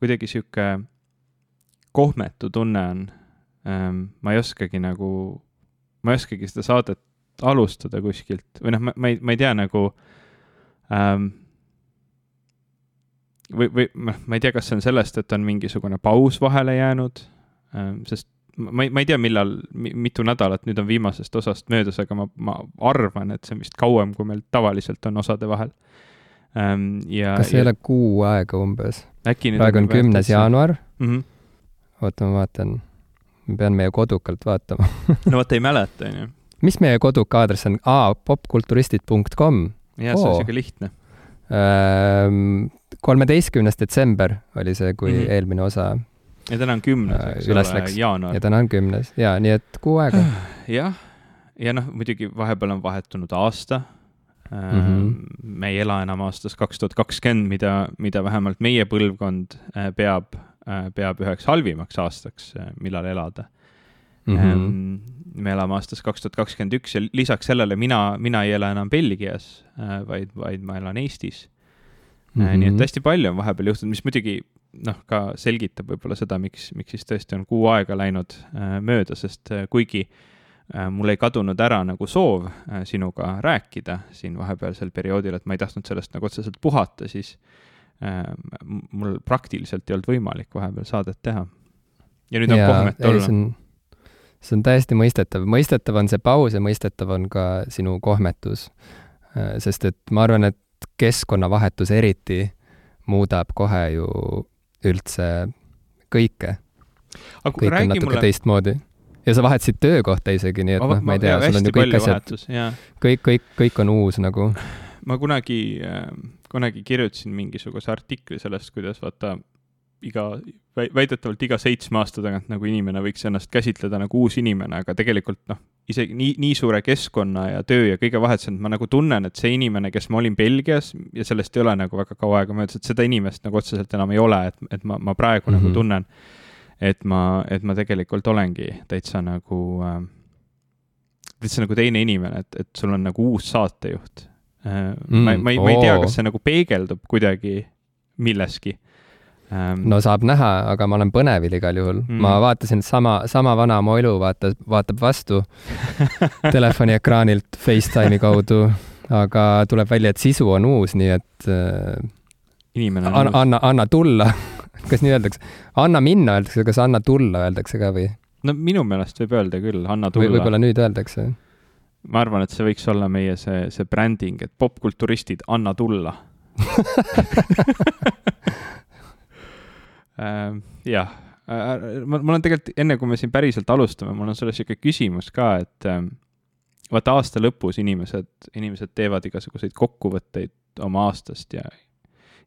kuidagi sihuke kohmetu tunne on ähm,. ma ei oskagi nagu, ma ei oskagi seda saadet alustada kuskilt või noh, ma, ma ei, ma ei tea nagu ähm, või, või noh, ma ei tea, kas see on sellest, et on mingisugune paus vahele jäänud ähm,, sest ma ei, ma ei tea, millal, mitu nädalat nüüd on viimasest osast möödas, aga ma, ma arvan, et see on vist kauem, kui meil tavaliselt on osade vahel ähm,. ja. kas ei ja... ole kuu aega umbes? Praegu on kümnes jaanuar mm. -hmm. oota, ma vaatan, ma pean meie kodukalt vaatama no vot, ei mäleta, onju. mis meie koduka aadress on? aa, popkulturistid.com. jah, see on siuke lihtne ähm, kolmeteistkümnes detsember oli see, kui mm -hmm. eelmine osa ja täna on kümnes, eks ole, jaanuar. ja täna on kümnes ja nii et kuu aega. jah, ja noh, muidugi vahepeal on vahetunud aasta mm. -hmm. me ei ela enam aastas kaks tuhat kakskümmend, mida, mida vähemalt meie põlvkond äh, peab, äh, peab üheks halvimaks aastaks, millal elada mm. -hmm. me elame aastas kaks tuhat kakskümmend üks ja lisaks sellele mina, mina ei ela enam Belgias, vaid, vaid ma elan Eestis mm. -hmm. nii et hästi palju on vahepeal juhtunud, mis muidugi noh, ka selgitab võib-olla seda, miks, miks siis tõesti on kuu aega läinud mööda, sest kuigi äh, mul ei kadunud ära nagu soov äh, sinuga rääkida siin vahepealsel perioodil, et ma ei tahtnud sellest nagu otseselt puhata, siis äh, mul praktiliselt ei olnud võimalik vahepeal saadet teha. ja nüüd on kohmet olla. see on täiesti mõistetav, mõistetav on see paus ja mõistetav on ka sinu kohmetus. Äh, sest et ma arvan, et keskkonnavahetus eriti muudab kohe ju üldse kõike. kõik on natuke mulle... teistmoodi. Ja sa vahetasid töökohta isegi, nii et noh, ma ei tea, sul on ju kõik asjad, kõik, kõik, kõik on uus nagu. ma kunagi äh,, kunagi kirjutasin mingisuguse artikli sellest, kuidas vaata iga, väidetavalt iga seitsme aasta tagant nagu inimene võiks ennast käsitleda nagu uus inimene, aga tegelikult noh, isegi nii, nii suure keskkonna ja töö ja kõige vahetusel ma nagu tunnen, et see inimene, kes ma olin Belgias ja sellest ei ole nagu väga kaua aega möödas, et seda inimest nagu otseselt enam ei ole, et, et ma, ma praegu mm -hmm. nagu mhm. tunnen, et ma, et ma tegelikult olengi täitsa nagu äh,, täitsa nagu teine inimene, et, et sul on nagu uus saatejuht. Äh,. Mm, ma, ma ei, ma ei tea, kas see nagu peegeldub kuidagi milleski. Ähm.... no saab näha, aga ma olen põnevil igal juhul. Mm.. ma vaatasin, sama, sama vana Moilu vaatas, vaatab vastu telefoni ekraanilt Facetime'i kaudu, aga tuleb välja, et sisu on uus, nii et äh, inimene on an, uus. anna, anna tulla kas nii öeldakse? anna minna öeldakse, kas anna tulla öeldakse ka või? no minu meelest võib öelda küll, anna tulla või. võib-olla nüüd öeldakse. ma arvan, et see võiks olla meie see, see bränding, et popkulturistid, anna tulla äh,. jah äh,, ma, mul on tegelikult, enne kui me siin päriselt alustame, mul on sulle sihuke küsimus ka, et äh, vaata aasta lõpus inimesed, inimesed teevad igasuguseid kokkuvõtteid oma aastast ja,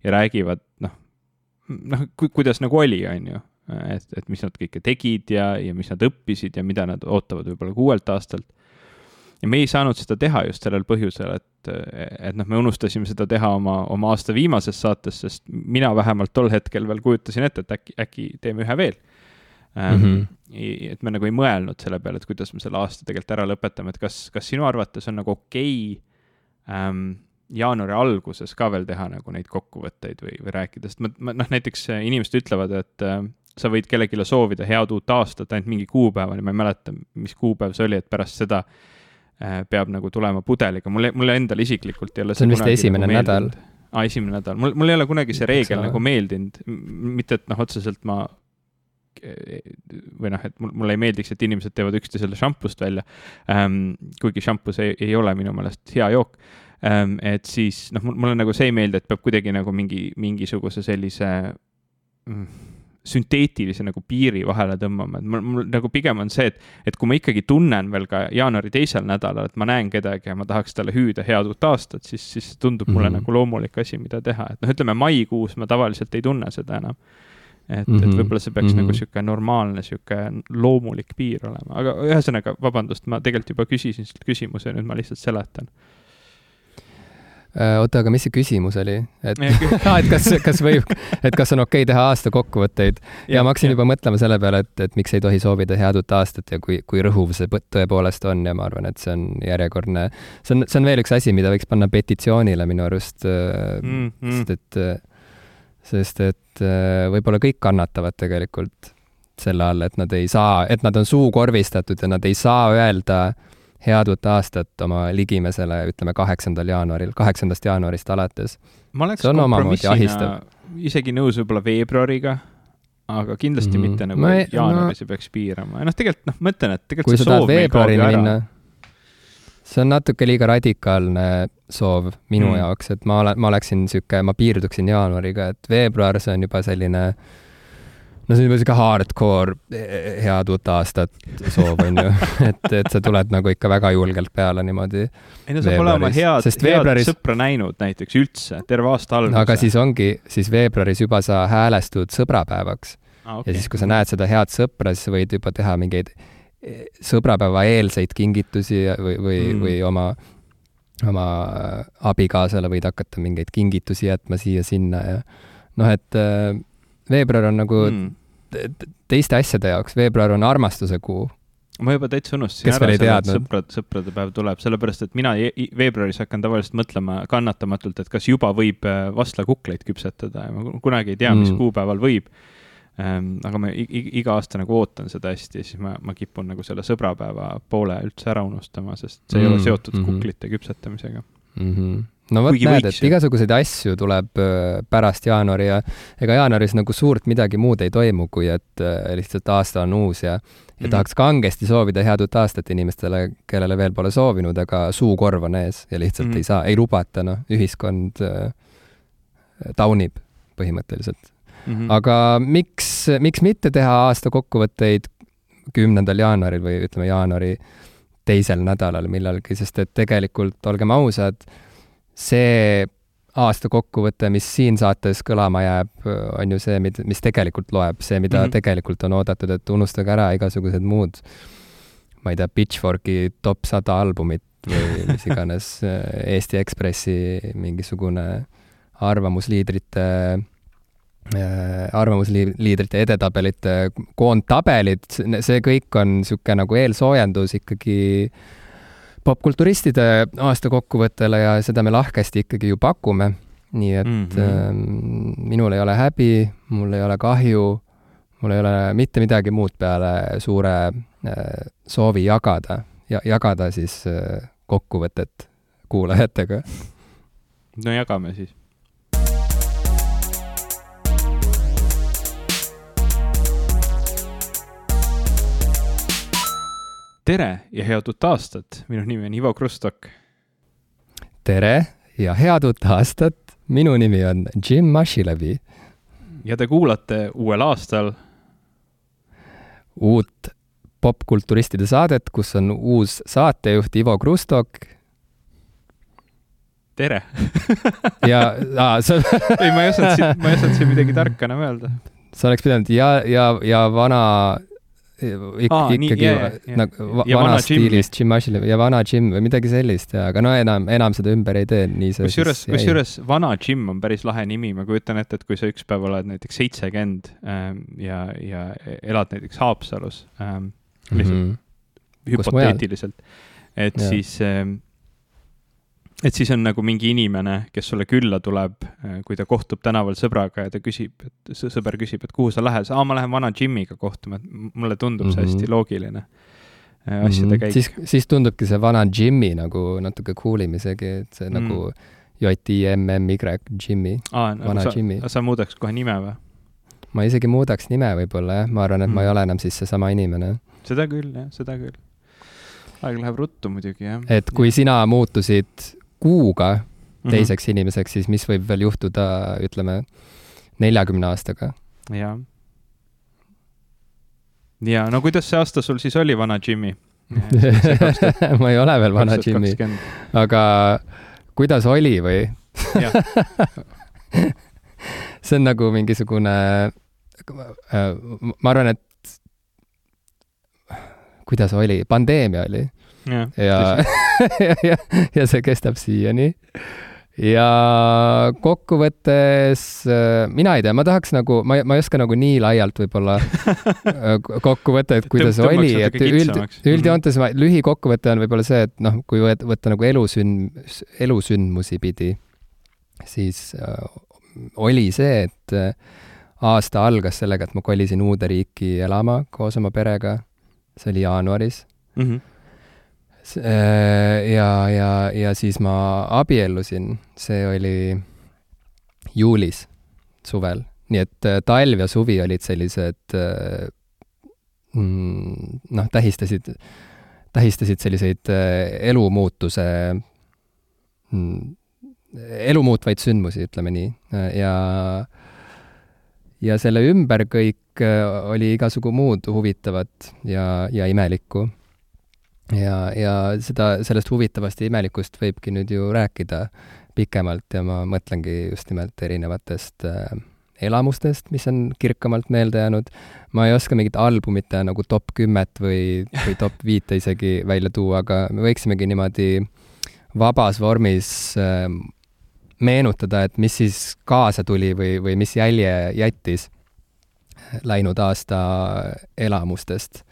ja räägivad, noh, noh ku,, kuidas nagu oli, on ju. et, et mis nad kõike tegid ja, ja mis nad õppisid ja mida nad ootavad võib-olla ka uuelt aastalt ja me ei saanud seda teha just sellel põhjusel, et, et noh, me unustasime seda teha oma, oma aasta viimases saates, sest mina vähemalt tol hetkel veel kujutasin ette, et äkki, äkki teeme ühe veel mm. -hmm. et me nagu ei mõelnud selle peale, et kuidas me selle aasta tegelikult ära lõpetame, et kas, kas sinu arvates on nagu okei okay, ähm, jaanuari alguses ka veel teha nagu neid kokkuvõtteid või, või rääkida, sest ma, ma noh, näiteks inimesed ütlevad, et äh, sa võid kellelegi soovida head uut aastat ainult mingi kuupäevani, ma ei mäleta, mis kuupäev see oli, et pärast seda äh, Äh, peab nagu tulema pudeliga, mulle, mulle endale isiklikult ei ole see on vist esimene nagu nädal. aa, esimene nädal, mul, mul ei ole kunagi see reegel nagu meeldinud, mitte et noh, otseselt ma või noh, et mul, mulle ei meeldiks, et inimesed teevad üksteisele šampust välja ähm,. kuigi šampus ei, ei ole minu meelest hea jook. Et siis noh, mulle nagu see ei meeldi, et peab kuidagi nagu mingi, mingisuguse sellise mm, sünteetilise nagu piiri vahele tõmbama, et mul, mul nagu pigem on see, et, et kui ma ikkagi tunnen veel ka jaanuari teisel nädalal, et ma näen kedagi ja ma tahaks talle hüüda head uut aastat, siis, siis tundub mm -hmm. mulle nagu loomulik asi, mida teha, et noh, ütleme maikuus ma tavaliselt ei tunne seda enam. et mm, -hmm. et mhm. võib-olla see peaks mm -hmm. nagu sihuke normaalne, sihuke loomulik piir olema, aga ühesõnaga, vabandust, ma tegelikult juba küsisin sult küsimuse, nüüd ma lihtsalt seletan oota, aga mis see küsimus oli? et et kas, kas võib, et kas on okei okay teha aasta kokkuvõtteid ja, ja ma hakkasin juba mõtlema selle peale, et, et miks ei tohi soovida head uut aastat ja kui, kui rõhuv see tõepoolest on ja ma arvan, et see on järjekordne, see on, see on veel üks asi, mida võiks panna petitsioonile minu arust mm, -hmm. sest et sest et äh, võib-olla kõik kannatavad tegelikult selle all, et nad ei saa, et nad on suukorvistatud ja nad ei saa öelda head uut aastat oma ligimesele, ütleme kaheksandal jaanuaril, kaheksandast jaanuarist alates. ma oleks kompromissina isegi nõus võib-olla veebruariga, aga kindlasti mm -hmm. mitte nagu ei, jaanuaris no, ei peaks piirama. noh, tegelikult noh, ma ütlen, et tegelikult see soov meil kaob ju ära. see on natuke liiga radikaalne soov minu mm. jaoks, et ma olen, ma oleksin niisugune, ma piirduksin jaanuariga, et veebruar, see on juba selline äh, no see on juba sihuke hardcore eh, head uut aastat soov, on ju. et, et sa tuled nagu ikka väga julgelt peale niimoodi. ei no sa pole oma head, head veebruaris... sõpra näinud näiteks üldse, terve aasta alguse. aga siis ongi, siis veebruaris juba sa häälestud sõbrapäevaks ah,. Okay. ja siis, kui sa näed seda head sõpra, siis sa võid juba teha mingeid eh, sõbrapäeva eelseid kingitusi või, või mm., või oma, oma abikaasale võid hakata mingeid kingitusi jätma siia-sinna ja noh, et veebruar on nagu mm teiste asjade jaoks, veebruar on armastuse kuu. ma juba täitsa unustasin ära selle, et sõprad, sõprade päev tuleb, sellepärast et mina veebruaris hakkan tavaliselt mõtlema kannatamatult, et kas juba võib äh, vastlakukleid küpsetada ja ma kunagi ei tea, mis mm. kuupäeval võib ähm,. aga ma iga aasta nagu ootan seda hästi ja siis ma, ma kipun nagu selle sõbrapäeva poole üldse ära unustama, sest see mm. ei ole mm, seotud mm -hmm. kuklite küpsetamisega mm. -hmm no vot, näed, et igasuguseid asju tuleb äh, pärast jaanuari ja ega jaanuaris nagu suurt midagi muud ei toimu, kui et äh, lihtsalt aasta on uus ja ja mm tahaks kangesti soovida head uut aastat inimestele, kellele veel pole soovinud, aga suukorv on ees ja lihtsalt mm ei saa, ei lubata, noh, ühiskond äh, taunib põhimõtteliselt mm. -hmm. aga miks, miks mitte teha aasta kokkuvõtteid kümnendal jaanuaril või ütleme, jaanuari teisel nädalal millalgi, sest et tegelikult, olgem ausad, see aasta kokkuvõte, mis siin saates kõlama jääb, on ju see, mis tegelikult loeb, see, mida mm -hmm. tegelikult on oodatud, et unustage ära igasugused muud, ma ei tea, Pitchforki top sada albumit või mis iganes Eesti Ekspressi mingisugune arvamusliidrite äh, arvamusliidrite edetabelite koondtabelid, see kõik on niisugune nagu eelsoojendus ikkagi äh, popkulturistide aastakokkuvõttele ja seda me lahkesti ikkagi ju pakume. nii et mm -hmm. äh, minul ei ole häbi, mul ei ole kahju, mul ei ole mitte midagi muud peale suure äh, soovi jagada ja jagada siis äh, kokkuvõtet kuulajatega. no jagame siis tere ja head uut aastat, minu nimi on Ivo Krustok. tere ja head uut aastat, minu nimi on Jim Mashilevi. ja te kuulate uuel aastal uut popkulturistide saadet, kus on uus saatejuht Ivo Krustok. tere ja, aa, sa ei, ma ei osanud siin, ma ei osanud siin midagi tarka enam öelda. sa oleks pidanud ja, ja, ja vana Ik Aa, ikkagi yeah, yeah. nagu va vanas stiilis Jim Ashley ja vana Jim või midagi sellist ja, aga no enam, enam seda ümber ei tee, nii see kusjuures, kusjuures vana Jim on päris lahe nimi, ma kujutan ette, et kui sa üks päev oled näiteks seitsekümmend ähm, ja, ja elad näiteks Haapsalus ähm, lihtsalt mm -hmm. hüpoteetiliselt, et ja. siis ähm, et siis on nagu mingi inimene, kes sulle külla tuleb, äh, kui ta kohtub tänaval sõbraga ja ta küsib, et sõber küsib, et kuhu sa lähed, aa, ma lähen vana Jimiga kohtuma, et mulle tundub see mm -hmm. hästi loogiline äh, asjade mm -hmm. käik. siis, siis tundubki see vana Jimmy nagu natuke cool im isegi, et see mm. nagu J-I-M-M-Y, Jimmy, no, vana sa, Jimmy. sa muudaks kohe nime või? ma isegi muudaks nime võib-olla jah, ma arvan, et mm. ma ei ole enam siis seesama inimene. seda küll, jah, seda küll. aeg läheb ruttu muidugi, jah. et kui sina muutusid kuuga mhm. teiseks mm -hmm. inimeseks, siis mis võib veel juhtuda, ütleme, neljakümne aastaga? jah. ja no kuidas see aasta sul siis oli, vana Jimmy ma ei ole veel vana Jimmy, aga kuidas oli või see on nagu mingisugune, äh, ma arvan, et kuidas oli, pandeemia oli ja, ja, ja, ja, see kestab siiani. ja kokkuvõttes äh, mina ei tea, ma tahaks nagu, ma, ma ei oska nagu nii laialt võib-olla äh, kokku võtta, et kuidas Tõmb, oli, et üld, üldjoontes ma, lühikokkuvõte on võib-olla see, et noh, kui võtta nagu elusünd, elusündmusi pidi, siis äh, oli see, et aasta algas sellega, et ma kolisin uude riiki elama koos oma perega. see oli jaanuaris mm. -hmm. Ja, ja, ja siis ma abiellusin, see oli juulis, suvel. nii et talv ja suvi olid sellised mm, noh, tähistasid, tähistasid selliseid elumuutuse mm, elu muutvaid sündmusi, ütleme nii, ja ja selle ümber kõik äh, oli igasugu muud huvitavat ja, ja imelikku. Ja, ja seda, sellest huvitavast ja imelikust võibki nüüd ju rääkida pikemalt ja ma mõtlengi just nimelt erinevatest äh, elamustest, mis on kirkamalt meelde jäänud. ma ei oska mingit albumit teha nagu top kümmet või, või top viite isegi välja tuua, aga me võiksimegi niimoodi vabas vormis äh, meenutada, et mis siis kaasa tuli või, või mis jälje jättis läinud aasta elamustest.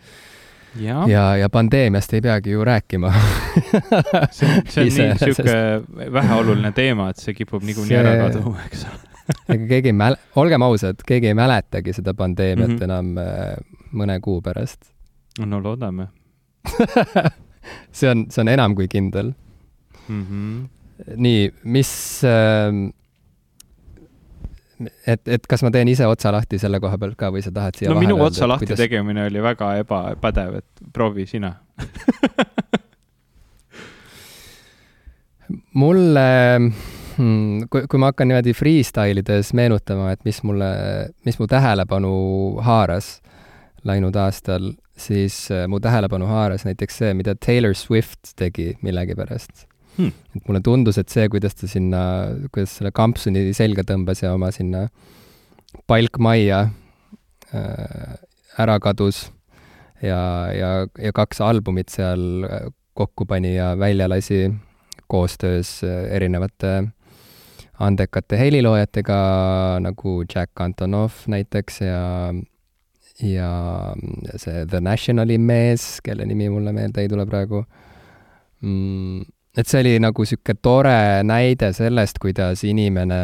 Ja, ja, ja pandeemiast ei peagi ju rääkima see on, see on nii niisugune väheoluline teema, et see kipub niikuinii see... ära kaduma, eks ole ega keegi ei mäle-, olgem ausad, keegi ei mäletagi seda pandeemiat mm -hmm. enam äh, mõne kuu pärast. no loodame see on, see on enam kui kindel mm. -hmm nii, mis äh, et, et kas ma teen ise otsa lahti selle koha pealt ka või sa tahad siia no minu otsa öelda, lahti kuidas... tegemine oli väga ebapädev, et proovi sina. Mulle hmm,, kui, kui ma hakkan niimoodi freestyle ides meenutama, et mis mulle, mis mu tähelepanu haaras läinud aastal, siis äh, mu tähelepanu haaras näiteks see, mida Taylor Swift tegi millegipärast hmm.. et mulle tundus, et see, kuidas ta sinna, kuidas selle kampsuni selga tõmbas ja oma sinna palkmajja äh, ära kadus ja, ja, ja kaks albumit seal kokku pani ja välja lasi koostöös erinevate andekate heliloojatega nagu Jack Antonoff näiteks ja ja see The Nationali mees, kelle nimi mulle meelde ei tule praegu mm,, et see oli nagu niisugune tore näide sellest, kuidas inimene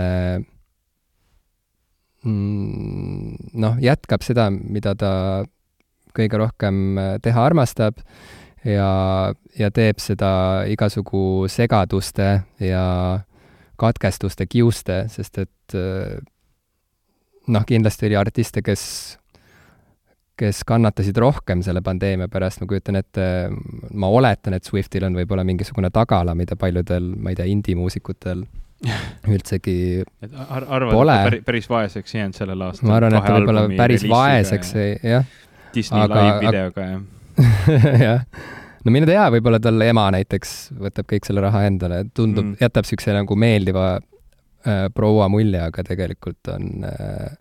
mm, noh, jätkab seda, mida ta kõige rohkem teha armastab ja, ja teeb seda igasugu segaduste ja katkestuste kiuste, sest et noh, kindlasti oli artiste, kes kes kannatasid rohkem selle pandeemia pärast, ma kujutan ette, ma oletan, et Swiftil on võib-olla mingisugune tagala, mida paljudel, ma ei tea, indie-muusikutel üldsegi ar arvad, pole. päris, päris vaeseks jäänud sellel aastal? ma arvan, et ta võib-olla päris vaeseks ei, jah. Disney aga, live-videoga, jah jah. no mine tea, võib-olla tal ema näiteks võtab kõik selle raha endale, tundub mm., jätab niisuguse nagu meeldiva äh, proua mulje, aga tegelikult on äh,,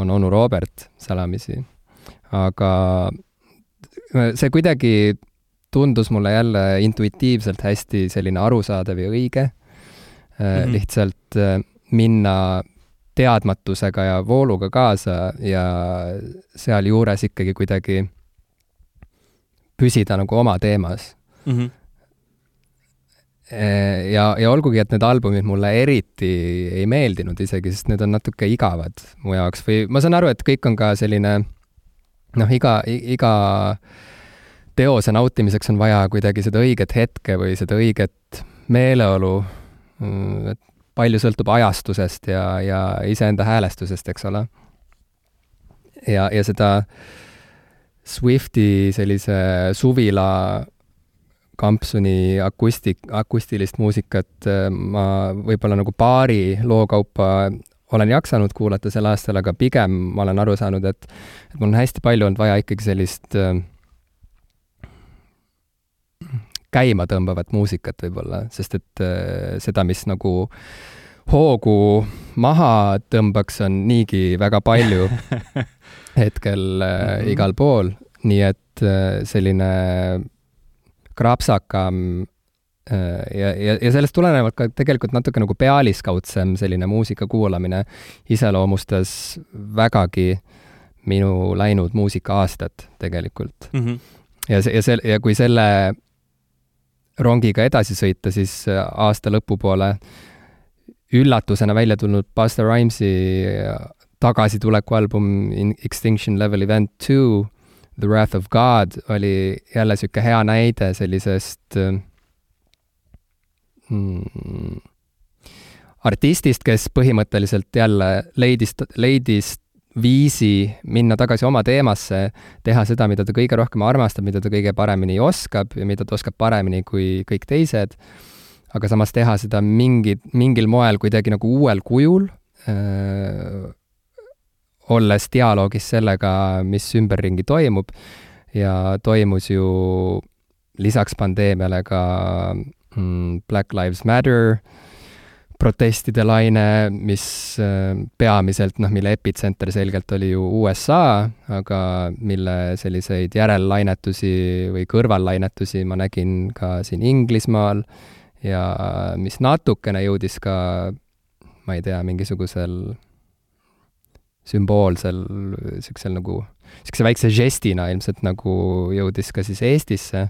on onu Robert salamisi aga see kuidagi tundus mulle jälle intuitiivselt hästi selline arusaadav ja õige mm. -hmm. lihtsalt äh, minna teadmatusega ja vooluga kaasa ja sealjuures ikkagi kuidagi püsida nagu oma teemas mm. -hmm. ja, ja olgugi, et need albumid mulle eriti ei meeldinud isegi, sest need on natuke igavad mu jaoks või ma saan aru, et kõik on ka selline noh, iga, iga teose nautimiseks on vaja kuidagi seda õiget hetke või seda õiget meeleolu, mm, et palju sõltub ajastusest ja, ja iseenda häälestusest, eks ole. ja, ja seda Swifti sellise suvila kampsuni akustik, akustilist muusikat äh, ma võib-olla nagu paari loo kaupa olen jaksanud kuulata sel aastal, aga pigem ma olen aru saanud, et, et mul on hästi palju olnud vaja ikkagi sellist äh, käima tõmbavat muusikat võib-olla, sest et äh, seda, mis nagu hoogu maha tõmbaks, on niigi väga palju hetkel äh, mm -hmm. igal pool, nii et äh, selline krapsakam ja, ja, ja sellest tulenevalt ka tegelikult natuke nagu pealiskaudsem selline muusika kuulamine iseloomustas vägagi minu läinud muusika-aastat tegelikult mm. -hmm. ja see, ja see, ja kui selle rongiga edasi sõita, siis aasta lõpupoole üllatusena välja tulnud Busta Rhymesi tagasituleku album In Extinction Level Event Two, The Wrath of God oli jälle niisugune hea näide sellisest mm, artistist, kes põhimõtteliselt jälle leidis, leidis viisi minna tagasi oma teemasse, teha seda, mida ta kõige rohkem armastab, mida ta kõige paremini oskab ja mida ta oskab paremini kui kõik teised, aga samas teha seda mingi, mingil moel kuidagi nagu uuel kujul äh,, olles dialoogis sellega, mis ümberringi toimub ja toimus ju lisaks pandeemiale ka Black Lives Matter protestide laine, mis äh, peamiselt, noh, mille epitsenter selgelt oli ju USA, aga mille selliseid järellainetusi või kõrvallainetusi ma nägin ka siin Inglismaal ja mis natukene jõudis ka, ma ei tea, mingisugusel sümboolsel, niisugusel nagu, niisuguse väikse žestina ilmselt nagu jõudis ka siis Eestisse,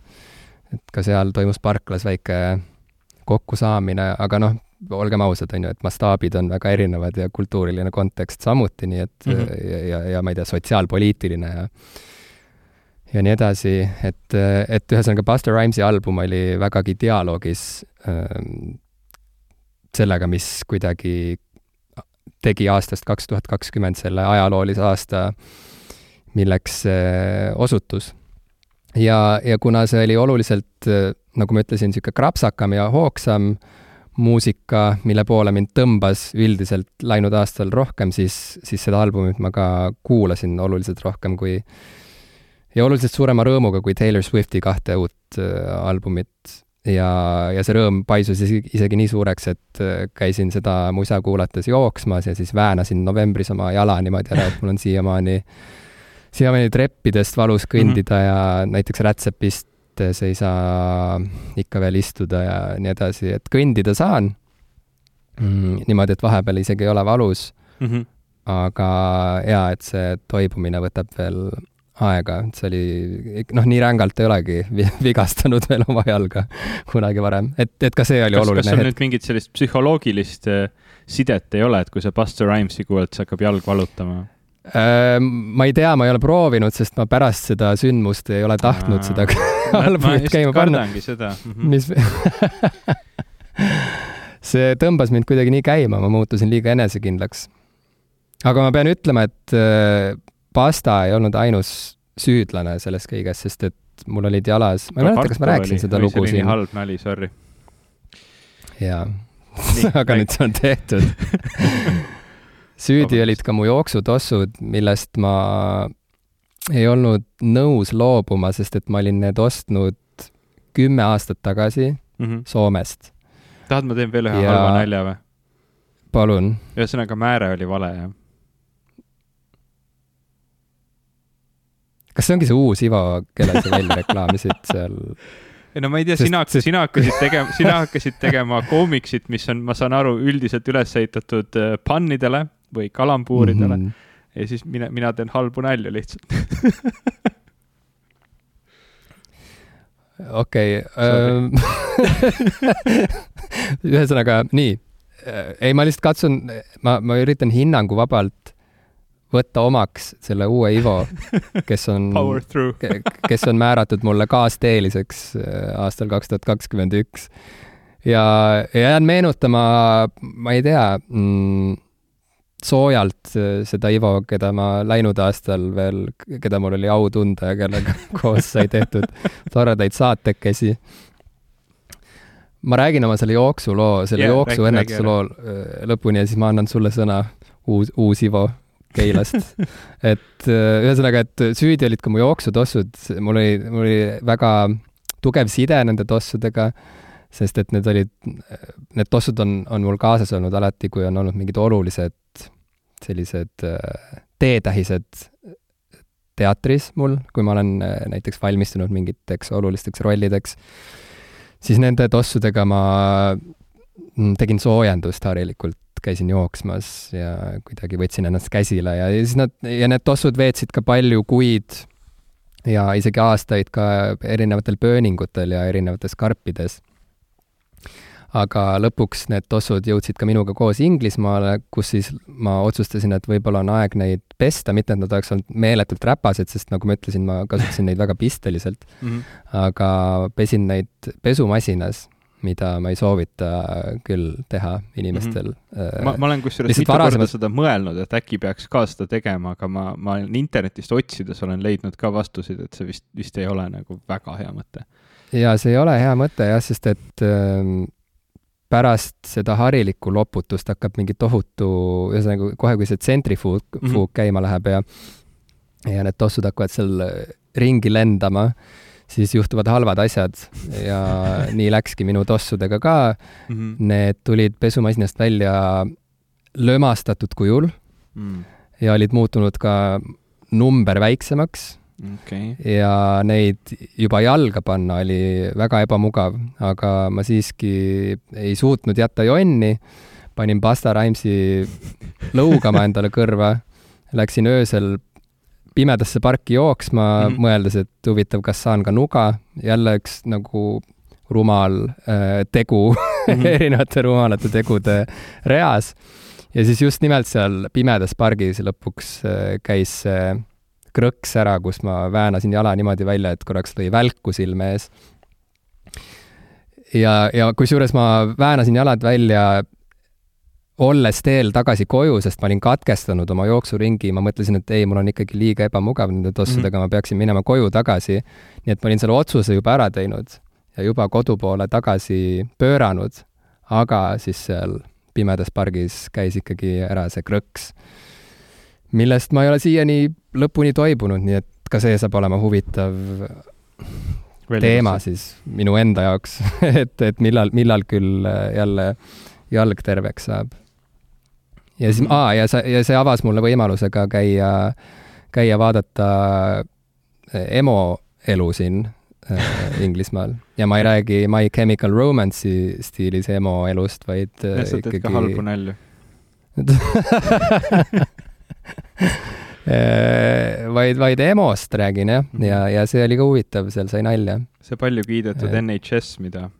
et ka seal toimus parklas väike kokkusaamine, aga noh, olgem ausad, on ju, et mastaabid on väga erinevad ja kultuuriline kontekst samuti, nii et mm -hmm. ja, ja, ja ma ei tea, sotsiaalpoliitiline ja ja nii edasi, et, et ühesõnaga Buster Rhymesi album oli vägagi dialoogis ähm, sellega, mis kuidagi tegi aastast kaks tuhat kakskümmend selle ajaloolise aasta, milleks see osutus. Ja, ja kuna see oli oluliselt, nagu ma ütlesin, niisugune krapsakam ja hoogsam äh, muusika, mille poole mind tõmbas üldiselt läinud aastal rohkem, siis, siis seda albumit ma ka kuulasin oluliselt rohkem kui ja oluliselt suurema rõõmuga kui Taylor Swifti kahte uut äh, albumit. ja, ja see rõõm paisus isegi, isegi nii suureks, et äh, käisin seda musa kuulates jooksmas ja siis väänasin novembris oma jala niimoodi ära, et mul on siiamaani siiamaani treppidest valus kõndida mm -hmm. ja näiteks rätsepist mõttes ei saa ikka veel istuda ja nii edasi, et kõndida saan mm,. niimoodi, et vahepeal isegi ei ole valus mm. -hmm. aga jaa, et see toibumine võtab veel aega, et see oli, noh, nii rängalt ei olegi vigastanud veel oma jalga kunagi varem, et, et ka see oli kas, oluline kas sul nüüd mingit sellist psühholoogilist äh, sidet ei ole, et kui sa Buster Rhymesi kuulad, siis hakkab jalg valutama? Äh, ma ei tea, ma ei ole proovinud, sest ma pärast seda sündmust ei ole tahtnud Aa, seda albumit käima panna. seda mm. -hmm. mis see tõmbas mind kuidagi nii käima, ma muutusin liiga enesekindlaks. aga ma pean ütlema, et äh, Pasta ei olnud ainus süüdlane selles kõiges, sest et mul olid jalas, ma ei mäleta, kas ma rääkisin oli, seda lugu siin. halb nali, sorry. jaa, aga nüüd see on tehtud süüdi olid ka mu jooksutossud, millest ma ei olnud nõus loobuma, sest et ma olin need ostnud kümme aastat tagasi mm -hmm. Soomest. tahad, ma teen veel ühe ja... halva nalja või? palun. ühesõnaga, määre oli vale, jah? kas see ongi see uus Ivo, kelle sa välja reklaamisid seal? ei no ma ei tea, sina, sina hakkasid tegema, sina hakkasid tegema koomiksit, mis on, ma saan aru, üldiselt üles ehitatud äh, pannidele või kalambuuridele mm. -hmm. ja siis mina, mina teen halbu nalju lihtsalt okei, ähm, ühesõnaga nii, ei, ma lihtsalt katsun, ma, ma üritan hinnanguvabalt võtta omaks selle uue Ivo, kes on, kes on määratud mulle kaasteeliseks äh, aastal kaks tuhat kakskümmend üks. ja, ja jään meenutama, ma ei tea mm,, soojalt äh, seda Ivo, keda ma läinud aastal veel, keda mul oli au tunda ja kellega koos sai tehtud toredaid saatekesi. ma räägin oma selle jooksuloo, selle yeah, jooksuennetuse loo äh, lõpuni ja siis ma annan sulle sõna, uus, uus Ivo Keilast. et äh, ühesõnaga, et süüdi olid ka mu jooksutossud, mul oli, mul oli väga tugev side nende tossudega sest et need olid, need tossud on, on mul kaasas olnud alati, kui on olnud mingid olulised sellised äh, teetähised teatris mul, kui ma olen äh, näiteks valmistunud mingiteks olulisteks rollideks, siis nende tossudega ma mm, tegin soojendust harilikult, käisin jooksmas ja kuidagi võtsin ennast käsile ja, ja siis nad, ja need tossud veetsid ka palju kuid ja isegi aastaid ka erinevatel pööningutel ja erinevates karpides aga lõpuks need tossud jõudsid ka minuga koos Inglismaale, kus siis ma otsustasin, et võib-olla on aeg neid pesta, mitte et nad oleks olnud meeletult räpased, sest nagu ma ütlesin, ma kasutasin neid väga pisteliselt mm. -hmm. aga pesin neid pesumasinas mida ma ei soovita küll teha inimestel mm. -hmm. ma, ma olen kusjuures mitu varasemalt... korda seda mõelnud, et äkki peaks ka seda tegema, aga ma, ma olen internetist otsides olen leidnud ka vastuseid, et see vist, vist ei ole nagu väga hea mõte. jaa, see ei ole hea mõte jah, sest et äh, pärast seda harilikku loputust hakkab mingi tohutu, ühesõnaga kohe, kui see tsentrifuug mm -hmm. käima läheb ja ja need tossud hakkavad seal ringi lendama, siis juhtuvad halvad asjad ja nii läkski minu tossudega ka mm. -hmm. Need tulid pesumasinast välja lömastatud kujul mm. ja olid muutunud ka number väiksemaks okay. ja neid juba jalga panna oli väga ebamugav, aga ma siiski ei suutnud jätta jonni, panin Basta Rhymesi lõugama endale kõrva, läksin öösel pimedasse parki jooksma mm, -hmm. mõeldes, et huvitav, kas saan ka nuga, jälle üks nagu rumal äh, tegu mm -hmm. erinevate rumalate tegude reas. ja siis just nimelt seal pimedas pargis lõpuks äh, käis see äh, krõks ära, kus ma väänasin jala niimoodi välja, et korraks lõi välku silme ees. ja, ja kusjuures ma väänasin jalad välja olles teel tagasi koju, sest ma olin katkestanud oma jooksuringi, ma mõtlesin, et ei, mul on ikkagi liiga ebamugav nende tossudega mm, -hmm. ma peaksin minema koju tagasi. nii et ma olin selle otsuse juba ära teinud ja juba kodu poole tagasi pööranud, aga siis seal pimedas pargis käis ikkagi ära see krõks, millest ma ei ole siiani lõpuni toibunud, nii et ka see saab olema huvitav Välja teema siis minu enda jaoks et, et millal, millal küll jälle jalg terveks saab. Ja siis, aa, ja see, ja see avas mulle võimaluse ka käia, käia vaadata eh, EMO elu siin äh, Inglismaal. ja ma ei räägi My Chemical Romance'i stiilis EMO elust, vaid äh, ja sa teed ikkagi... ka halbu nalju vaid, vaid EMO-st räägin jah -hmm. ja, ja see oli ka huvitav, seal sai nalja. see palju kiidetud NHS, mida,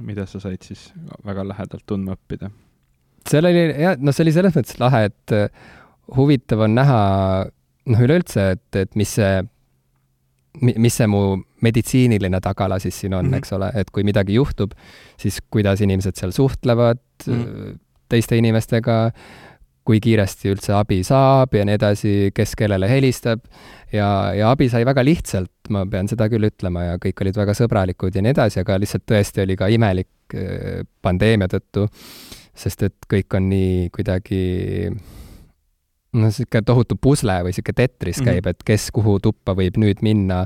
mida sa said siis väga lähedalt tundma õppida seal oli jah, noh, see oli selles mõttes lahe, et äh, huvitav on näha noh, üleüldse, et, et mis see, mis see mu meditsiiniline tagala siis siin on mm, -hmm. eks ole, et kui midagi juhtub, siis kuidas inimesed seal suhtlevad mm -hmm. teiste inimestega, kui kiiresti üldse abi saab ja nii edasi, kes kellele helistab ja, ja abi sai väga lihtsalt, ma pean seda küll ütlema, ja kõik olid väga sõbralikud ja nii edasi, aga lihtsalt tõesti oli ka imelik äh, pandeemia tõttu sest et kõik on nii kuidagi noh, niisugune tohutu pusle või niisugune tetris käib mm, -hmm. et kes kuhu tuppa võib nüüd minna,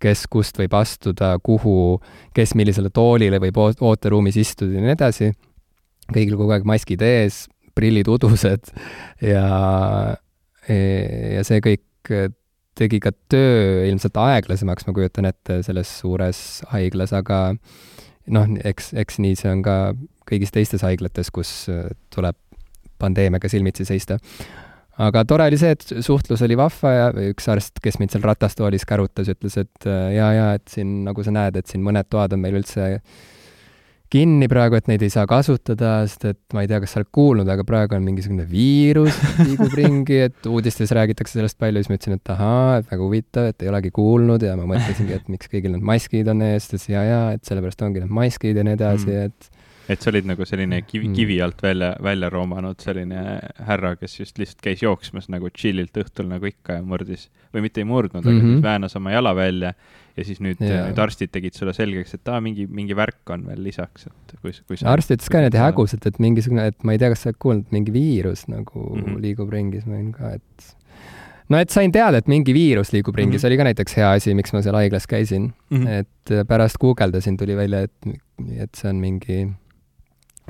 kes kust võib astuda, kuhu, kes millisele toolile võib ooteruumis istuda ja nii edasi. kõigil kogu aeg maskid ees, prillid udused ja, ja see kõik tegi ka töö ilmselt aeglasemaks, ma kujutan ette, selles suures haiglas, aga noh, eks, eks nii see on ka kõigis teistes haiglates, kus äh, tuleb pandeemiaga silmitsi seista. aga tore oli see, et suhtlus oli vahva ja üks arst, kes mind seal ratastoolis kärutas, ütles, et äh, jaa, jaa, et siin, nagu sa näed, et siin mõned toad on meil üldse kinni praegu, et neid ei saa kasutada, sest et ma ei tea, kas sa oled kuulnud, aga praegu on mingisugune viirus liigub ringi, et uudistes räägitakse sellest palju, siis ma ütlesin, et ahaa, et väga huvitav, et ei olegi kuulnud ja ma mõtlesingi, et miks kõigil need maskid on ees, ta ütles ja, ja et sellepärast ongi need maskid ja nii edasi mm., et et sa olid nagu selline kivi, mm. kivi alt välja, välja roomanud selline härra, kes just lihtsalt käis jooksmas nagu chill'ilt õhtul nagu ikka ja murdis, või mitte ei murdnud mm, -hmm. aga mhm. väänas oma jala välja ja siis nüüd, nüüd arstid tegid sulle selgeks, et aa, mingi, mingi värk on veel lisaks, et kui, kui sa arst ütles ka niimoodi häguselt, et mingisugune, et ma ei tea, kas sa oled kuulnud, mingi viirus nagu mm -hmm. liigub ringis, ma võin ka, et no et sain teada, et mingi viirus liigub ringi mm, -hmm. see oli ka näiteks hea asi, miks ma seal haiglas käisin mm. -hmm. et pärast guugeldasin, tuli välja, et, et see on mingi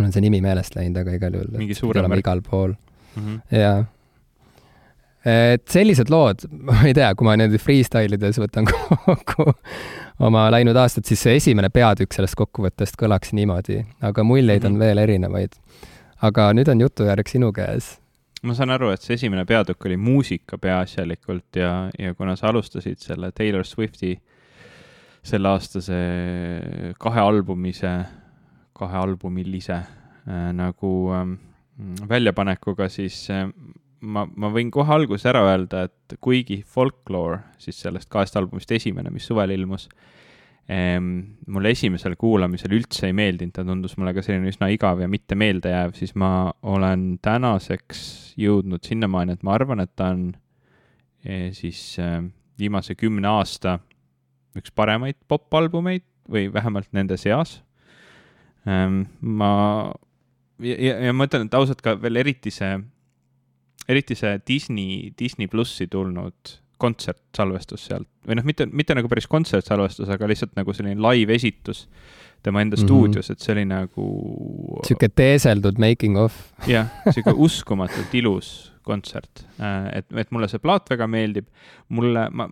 mul on see nimi meelest läinud, aga igal juhul. mingi suurem märk. igal pool mm. -hmm. jaa. Et sellised lood, ma ei tea, kui ma nüüd freestyle ides võtan kokku oma läinud aastat, siis see esimene peatükk sellest kokkuvõttest kõlaks niimoodi, aga muljeid on mhm. veel erinevaid. aga nüüd on jutujärg sinu käes ma saan aru, et see esimene peatükk oli muusika peaasjalikult ja, ja kuna sa alustasid selle Taylor Swifti selle aastase kahealbumise kahe albumilise äh, nagu äh, väljapanekuga, siis äh, ma, ma võin kohe alguses ära öelda, et kuigi Folklore, siis sellest kahest albumist esimene, mis suvel ilmus ähm,, mulle esimesel kuulamisel üldse ei meeldinud, ta tundus mulle ka selline üsna igav ja mitte meeldejääv, siis ma olen tänaseks jõudnud sinnamaani, et ma arvan, et ta on eh, siis äh, viimase kümne aasta üks paremaid popalbumeid või vähemalt nende seas ähm,. ma ja, ja, ja ma ütlen, et ausalt ka veel eriti see, eriti see Disney, Disney plussi tulnud kontsertsalvestus sealt või noh, mitte, mitte nagu päris kontsertsalvestus, aga lihtsalt nagu selline live-esitus tema enda mm -hmm. stuudios, et see oli nagu. sihuke teeseldud making of. jah, sihuke uskumatult ilus kontsert, äh, et, et mulle see plaat väga meeldib. mulle, ma,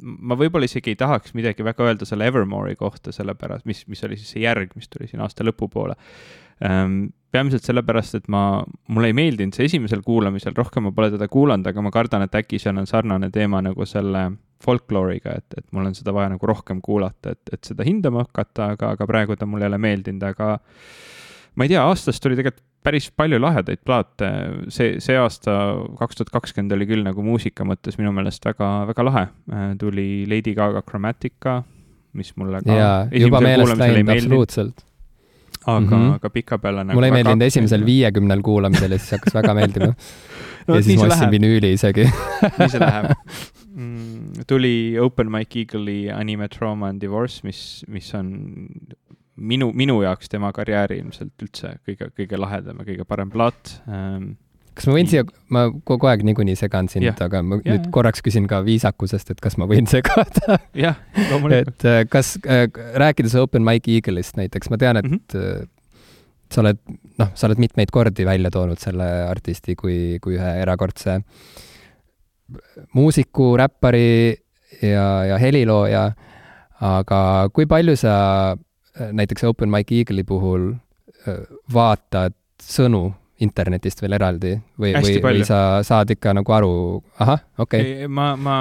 ma võib-olla isegi ei tahaks midagi väga öelda selle Evermore'i kohta, sellepärast, mis, mis oli siis see järg, mis tuli siin aasta lõpupoole peamiselt sellepärast, et ma, mulle ei meeldinud see esimesel kuulamisel, rohkem ma pole teda kuulanud, aga ma kardan, et äkki seal on sarnane teema nagu selle folklooriga, et, et mul on seda vaja nagu rohkem kuulata, et, et seda hindama hakata, aga, aga praegu ta mulle ei ole meeldinud, aga ma ei tea, aastast tuli tegelikult päris palju lahedaid plaate, see, see aasta, kaks tuhat kakskümmend oli küll nagu muusika mõttes minu meelest väga, väga lahe. tuli Lady Gaga Chromatica, mis mulle ka jaa, juba meelest läinud, absoluutselt aga mm, -hmm. aga pikapeale nagu mulle ei meeldinud esimesel viiekümnel kuulamisel ja siis hakkas väga meeldima. No, ja siis ma ostsin vinüüli isegi. Nii see läheb. Mm,. tuli Open Mike Eagle'i Anime Trauma and Divorce, mis, mis on minu, minu jaoks tema karjääri ilmselt üldse kõige, kõige lahedam ja kõige parem plaat ähm, kas ma võin siia, ma kogu aeg niikuinii segan sind yeah., aga ma yeah, nüüd korraks küsin ka viisakusest, et kas ma võin segada jah, loomulikult. et äh, kas äh,, rääkides Open Mike Eagle'ist näiteks, ma tean, et mm -hmm. sa oled, noh, sa oled mitmeid kordi välja toonud selle artisti kui, kui ühe erakordse muusiku, räppari ja, ja helilooja, aga kui palju sa näiteks Open Mike Eagle'i puhul vaatad sõnu internetist veel eraldi või, või, või sa saad ikka nagu aru, ahah, okei okay.. ma, ma.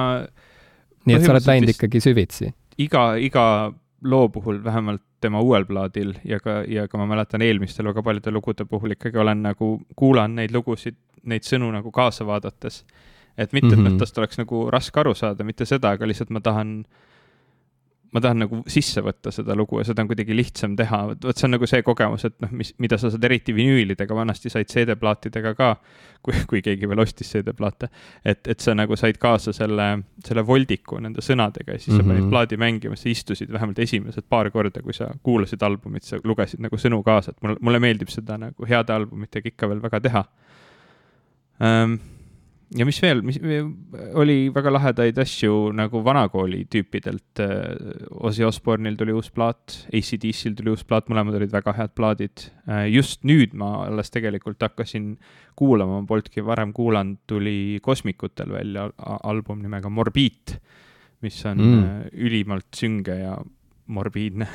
nii et sa oled läinud ikkagi süvitsi? iga, iga loo puhul, vähemalt tema uuel plaadil ja ka, ja ka ma mäletan eelmistel väga paljude lugude puhul ikkagi olen nagu kuulanud neid lugusid, neid sõnu nagu kaasa vaadates. et mitte, et mm -hmm. tast oleks nagu raske aru saada, mitte seda, aga lihtsalt ma tahan äh, ma tahan nagu sisse võtta seda lugu ja seda on kuidagi lihtsam teha, vot see on nagu see kogemus, et noh, mis, mida sa saad eriti vinüülidega, vanasti said CD-plaatidega ka, kui, kui keegi veel ostis CD-plaate, et, et sa nagu said kaasa selle, selle voldiku nende sõnadega ja siis mm -hmm. sa panid mhm. plaadi mängima, sa istusid vähemalt esimesed paar korda, kui sa kuulasid albumit, sa lugesid nagu sõnu kaasa, et mulle, mulle meeldib seda nagu heade albumitega ikka veel väga teha um, ja mis veel, mis oli väga lahedaid asju nagu vanakooli tüüpidelt. Ozzy Osbourne'il tuli uus plaat, ACDC-l tuli uus plaat, mõlemad olid väga head plaadid. Just nüüd ma alles tegelikult hakkasin kuulama, ma polnudki varem kuulanud, tuli Kosmikutel välja album nimega Morbiit, mis on mm. Ülimalt sünge ja morbiidne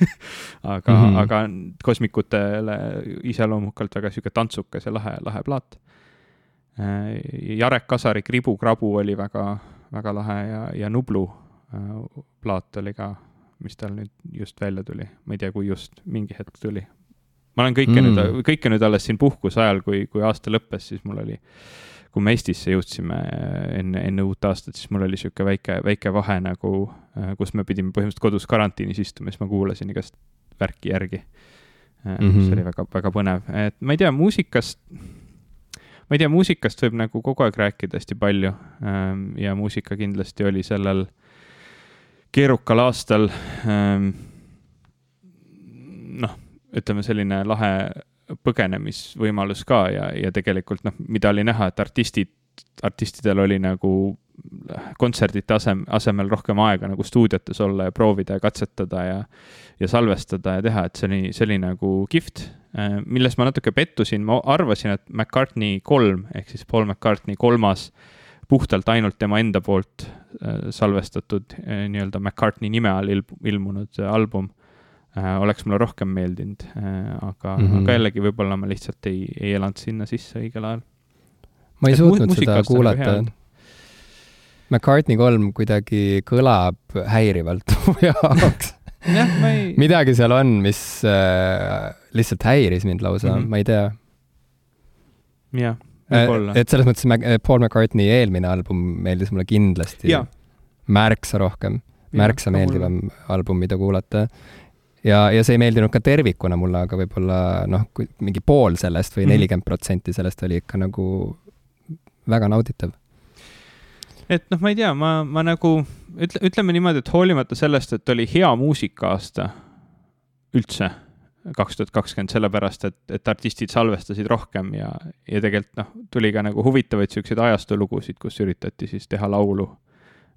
aga mm, -hmm. aga kosmikutele iseloomukalt väga sihuke tantsukas ja lahe, lahe plaat Jarek Kasari Kribu krabu oli väga, väga lahe ja, ja Nublu äh, plaat oli ka, mis tal nüüd just välja tuli, ma ei tea, kui just mingi hetk tuli. ma olen kõike mm. nüüd, kõike nüüd alles siin puhkuse ajal, kui, kui aasta lõppes, siis mul oli, kui me Eestisse jõudsime enne, enne uut aastat, siis mul oli niisugune väike, väike vahe nagu, äh, kus me pidime põhimõtteliselt kodus karantiinis istuma, siis ma kuulasin igast värki järgi mm. -hmm. see oli väga, väga põnev, et ma ei tea, muusikast ma ei tea, muusikast võib nagu kogu aeg rääkida hästi palju ähm, ja muusika kindlasti oli sellel keerukal aastal ähm, noh, ütleme selline lahe põgenemisvõimalus ka ja, ja tegelikult noh, mida oli näha, et artistid, artistidel oli nagu kontserdite asem, asemel rohkem aega nagu stuudiotes olla ja proovida ja katsetada ja, ja salvestada ja teha, et see oli, see oli nagu kihvt. Äh, milles ma natuke pettusin, ma arvasin, et McCartney kolm ehk siis Paul McCartney kolmas puhtalt ainult tema enda poolt äh, salvestatud äh, nii-öelda McCartney nime all ilm, ilmunud album oleks mulle rohkem meeldinud, aga mm, -hmm. aga jällegi võib-olla ma lihtsalt ei, ei elanud sinna sisse õigel ajal. ma ei et suutnud seda kuulata McCartney kolm kuidagi kõlab häirivalt mu jaoks ma ei, midagi seal on, mis äh, lihtsalt häiris mind lausa mm. -hmm. ma ei tea. jah, võib-olla. et selles mõttes Mac- Paul McCartney eelmine album meeldis mulle kindlasti jaa, märksa rohkem, märksa meeldivam album, mida kuulata. ja, ja see ei meeldinud ka tervikuna mulle, aga võib-olla noh, kui mingi pool sellest või Mhm. nelikümmend protsenti sellest oli ikka nagu väga nauditav. Et noh, ma ei tea, ma, ma nagu ütle, ütleme niimoodi, et hoolimata sellest, et oli hea muusika-aasta üldse kaks tuhat kakskümmend, sellepärast et, et artistid salvestasid rohkem ja, ja tegelikult noh, tuli ka nagu huvitavaid siukseid ajastulugusid, kus üritati siis teha laulu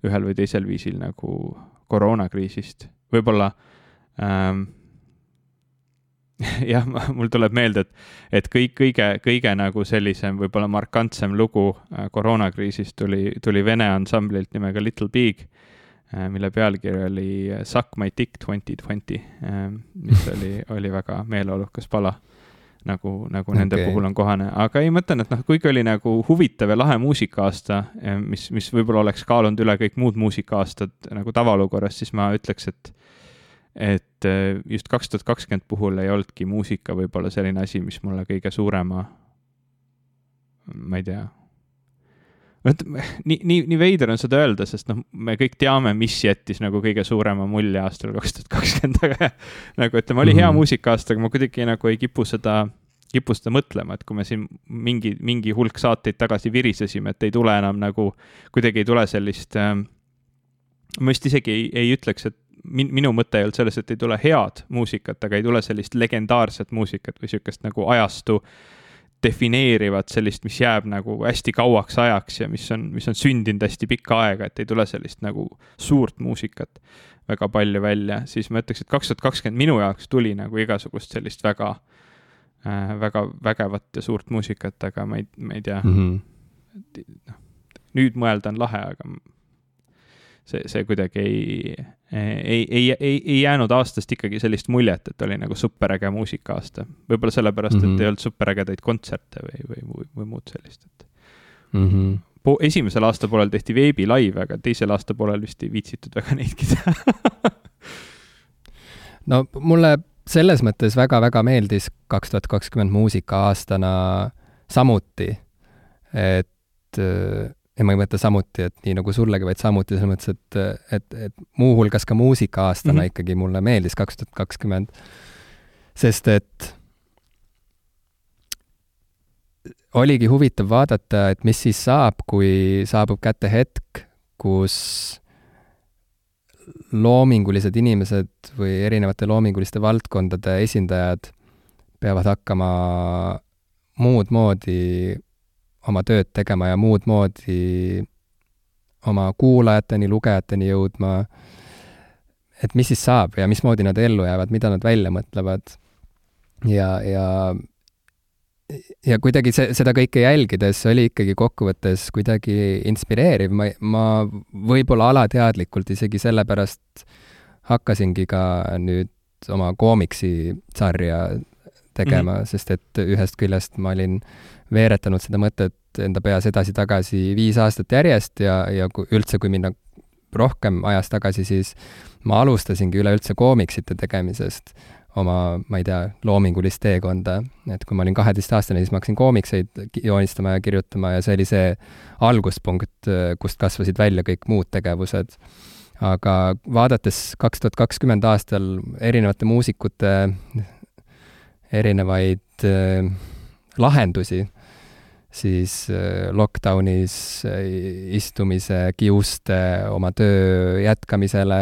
ühel või teisel viisil nagu koroonakriisist, võib-olla ähm, jah, mul tuleb meelde, et, et kõik kõige, kõige nagu sellisem võib-olla markantsem lugu äh, koroonakriisist tuli, tuli vene ansamblilt nimega Little Big, mille pealkiri oli Suck my dick twenty twenty, mis oli, oli väga meeleolukas pala. nagu, nagu nende Okei. puhul on kohane, aga ei, ma ütlen, et noh, kuigi oli nagu huvitav ja lahe muusika-aasta, mis, mis võib-olla oleks kaalunud üle kõik muud muusika-aastad nagu tavaolukorras, siis ma ütleks, et et eh, just kaks tuhat kakskümmend puhul ei olnudki muusika võib-olla selline asi, mis mulle kõige suurema, ma ei tea, vot nii, nii, nii veider on seda öelda, sest noh, me kõik teame, mis jättis nagu kõige suurema mulje aastal kaks tuhat kakskümmend, aga nagu ütleme, oli hea Mhm. muusika-aasta, aga ma kuidagi nagu ei kipu seda, kipu seda mõtlema, et kui me siin mingi, mingi hulk saateid tagasi virisesime, et ei tule enam nagu, kuidagi ei tule sellist ähm, ma vist isegi ei, ei ütleks, et min, minu mõte ei olnud selles, et ei tule head muusikat, aga ei tule sellist legendaarset muusikat või sihukest nagu ajastu defineerivat sellist, mis jääb nagu hästi kauaks ajaks ja mis on, mis on sündinud hästi pikka aega, et ei tule sellist nagu suurt muusikat väga palju välja, siis ma ütleks, et kaks tuhat kakskümmend minu jaoks tuli nagu igasugust sellist väga äh,, väga vägevat ja suurt muusikat, aga ma ei, ma ei tea mm. mm., -hmm. nüüd mõelda on lahe, aga see, see kuidagi ei, ei, ei, ei, ei jäänud aastast ikkagi sellist muljet, et oli nagu superäge muusika-aasta. võib-olla sellepärast mm, -hmm. Mhm. et ei olnud superägedaid kontserte või, või, või, või muud sellist, et Mm -hmm. po-, esimesel aastapoolel tehti veebilaive, aga teisel aastapoolel vist ei viitsitud väga neidki teha. no mulle selles mõttes väga-väga meeldis kaks tuhat kakskümmend muusika-aastana samuti, et ja ma ei mõtle samuti, et nii nagu sullegi, vaid samuti selles mõttes, et, et, et muuhulgas ka muusika-aastana mm. -hmm. ikkagi mulle meeldis kaks tuhat kakskümmend, sest et oligi huvitav vaadata, et mis siis saab, kui saabub kätte hetk, kus loomingulised inimesed või erinevate loominguliste valdkondade esindajad peavad hakkama muud moodi oma tööd tegema ja muud moodi oma kuulajateni, lugejateni jõudma. et mis siis saab ja mismoodi nad ellu jäävad, mida nad välja mõtlevad. ja, ja ja kuidagi see, seda kõike jälgides oli ikkagi kokkuvõttes kuidagi inspireeriv, ma, ma võib-olla alateadlikult isegi sellepärast hakkasingi ka nüüd oma koomiksisarja tegema mm, -hmm. sest et ühest küljest ma olin veeretanud seda mõtet enda peas edasi-tagasi viis aastat järjest ja, ja kui üldse, kui minna rohkem ajas tagasi, siis ma alustasingi üleüldse koomiksite tegemisest oma, ma ei tea, loomingulist teekonda. et kui ma olin kaheteistaastane, siis ma hakkasin koomikseid joonistama ja kirjutama ja see oli see alguspunkt, kust kasvasid välja kõik muud tegevused. aga vaadates kaks tuhat kakskümmend aastal erinevate muusikute erinevaid äh, lahendusi, siis äh, lockdownis äh, istumise, kiuste oma töö jätkamisele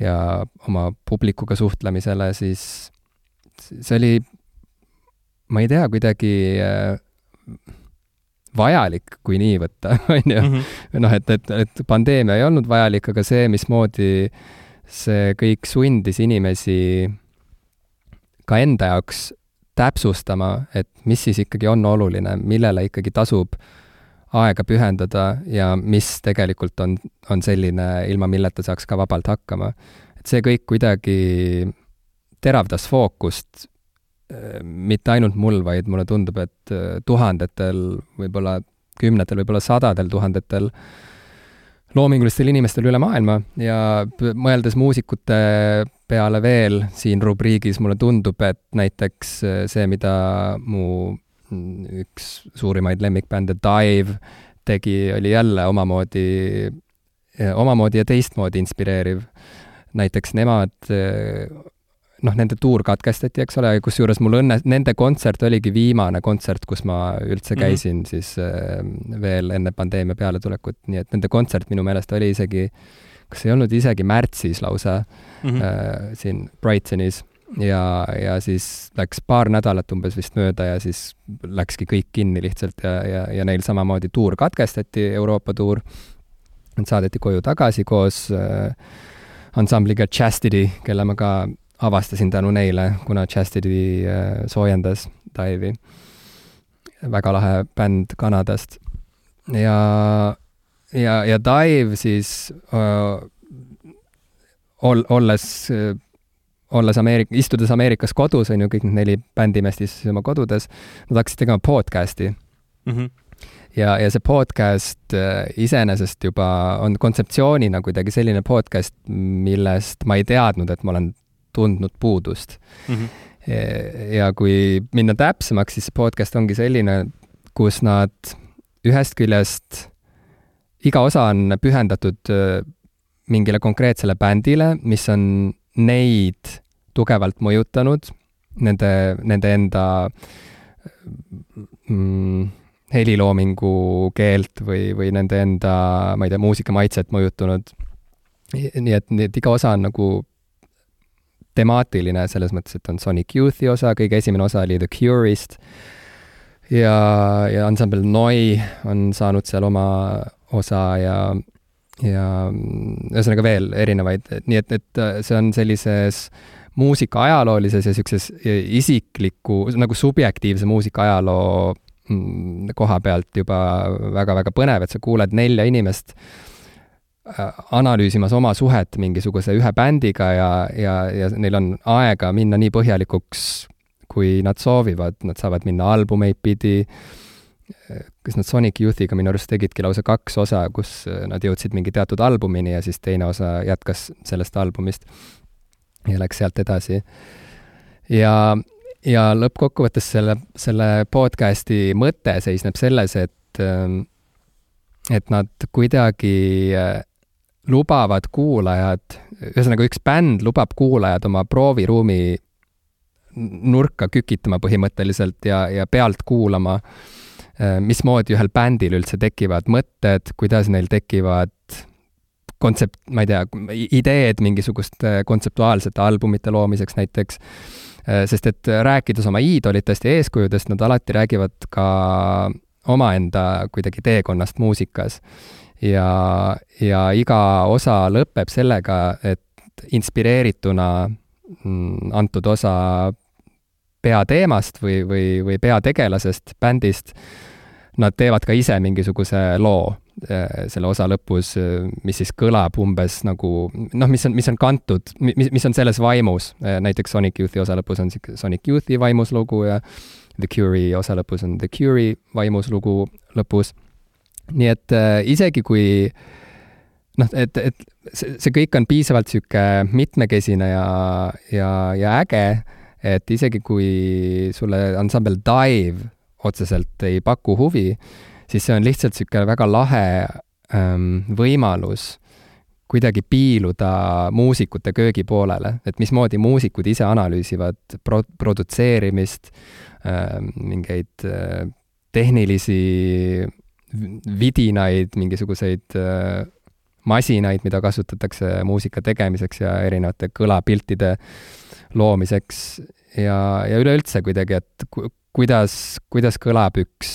ja oma publikuga suhtlemisele, siis see oli, ma ei tea, kuidagi äh, vajalik, kui nii võtta, on ju. noh, et, et, et pandeemia ei olnud vajalik, aga see, mismoodi see kõik sundis inimesi ka enda jaoks täpsustama, et mis siis ikkagi on oluline, millele ikkagi tasub aega pühendada ja mis tegelikult on, on selline, ilma milleta saaks ka vabalt hakkama. et see kõik kuidagi teravdas fookust mitte ainult mul, vaid mulle tundub, et tuhandetel, võib-olla kümnetel, võib-olla sadadel tuhandetel loomingulistel inimestel üle maailma ja mõeldes muusikute peale veel siin rubriigis, mulle tundub, et näiteks see, mida mu üks suurimaid lemmikbände Dive tegi, oli jälle omamoodi, omamoodi ja teistmoodi inspireeriv. näiteks nemad noh, nende tuur katkestati, eks ole, kusjuures mul õnne, nende kontsert oligi viimane kontsert, kus ma üldse mhm. käisin mm -hmm. siis äh, veel enne pandeemia pealetulekut, nii et nende kontsert minu meelest oli isegi, kas ei olnud isegi märtsis lausa mm -hmm. äh, siin Brightonis ja, ja siis läks paar nädalat umbes vist mööda ja siis läkski kõik kinni lihtsalt ja, ja, ja neil samamoodi tuur katkestati, Euroopa tuur. Nad saadeti koju tagasi koos äh, ansambliga Chastity, kelle ma ka avastasin tänu neile, kuna Chastity äh, soojendas Dive'i. väga lahe bänd Kanadast. ja, ja, ja Dive siis äh, ol-, olles olles Ameerik-, istudes Ameerikas kodus, on ju, kõik need neli bändimeest istusid oma kodudes, nad hakkasid tegema podcast'i mm. -hmm. ja, ja see podcast iseenesest juba on kontseptsioonina kuidagi selline podcast, millest ma ei teadnud, et ma olen tundnud puudust mm. -hmm. ja kui minna täpsemaks, siis see podcast ongi selline, kus nad ühest küljest, iga osa on pühendatud äh, mingile konkreetsele bändile, mis on neid tugevalt mõjutanud, nende, nende enda mm, heliloomingu keelt või, või nende enda, ma ei tea, muusikamaitset mõjutanud. nii et, nii et iga osa on nagu temaatiline selles mõttes, et on Sonic Youthi osa, kõige esimene osa oli The Cure'ist ja, ja ansambel Noi on saanud seal oma osa ja, ja ühesõnaga veel erinevaid, nii et, et see on sellises muusika ajaloolises ja niisuguses isikliku, nagu subjektiivse muusika ajaloo mm, koha pealt juba väga-väga põnev, et sa kuuled nelja inimest Äh, analüüsimas oma suhet mingisuguse ühe bändiga ja, ja, ja neil on aega minna nii põhjalikuks, kui nad soovivad, nad saavad minna albumeid pidi, kas nad Sonic Youthiga minu arust tegidki lausa kaks osa, kus nad jõudsid mingi teatud albumini ja siis teine osa jätkas sellest albumist ja läks sealt edasi. ja, ja lõppkokkuvõttes selle, selle podcasti mõte seisneb selles, et et nad kuidagi lubavad kuulajad, ühesõnaga üks bänd lubab kuulajad oma prooviruumi nurka kükitama põhimõtteliselt ja, ja pealt kuulama, äh, mismoodi ühel bändil üldse tekivad mõtted, kuidas neil tekivad kontsept, ma ei tea, ideed mingisuguste kontseptuaalsete albumite loomiseks näiteks, äh, sest et rääkides oma iidolitest ja eeskujudest, nad alati räägivad ka omaenda kuidagi teekonnast muusikas. Ja, ja iga osa lõpeb sellega, et inspireerituna mm, antud osa peateemast või, või, või peategelasest, bändist, nad teevad ka ise mingisuguse loo äh, selle osa lõpus, mis siis kõlab umbes nagu noh, mis on, mis on kantud, mis, mis on selles vaimus, äh, näiteks Sonic Youthi osa lõpus on Sonic Youthi vaimuslugu ja The Cure'i osa lõpus on The Cure'i vaimuslugu lõpus. Nii et äh, isegi kui noh, et, et see, see kõik on piisavalt niisugune mitmekesine ja, ja, ja äge, et isegi kui sulle ansambel Dive otseselt ei paku huvi, siis see on lihtsalt niisugune väga lahe ähm, võimalus kuidagi piiluda muusikute köögi poolele, et mismoodi muusikud ise analüüsivad pro-, produtseerimist äh,, mingeid äh, tehnilisi vidinaid, mingisuguseid äh, masinaid, mida kasutatakse muusika tegemiseks ja erinevate kõlapiltide loomiseks ja, ja üleüldse kuidagi, et kuidas, kuidas kõlab üks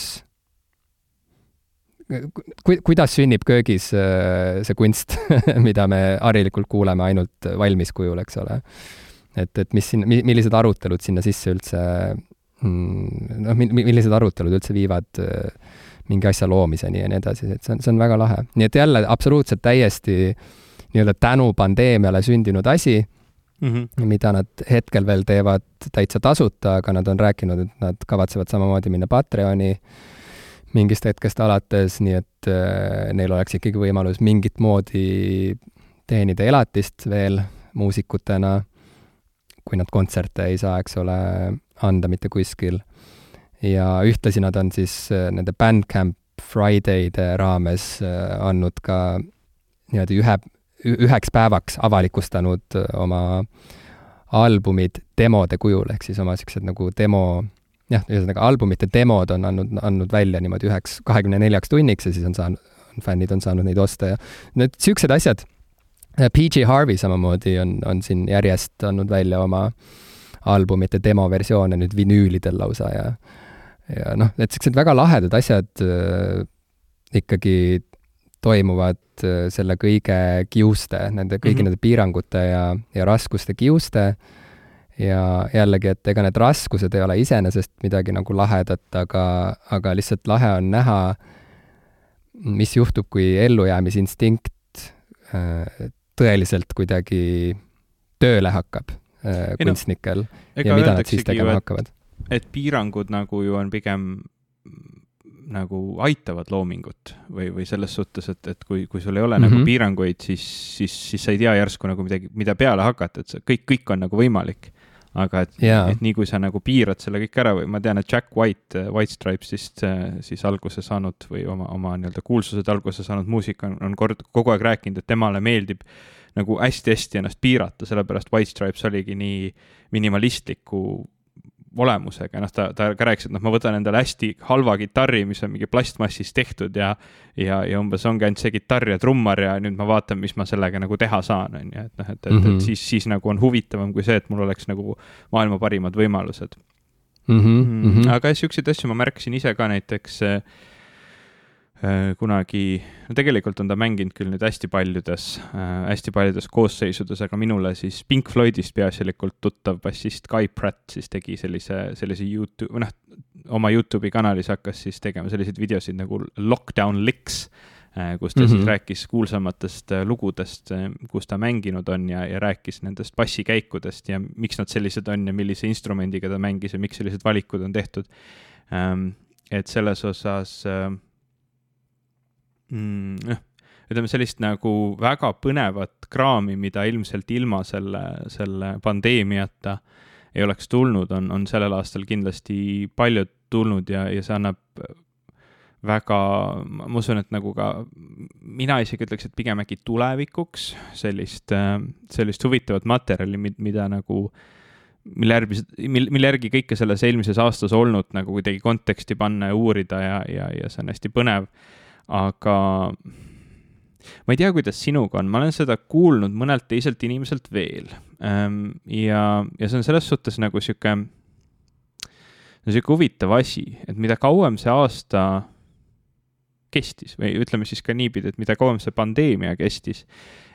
ku-, kuidas sünnib köögis äh, see kunst mida me harilikult kuuleme ainult valmis kujul, eks ole. et, et mis siin, millised arutelud sinna sisse üldse mm, noh, millised arutelud üldse viivad äh, mingi asja loomiseni ja nii edasi, et see on, see on väga lahe. nii et jälle absoluutselt täiesti nii-öelda tänu pandeemiale sündinud asi mm, -hmm. mida nad hetkel veel teevad täitsa tasuta, aga nad on rääkinud, et nad kavatsevad samamoodi minna Patreoni, mingist hetkest alates, nii et äh, neil oleks ikkagi võimalus mingit moodi teenida elatist veel muusikutena, kui nad kontserte ei saa, eks ole, anda mitte kuskil. ja ühtlasi nad on siis äh, nende Bandcamp Friday'de raames äh, andnud ka niimoodi ühe, üheks päevaks avalikustanud oma albumid demode kujul, ehk siis oma niisugused nagu demo jah, ühesõnaga albumite demod on andnud, andnud välja niimoodi üheks, kahekümne neljaks tunniks ja siis on saanud, fännid on saanud neid osta ja need niisugused asjad, PG Harvey samamoodi on, on siin järjest andnud välja oma albumite demoversioone nüüd vinüülidel lausa ja ja noh, et niisugused väga lahedad asjad äh, ikkagi toimuvad äh, selle kõige kiuste, nende kõigi mm -hmm. nende piirangute ja, ja raskuste kiuste ja jällegi, et ega need raskused ei ole iseenesest midagi nagu lahedat, aga, aga lihtsalt lahe on näha, mis juhtub, kui ellujäämisinstinkt äh, tõeliselt kuidagi tööle hakkab äh, kunstnikel no, ja mida nad siis tegema hakkavad. et piirangud nagu ju on pigem nagu aitavad loomingut või, või selles suhtes, et, et kui, kui sul ei ole mm -hmm. nagu mhm. piiranguid, siis, siis, siis sa ei tea järsku nagu midagi, mida peale hakata, et see kõik, kõik on nagu võimalik aga et yeah., et nii kui sa nagu piirad selle kõik ära või ma tean, et Jack White äh, White Stripesist äh, siis alguse saanud või oma, oma nii-öelda kuulsused alguse saanud muusik on, on kord, kogu aeg rääkinud, et temale meeldib nagu hästi-hästi ennast piirata, sellepärast White Stripes oligi nii minimalistliku olemusega, noh, ta, ta ka rääkis, et noh, ma võtan endale hästi halva kitarri, mis on mingi plastmassist tehtud ja ja, ja umbes ongi ainult see kitarr ja trummar ja nüüd ma vaatan, mis ma sellega nagu teha saan, on ju, et noh, et, et, -hmm. et mhm. siis, siis nagu on huvitavam kui see, et mul oleks nagu maailma parimad võimalused mm. -hmm, mm -hmm. aga siukseid asju ma märkasin ise ka näiteks Äh, kunagi, no tegelikult on ta mänginud küll nüüd hästi paljudes äh,, hästi paljudes koosseisudes, aga minule siis Pink Floydist peaasjalikult tuttav bassist Guy Pratt siis tegi sellise, sellise Youtube, või noh, oma Youtube'i kanalis hakkas siis tegema selliseid videosid nagu Lockdown Licks äh,, kus ta mm -hmm. siis rääkis kuulsamatest äh, lugudest, äh, kus ta mänginud on ja, ja rääkis nendest bassikäikudest ja miks nad sellised on ja millise instrumendiga ta mängis ja miks sellised valikud on tehtud ähm,. et selles osas äh, mm,, ütleme sellist nagu väga põnevat kraami, mida ilmselt ilma selle, selle pandeemiata ei oleks tulnud, on, on sellel aastal kindlasti palju tulnud ja, ja see annab väga, ma usun, et nagu ka mina isegi ütleks, et pigem äkki tulevikuks sellist, sellist huvitavat materjali, mida nagu, mille järgi, mille järgi kõike selles eelmises aastas olnud nagu kuidagi konteksti panna ja uurida ja, ja, ja see on hästi põnev aga ma ei tea, kuidas sinuga on, ma olen seda kuulnud mõnelt teiselt inimeselt veel. Ehm, ja, ja see on selles suhtes nagu sihuke, sihuke huvitav asi, et mida kauem see aasta kestis või ütleme siis ka niipidi, et mida kauem see pandeemia kestis,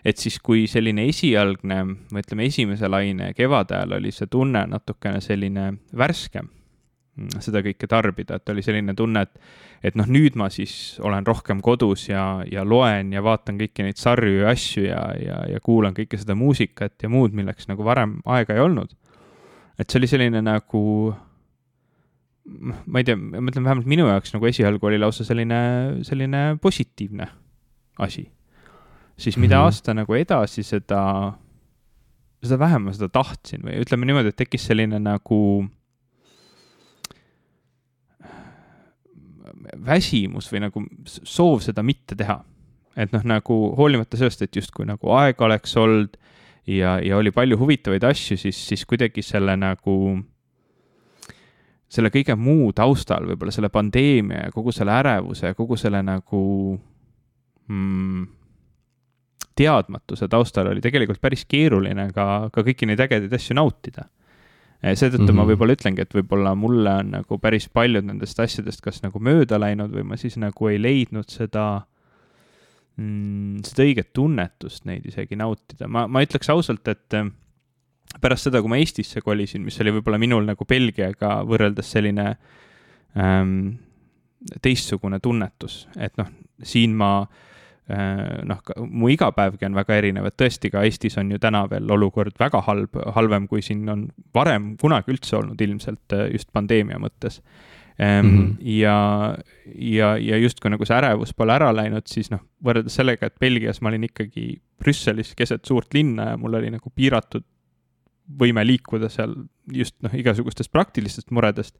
et siis kui selline esialgne või ütleme, esimese laine kevade ajal oli see tunne natukene selline värskem seda kõike tarbida, et oli selline tunne, et, et noh, nüüd ma siis olen rohkem kodus ja, ja loen ja vaatan kõiki neid sarju ja asju ja, ja, ja kuulan kõike seda muusikat ja muud, milleks nagu varem aega ei olnud. et see oli selline nagu, ma ei tea, ma mõtlen vähemalt minu jaoks nagu esialgu oli lausa selline, selline positiivne asi. siis mida mm -hmm. aasta nagu edasi, seda, seda vähem ma seda tahtsin või ütleme niimoodi, et tekkis selline nagu väsimus või nagu soov seda mitte teha. et noh, nagu hoolimata sellest, et justkui nagu aega oleks olnud ja, ja oli palju huvitavaid asju, siis, siis kuidagi selle nagu, selle kõige muu taustal, võib-olla selle pandeemia ja kogu selle ärevuse ja kogu selle nagu mm, teadmatuse taustal oli tegelikult päris keeruline ka, ka kõiki neid ägedaid asju nautida seetõttu mm -hmm. ma mhm. võib-olla ütlengi, et võib-olla mulle on nagu päris paljud nendest asjadest kas nagu mööda läinud või ma siis nagu ei leidnud seda mm,, seda õiget tunnetust neid isegi nautida. ma, ma ütleks ausalt, et eh, pärast seda, kui ma Eestisse kolisin, mis oli võib-olla minul nagu Belgiaga võrreldes selline ähm, teistsugune tunnetus, et noh, siin ma Äh, noh, mu igapäevgi on väga erinev, et tõesti ka Eestis on ju täna veel olukord väga halb, halvem, kui siin on varem kunagi üldse olnud ilmselt äh, just pandeemia mõttes. mm. -hmm. ja, ja, ja justkui nagu see ärevus pole ära läinud, siis noh, võrreldes sellega, et Belgias ma olin ikkagi Brüsselis keset suurt linna ja mul oli nagu piiratud võime liikuda seal just noh, igasugustest praktilistest muredest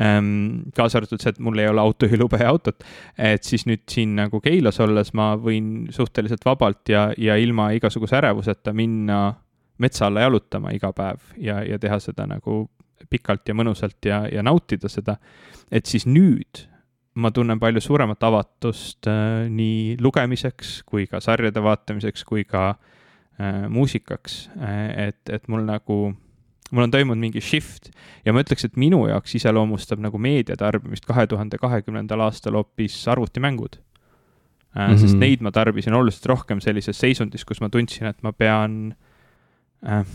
ähm,. kaasa arvatud see, et mul ei ole autojuhilube ja autot, et siis nüüd siin nagu Keilas olles ma võin suhteliselt vabalt ja, ja ilma igasuguse ärevuseta minna metsa alla jalutama iga päev ja, ja teha seda nagu pikalt ja mõnusalt ja, ja nautida seda. et siis nüüd ma tunnen palju suuremat avatust äh, nii lugemiseks kui ka sarjade vaatamiseks kui ka äh, muusikaks äh,. et, et mul nagu, mul on toimunud mingi shift ja ma ütleks, et minu jaoks iseloomustab nagu meediatarbimist kahe tuhande kahekümnendal aastal hoopis arvutimängud äh,. Mm -hmm. sest neid ma tarbisin oluliselt rohkem sellises seisundis, kus ma tundsin, et ma pean äh,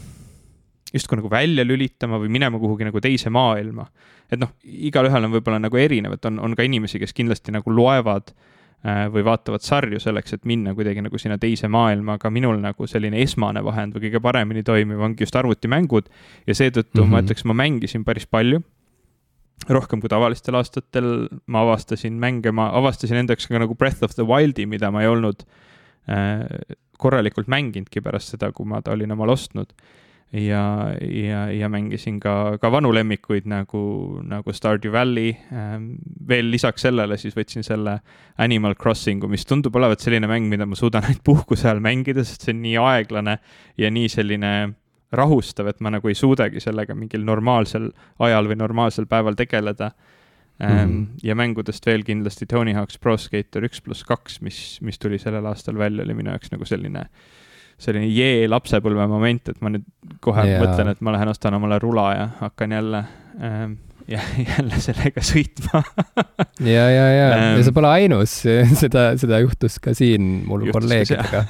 justkui nagu välja lülitama või minema kuhugi nagu teise maailma. et noh, igalühel on võib-olla nagu erinev, et on, on ka inimesi, kes kindlasti nagu loevad äh, või vaatavad sarju selleks, et minna kuidagi nagu sinna teise maailma, aga minul nagu selline esmane vahend või kõige paremini toimiv ongi just arvutimängud. Ja seetõttu mm -hmm. ma ütleks, ma mängisin päris palju. Rohkem kui tavalistel aastatel, ma avastasin mänge, ma avastasin endaks ka nagu Breath of the Wildi, mida ma ei olnud äh, korralikult mänginudki pärast seda, kui ma ta olin omal ostnud ja, ja, ja mängisin ka, ka vanu lemmikuid nagu, nagu Stardew Valley. Ähm, veel lisaks sellele siis võtsin selle Animal Crossingu, mis tundub olevat selline mäng, mida ma suudan ainult puhkuse ajal mängida, sest see on nii aeglane ja nii selline rahustav, et ma nagu ei suudagi sellega mingil normaalsel ajal või normaalsel päeval tegeleda mm. -hmm. ja mängudest veel kindlasti Tony Hawk's Pro Skater üks pluss kaks, mis, mis tuli sellel aastal välja, oli minu jaoks nagu selline äh, selline jee lapsepõlve moment, et ma nüüd kohe yeah. mõtlen, et ma lähen ostan omale rula ja hakkan jälle ähm, ja jälle sellega sõitma. Ja, ja, ja ja sa pole ainus, seda, seda juhtus ka siin mul kolleegidega.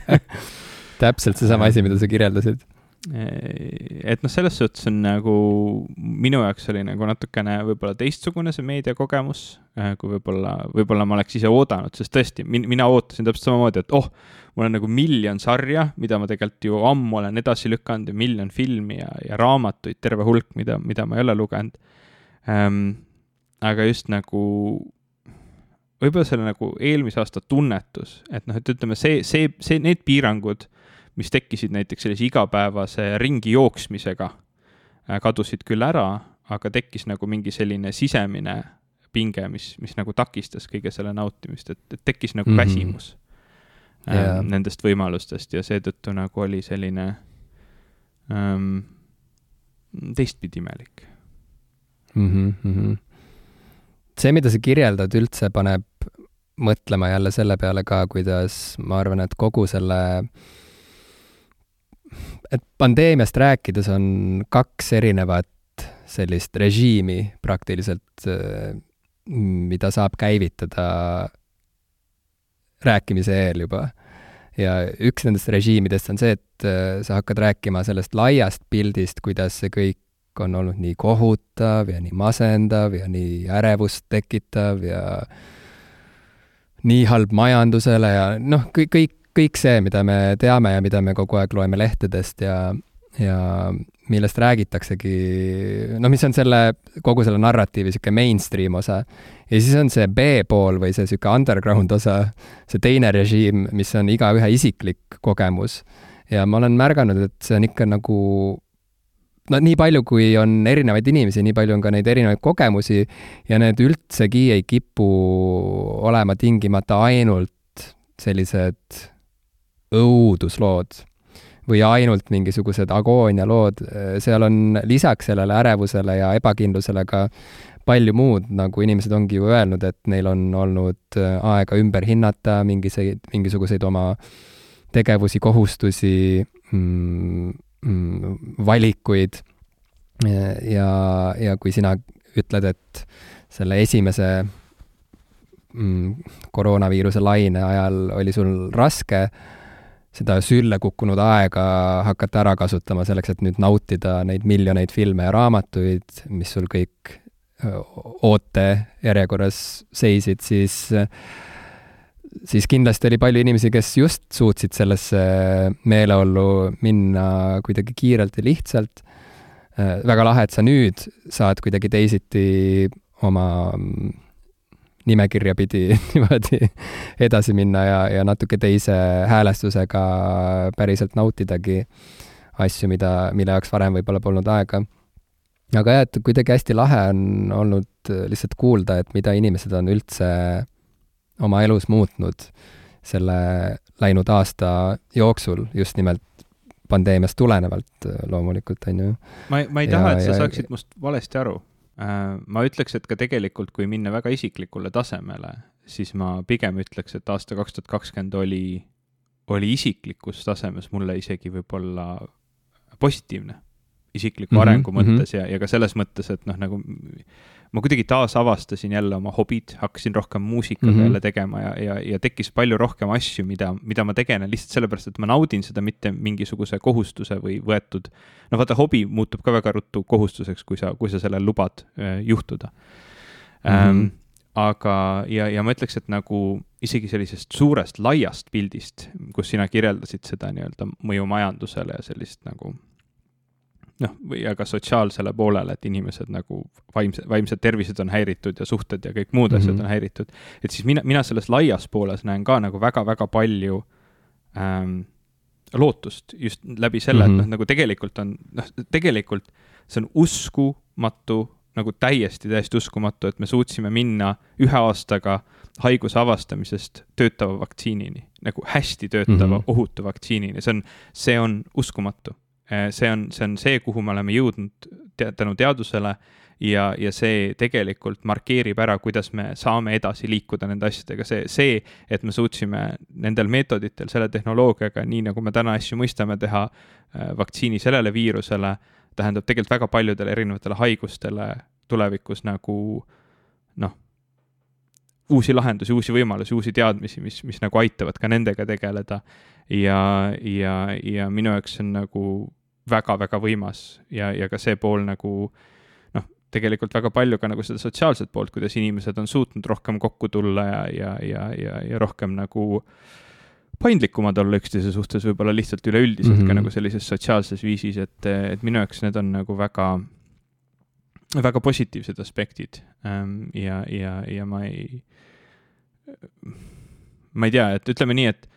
täpselt seesama asi, mida sa kirjeldasid. Et noh, selles suhtes on nagu minu jaoks oli nagu natukene võib-olla teistsugune see meediakogemus, äh, kui võib-olla, võib-olla ma oleks ise oodanud, sest tõesti min,, mina ootasin täpselt samamoodi, et oh, mul on nagu miljon sarja, mida ma tegelikult ju ammu olen edasi lükanud ja miljon filmi ja, ja raamatuid terve hulk, mida, mida ma ei ole lugenud ähm,. aga just nagu võib-olla selle nagu eelmise aasta tunnetus, et noh, et ütleme, see, see, see, need piirangud mis tekkisid näiteks sellise igapäevase ringi jooksmisega, äh, kadusid küll ära, aga tekkis nagu mingi selline sisemine pinge, mis, mis nagu takistas kõige selle nautimist, et, et tekkis nagu mm -hmm. väsimus yeah. ähm, nendest võimalustest ja seetõttu nagu oli selline ähm, teistpidi imelik mm. -hmm. see, mida sa kirjeldad, üldse paneb mõtlema jälle selle peale ka, kuidas ma arvan, et kogu selle äh, et pandeemiast rääkides on kaks erinevat sellist režiimi praktiliselt, mida saab käivitada rääkimise eel juba. ja üks nendest režiimidest on see, et äh, sa hakkad rääkima sellest laiast pildist, kuidas see kõik on olnud nii kohutav ja nii masendav ja nii ärevust tekitav ja nii halb majandusele ja noh, kõik, kõik kõik see, mida me teame ja mida me kogu aeg loeme lehtedest ja, ja millest räägitaksegi, noh, mis on selle, kogu selle narratiivi niisugune mainstream osa. ja siis on see B-pool või see niisugune underground osa, see teine režiim, mis on igaühe isiklik kogemus. ja ma olen märganud, et see on ikka nagu no nii palju, kui on erinevaid inimesi, nii palju on ka neid erinevaid kogemusi ja need üldsegi ei kipu olema tingimata ainult sellised õuduslood või ainult mingisugused agoonialood, seal on lisaks sellele ärevusele ja ebakindlusele ka palju muud, nagu inimesed ongi ju öelnud, et neil on olnud aega ümber hinnata mingiseid, mingisuguseid oma tegevusi, kohustusi mm,, mm, valikuid. ja, ja kui sina ütled, et selle esimese mm, koroonaviiruse laine ajal oli sul raske seda sülle kukkunud aega hakata ära kasutama selleks, et nüüd nautida neid miljoneid filme ja raamatuid, mis sul kõik ootejärjekorras seisid, siis siis kindlasti oli palju inimesi, kes just suutsid sellesse meeleollu minna kuidagi kiirelt ja lihtsalt. väga lahe, et sa nüüd saad kuidagi teisiti oma nimekirja pidi niimoodi edasi minna ja, ja natuke teise häälestusega päriselt nautidagi asju, mida, mille jaoks varem võib-olla polnud aega. aga jah, et kuidagi hästi lahe on olnud lihtsalt kuulda, et mida inimesed on üldse oma elus muutnud selle läinud aasta jooksul just nimelt pandeemiast tulenevalt loomulikult, on ju. ma, ma ei taha, et sa ja, saaksid must valesti aru. Äh, ma ütleks, et ka tegelikult, kui minna väga isiklikule tasemele, siis ma pigem ütleks, et aasta kaks tuhat kakskümmend oli, oli isiklikus tasemes mulle isegi võib-olla positiivne isikliku mm -hmm, arengu mõttes mm -hmm. ja, ja ka selles mõttes, et noh, nagu ma kuidagi taasavastasin jälle oma hobid, hakkasin rohkem muusikaga mm -hmm. jälle tegema ja, ja, ja tekkis palju rohkem asju, mida, mida ma tegelen lihtsalt sellepärast, et ma naudin seda mitte mingisuguse kohustuse või võetud. no vaata, hobi muutub ka väga ruttu kohustuseks, kui sa, kui sa sellel lubad äh, juhtuda mm. -hmm. Ähm, aga, ja, ja ma ütleks, et nagu isegi sellisest suurest laiast pildist, kus sina kirjeldasid seda nii-öelda mõju majandusele ja sellist nagu noh, või aga sotsiaalsele poolele, et inimesed nagu vaimse, vaimsed tervised on häiritud ja suhted ja kõik muud mm -hmm. asjad mhm. on häiritud. et siis mina, mina selles laias pooles näen ka nagu väga-väga palju ähm, lootust just läbi selle mm, -hmm. et mhm. noh, nagu tegelikult on, noh, tegelikult see on uskumatu, nagu täiesti, täiesti uskumatu, et me suutsime minna ühe aastaga haiguse avastamisest töötava vaktsiinini, nagu hästi töötava mm, -hmm. ohutu vaktsiinini, see on, see on uskumatu see on, see on see, kuhu me oleme jõudnud te tänu teadusele ja, ja see tegelikult markeerib ära, kuidas me saame edasi liikuda nende asjadega, see, see, et me suutsime nendel meetoditel, selle tehnoloogiaga, nii nagu me täna asju mõistame, teha äh, vaktsiini sellele viirusele, tähendab tegelikult väga paljudele erinevatele haigustele tulevikus nagu noh, uusi lahendusi, uusi võimalusi, uusi teadmisi, mis, mis nagu aitavad ka nendega tegeleda. ja, ja, ja minu jaoks on nagu väga-väga võimas ja, ja ka see pool nagu noh, tegelikult väga palju ka nagu seda sotsiaalset poolt, kuidas inimesed on suutnud rohkem kokku tulla ja, ja, ja, ja, ja rohkem nagu paindlikumad olla üksteise suhtes võib-olla lihtsalt üleüldiselt mm -hmm. ka mhm. nagu sellises sotsiaalses viisis, et, et minu jaoks need on nagu väga, väga positiivsed aspektid. Ähm, ja, ja, ja ma ei, ma ei tea, et ütleme nii, et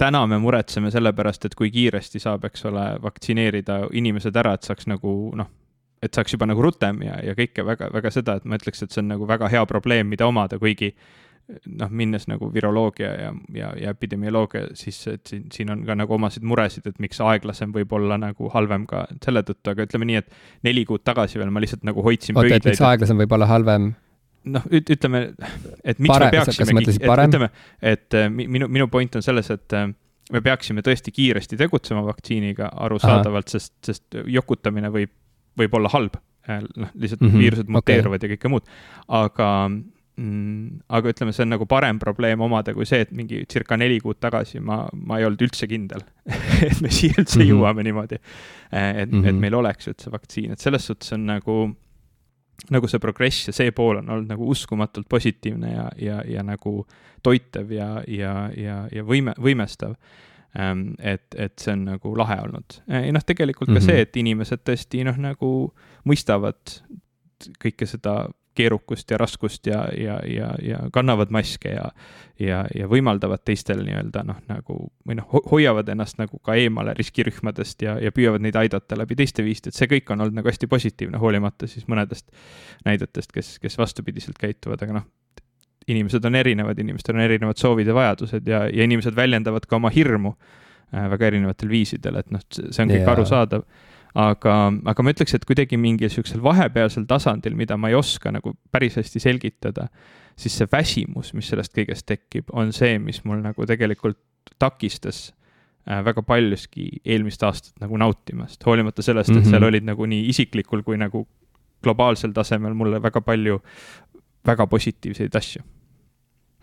täna me muretseme selle pärast, et kui kiiresti saab, eks ole, vaktsineerida inimesed ära, et saaks nagu noh, et saaks juba nagu rutem ja, ja kõike väga, väga seda, et ma ütleks, et see on nagu väga hea probleem, mida omada, kuigi noh, minnes nagu viroloogia ja, ja, ja epidemioloogia sisse, et siin, siin on ka nagu omasid muresid, et miks aeglasem võib olla nagu halvem ka selle tõttu, aga ütleme nii, et neli kuud tagasi veel ma lihtsalt nagu hoidsin oota, et miks aeglasem võib olla halvem? Noh, ütleme, et miks Pare, me peaksime, et ütleme, et äh, minu, minu point on selles, et äh, me peaksime tõesti kiiresti tegutsema vaktsiiniga arusaadavalt, sest, sest jokutamine võib, võib olla halb. Äh, noh, lihtsalt mm -hmm, viirused muteeruvad okay. ja kõike muud. aga mm,, aga ütleme, see on nagu parem probleem omada kui see, et mingi circa neli kuud tagasi ma, ma ei olnud üldse kindel et me siia üldse mm -hmm. jõuame niimoodi. et mm, -hmm. et mhm. meil oleks üldse vaktsiin, et selles suhtes on nagu nagu see progress ja see pool on olnud nagu uskumatult positiivne ja, ja, ja nagu toitev ja, ja, ja, ja võime, võimestav. Ähm, et, et see on nagu lahe olnud. ja noh, tegelikult ka mm -hmm. see, et inimesed tõesti noh, nagu mõistavad kõike seda keerukust ja raskust ja, ja, ja, ja kannavad maske ja, ja, ja võimaldavad teistel nii-öelda noh, nagu või noh, hoiavad ennast nagu ka eemale riskirühmadest ja, ja püüavad neid aidata läbi teiste viiside, et see kõik on olnud nagu hästi positiivne, hoolimata siis mõnedest näidetest, kes, kes vastupidiselt käituvad, aga noh, inimesed on erinevad, inimestel on erinevad soovid ja vajadused ja, ja inimesed väljendavad ka oma hirmu äh, väga erinevatel viisidel, et noh, see on kõik yeah. arusaadav aga, aga ma ütleks, et kuidagi mingil sihukesel vahepealsel tasandil, mida ma ei oska nagu päris hästi selgitada, siis see väsimus, mis sellest kõigest tekib, on see, mis mul nagu tegelikult takistas äh, väga paljuski eelmist aastat nagu nautimast, hoolimata sellest, et mm -hmm. seal olid nagu nii isiklikul kui nagu globaalsel tasemel mulle väga palju väga positiivseid asju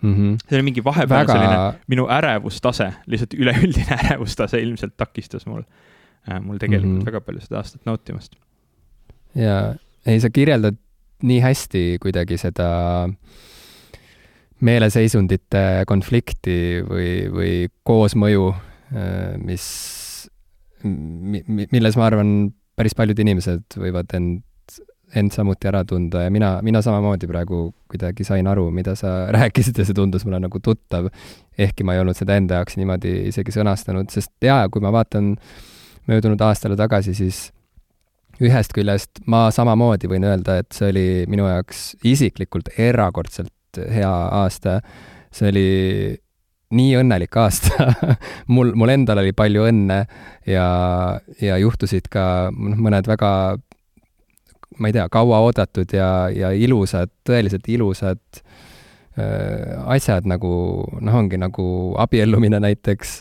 mm. -hmm. see oli mingi vahepeal väga... selline minu ärevustase, lihtsalt üleüldine ärevustase ilmselt takistas mul mul tegelikult mm -hmm. väga palju seda aastat nautimast. jaa, ei, sa kirjeldad nii hästi kuidagi seda meeleseisundite konflikti või, või koosmõju, äh, mis, milles ma arvan, päris paljud inimesed võivad end end samuti ära tunda ja mina, mina samamoodi praegu kuidagi sain aru, mida sa rääkisid ja see tundus mulle nagu tuttav, ehkki ma ei olnud seda enda jaoks niimoodi isegi sõnastanud, sest jaa, kui ma vaatan möödunud aastale tagasi, siis ühest küljest ma samamoodi võin öelda, et see oli minu jaoks isiklikult erakordselt hea aasta. see oli nii õnnelik aasta mul, mul endal oli palju õnne ja, ja juhtusid ka noh, mõned väga ma ei tea, kauaoodatud ja, ja ilusad, tõeliselt ilusad äh, asjad nagu noh, ongi nagu abiellumine näiteks,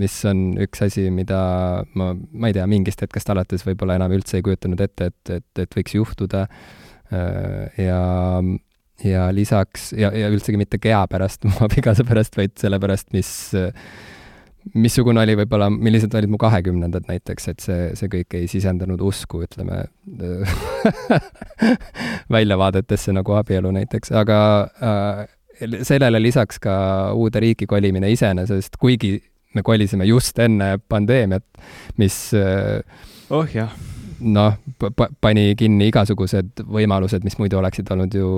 mis on üks asi, mida ma, ma ei tea, mingist hetkest alates võib-olla enam üldse ei kujutanud ette, et, et, et võiks juhtuda äh,. ja, ja lisaks, ja, ja üldsegi mitte kea pärast, mu abikaasa pärast, vaid sellepärast, mis äh, missugune oli võib-olla, millised olid mu kahekümnendad näiteks, et see, see kõik ei sisendanud usku, ütleme väljavaadetesse nagu abielu näiteks, aga äh, sellele lisaks ka uude riiki kolimine iseenesest, kuigi me kolisime just enne pandeemiat, mis äh, oh jah. noh, pani kinni igasugused võimalused, mis muidu oleksid olnud ju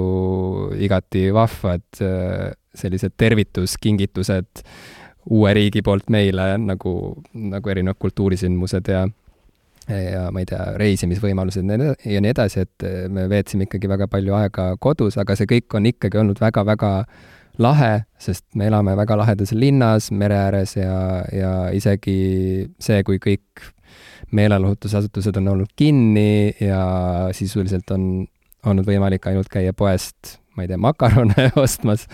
igati vahvad, äh, sellised tervituskingitused uue riigi poolt meile nagu, nagu erinevad kultuurisündmused ja ja ma ei tea, reisimisvõimalused ja nii edasi, et me veetsime ikkagi väga palju aega kodus, aga see kõik on ikkagi olnud väga-väga lahe, sest me elame väga lahedas linnas, mere ääres ja, ja isegi see, kui kõik meelelahutusasutused on olnud kinni ja sisuliselt on olnud võimalik ainult käia poest, ma ei tea, makarone ostmas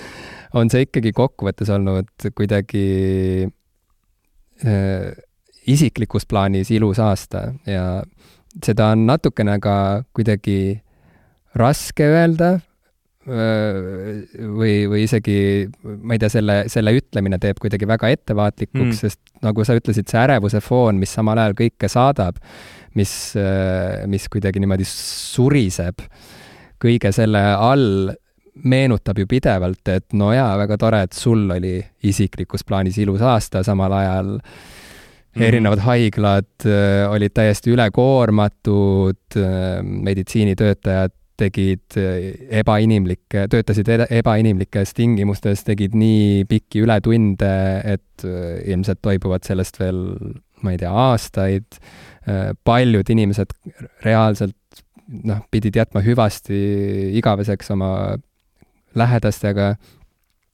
on see ikkagi kokkuvõttes olnud kuidagi äh, isiklikus plaanis ilus aasta ja seda on natukene ka kuidagi raske öelda äh, või, või isegi, ma ei tea, selle, selle ütlemine teeb kuidagi väga ettevaatlikuks mm., sest nagu sa ütlesid, see ärevuse foon, mis samal ajal kõike saadab, mis, äh, mis kuidagi niimoodi suriseb, kõige selle all meenutab ju pidevalt, et no jaa, väga tore, et sul oli isiklikus plaanis ilus aasta, samal ajal mm erinevad haiglad äh, olid täiesti ülekoormatud äh,, meditsiinitöötajad tegid äh, ebainimlikke, töötasid ebainimlikes tingimustes, tegid nii pikki ületunde, et ilmselt toibuvad sellest veel, ma ei tea, aastaid. Paljud inimesed reaalselt noh, pidid jätma hüvasti igaveseks oma lähedastega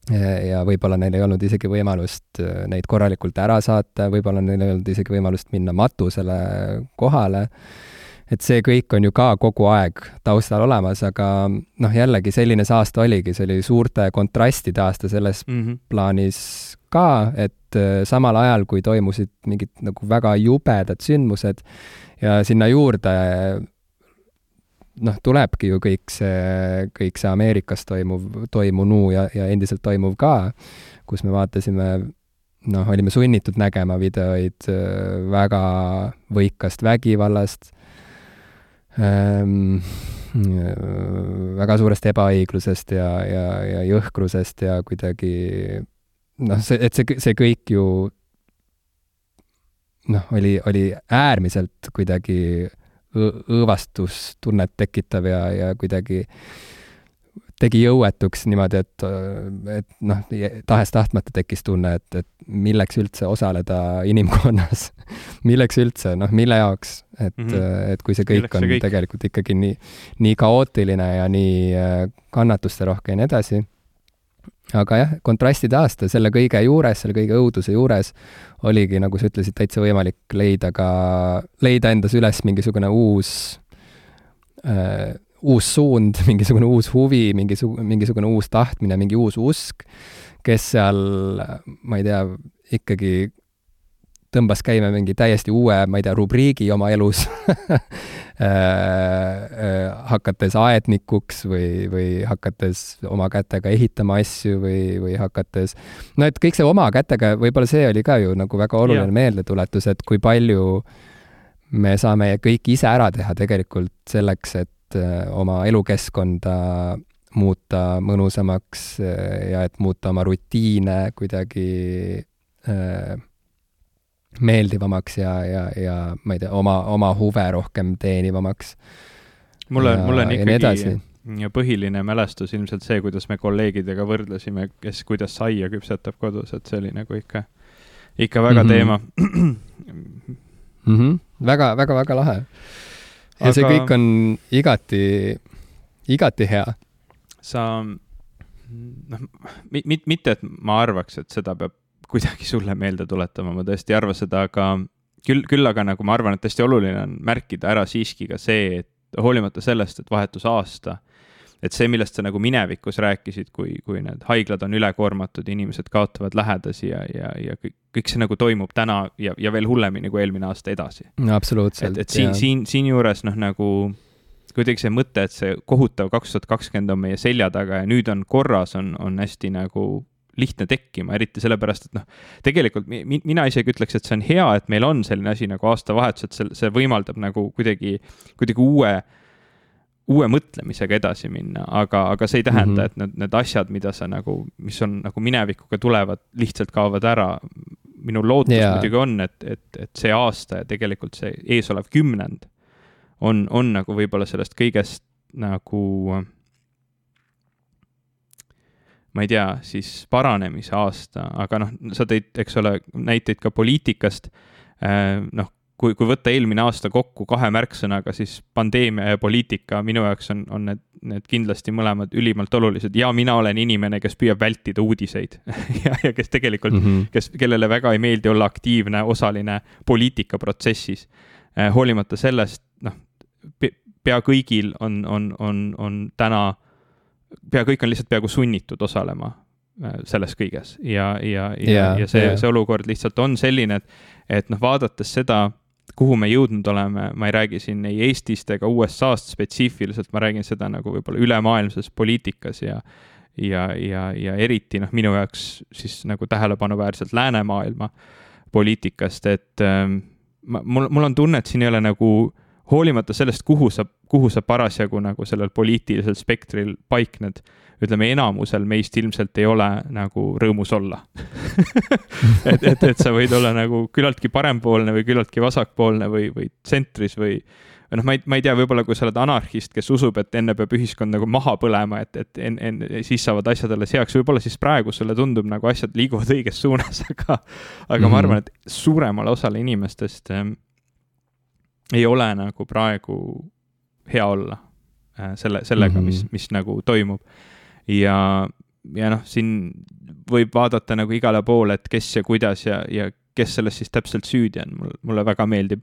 ja võib-olla neil ei olnud isegi võimalust äh, neid korralikult ära saata, võib-olla neil ei olnud isegi võimalust minna matusele kohale, et see kõik on ju ka kogu aeg taustal olemas, aga noh, jällegi selline see aasta oligi, see oli suurte kontrastide aasta selles mm -hmm. plaanis ka, et äh, samal ajal, kui toimusid mingid nagu väga jubedad sündmused ja sinna juurde noh, tulebki ju kõik see, kõik see Ameerikas toimuv, toimunu ja, ja endiselt toimuv ka, kus me vaatasime noh, olime sunnitud nägema videoid äh, väga võikast vägivallast ähm,, väga suurest ebaõiglusest ja, ja, ja jõhkrusest ja kuidagi noh, see, et see, see kõik ju noh, oli, oli äärmiselt kuidagi õõvastustunnet tekitav ja, ja kuidagi tegi jõuetuks niimoodi, et, et noh, tahes-tahtmata tekkis tunne, et, et milleks üldse osaleda inimkonnas milleks üldse, noh, mille jaoks, et mm, -hmm. et kui see kõik milleks on see kõik? tegelikult ikkagi nii, nii kaootiline ja nii äh, kannatusterohke ja nii edasi aga jah, kontrastide aasta selle kõige juures, selle kõige õuduse juures oligi, nagu sa ütlesid, täitsa võimalik leida ka, leida endas üles mingisugune uus äh,, uus suund, mingisugune uus huvi, mingisugune, mingisugune uus tahtmine, mingi uus usk, kes seal, ma ei tea, ikkagi tõmbas käima mingi täiesti uue, ma ei tea, rubriigi oma elus äh, äh, hakates aednikuks või, või hakates oma kätega ehitama asju või, või hakates, no et kõik see oma kätega, võib-olla see oli ka ju nagu väga oluline meeldetuletus, et kui palju me saame kõik ise ära teha tegelikult selleks, et äh, oma elukeskkonda muuta mõnusamaks ja et muuta oma rutiine kuidagi äh, meeldivamaks ja, ja, ja ma ei tea, oma, oma huve rohkem teenivamaks. mulle, mulle on ikkagi ja põhiline mälestus ilmselt see, kuidas me kolleegidega võrdlesime, kes kuidas saia küpsetab kodus, et see oli nagu ikka, ikka väga mm -hmm. teema mm. -hmm. väga, väga, väga lahe. ja Aga... see kõik on igati, igati hea. sa, noh, mit-, mitte, et ma arvaks, et seda peab kuidagi sulle meelde tuletama, ma tõesti ei arva seda, aga küll, küll aga nagu ma arvan, et hästi oluline on märkida ära siiski ka see, et hoolimata sellest, et vahetus aasta, et see, millest sa nagu minevikus rääkisid, kui, kui need haiglad on ülekoormatud, inimesed kaotavad lähedasi ja, ja, ja kõik, kõik see nagu toimub täna ja, ja veel hullemini kui eelmine aasta edasi. no absoluutselt. et, et siin, siin, siinjuures noh, nagu kuidagi see mõte, et see kohutav kaks tuhat kakskümmend on meie selja taga ja nüüd on korras, on, on hästi nagu lihtne tekkima, eriti sellepärast, et noh, tegelikult mi, mina isegi ütleks, et see on hea, et meil on selline asi nagu aastavahetus, et see, see võimaldab nagu kuidagi, kuidagi uue, uue mõtlemisega edasi minna, aga, aga see ei tähenda mm, -hmm. et need, need asjad, mida sa nagu, mis on nagu minevikuga tulevad, lihtsalt kaovad ära. minu lootus yeah. muidugi on, et, et, et see aasta ja tegelikult see eesolev kümnend on, on nagu võib-olla sellest kõigest nagu ma ei tea, siis paranemise aasta, aga noh, sa tõid, eks ole, näiteid ka poliitikast. Äh, noh, kui, kui võtta eelmine aasta kokku kahe märksõnaga, siis pandeemia ja poliitika minu jaoks on, on need, need kindlasti mõlemad ülimalt olulised ja mina olen inimene, kes püüab vältida uudiseid ja, ja kes tegelikult mm, -hmm. kes, kellele väga ei meeldi olla aktiivne osaline poliitikaprotsessis. Äh, hoolimata sellest, noh, pea kõigil on, on, on, on täna pea kõik on lihtsalt peaaegu sunnitud osalema äh, selles kõiges ja, ja, ja yeah,, ja see yeah., see olukord lihtsalt on selline, et, et noh, vaadates seda, kuhu me jõudnud oleme, ma ei räägi siin ei Eestist ega USA-st spetsiifiliselt, ma räägin seda nagu võib-olla ülemaailmses poliitikas ja ja, ja, ja eriti noh, minu jaoks siis nagu tähelepanuväärselt läänemaailma poliitikast, et ähm, ma, mul, mul on tunne, et siin ei ole nagu hoolimata sellest, kuhu sa kuhu sa parasjagu nagu sellel poliitilisel spektril paikned, ütleme, enamusel meist ilmselt ei ole nagu rõõmus olla et, et, et sa võid olla nagu küllaltki parempoolne või küllaltki vasakpoolne või, või tsentris või noh, ma ei, ma ei tea, võib-olla kui sa oled anarhist, kes usub, et enne peab ühiskond nagu maha põlema, et, et en, en, siis saavad asjad alles heaks, võib-olla siis praegu sulle tundub nagu asjad liiguvad õiges suunas, aga, aga mm -hmm. ma mhm. arvan, et suuremale osale inimestest ähm, ei ole nagu praegu hea olla äh, selle, sellega mm, -hmm. mis, mis nagu toimub. ja, ja noh, siin võib vaadata nagu igale poole, et kes ja kuidas ja, ja kes selles siis täpselt süüdi on, mul, mulle väga meeldib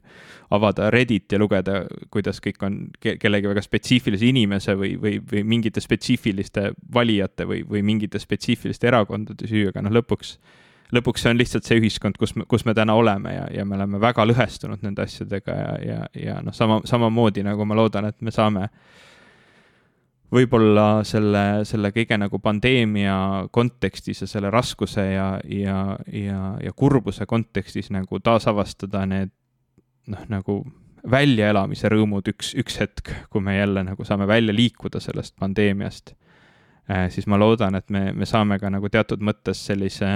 avada Reddit ja lugeda, kuidas kõik on ke kellegi väga spetsiifilise inimese või, või, või mingite spetsiifiliste valijate või, või mingite spetsiifiliste erakondade süü, aga noh, lõpuks äh, lõpuks see on lihtsalt see ühiskond, kus me, kus me täna oleme ja, ja me oleme väga lõhestunud nende asjadega ja, ja, ja noh, sama, samamoodi nagu ma loodan, et me saame võib-olla selle, selle kõige nagu pandeemia kontekstis ja selle raskuse ja, ja, ja, ja kurbuse kontekstis nagu taasavastada need noh, nagu väljaelamise rõõmud üks, üks hetk, kui me jälle nagu saame välja liikuda sellest pandeemiast eh,, siis ma loodan, et me, me saame ka nagu teatud mõttes sellise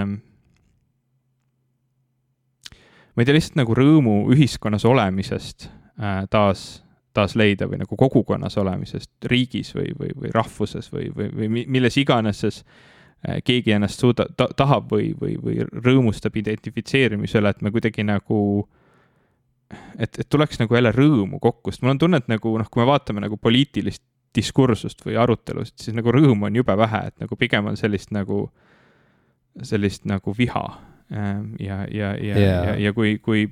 ma ei tea, lihtsalt nagu rõõmu ühiskonnas olemisest äh, taas, taas leida või nagu kogukonnas olemisest riigis või, või, või rahvuses või, või, või milles iganes siis äh, keegi ennast suuda- ta,, tahab või, või, või rõõmustab identifitseerimisele, et me kuidagi nagu et, et tuleks nagu jälle rõõmu kokku, sest mul on tunne, et nagu noh, kui me vaatame nagu poliitilist diskursust või arutelust, siis nagu rõõmu on jube vähe, et nagu pigem on sellist nagu, sellist nagu viha ja, ja, ja yeah., ja, ja kui, kui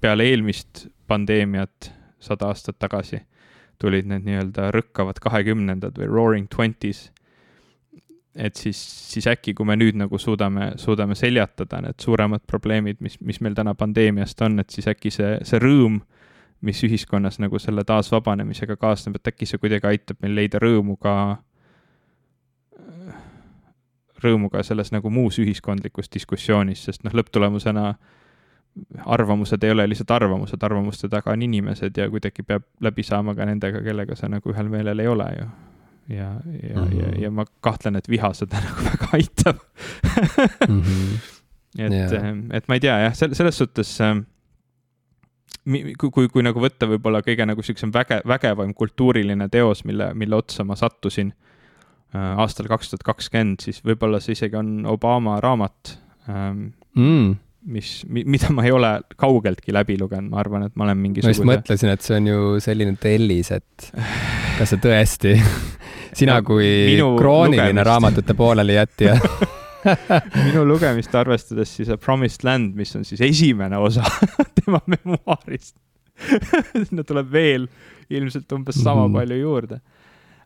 peale eelmist pandeemiat sada aastat tagasi tulid need nii-öelda rõkkavad kahekümnendad või roaring twenties, et siis, siis äkki, kui me nüüd nagu suudame, suudame seljatada need suuremad probleemid, mis, mis meil täna pandeemiast on, et siis äkki see, see rõõm, mis ühiskonnas nagu selle taasvabanemisega kaasneb, et äkki see kuidagi aitab meil leida rõõmu ka rõõmu ka selles nagu muus ühiskondlikus diskussioonis, sest noh, lõpptulemusena arvamused ei ole lihtsalt arvamused, arvamuste taga on inimesed ja kuidagi peab läbi saama ka nendega, kellega sa nagu ühel meelel ei ole ju. ja, ja mm, -hmm. ja, ja ma kahtlen, et viha seda nagu väga aitab mm. -hmm. et yeah., et ma ei tea jah, selles suhtes kui, kui, kui nagu võtta võib-olla kõige nagu niisugusem väge, vägevam kultuuriline teos, mille, mille otsa ma sattusin aastal kaks tuhat kakskümmend, siis võib-olla see isegi on Obama raamat ähm, mm mis, mida ma ei ole kaugeltki läbi lugenud, ma arvan, et ma olen mingisuguse. ma just mõtlesin, et see on ju selline tellis, et kas sa tõesti sina no, kui krooniline lugemist. raamatute poolelijätja minu lugemist arvestades siis A Promised Land, mis on siis esimene osa tema memuaarist sinna tuleb veel ilmselt umbes sama mm palju juurde.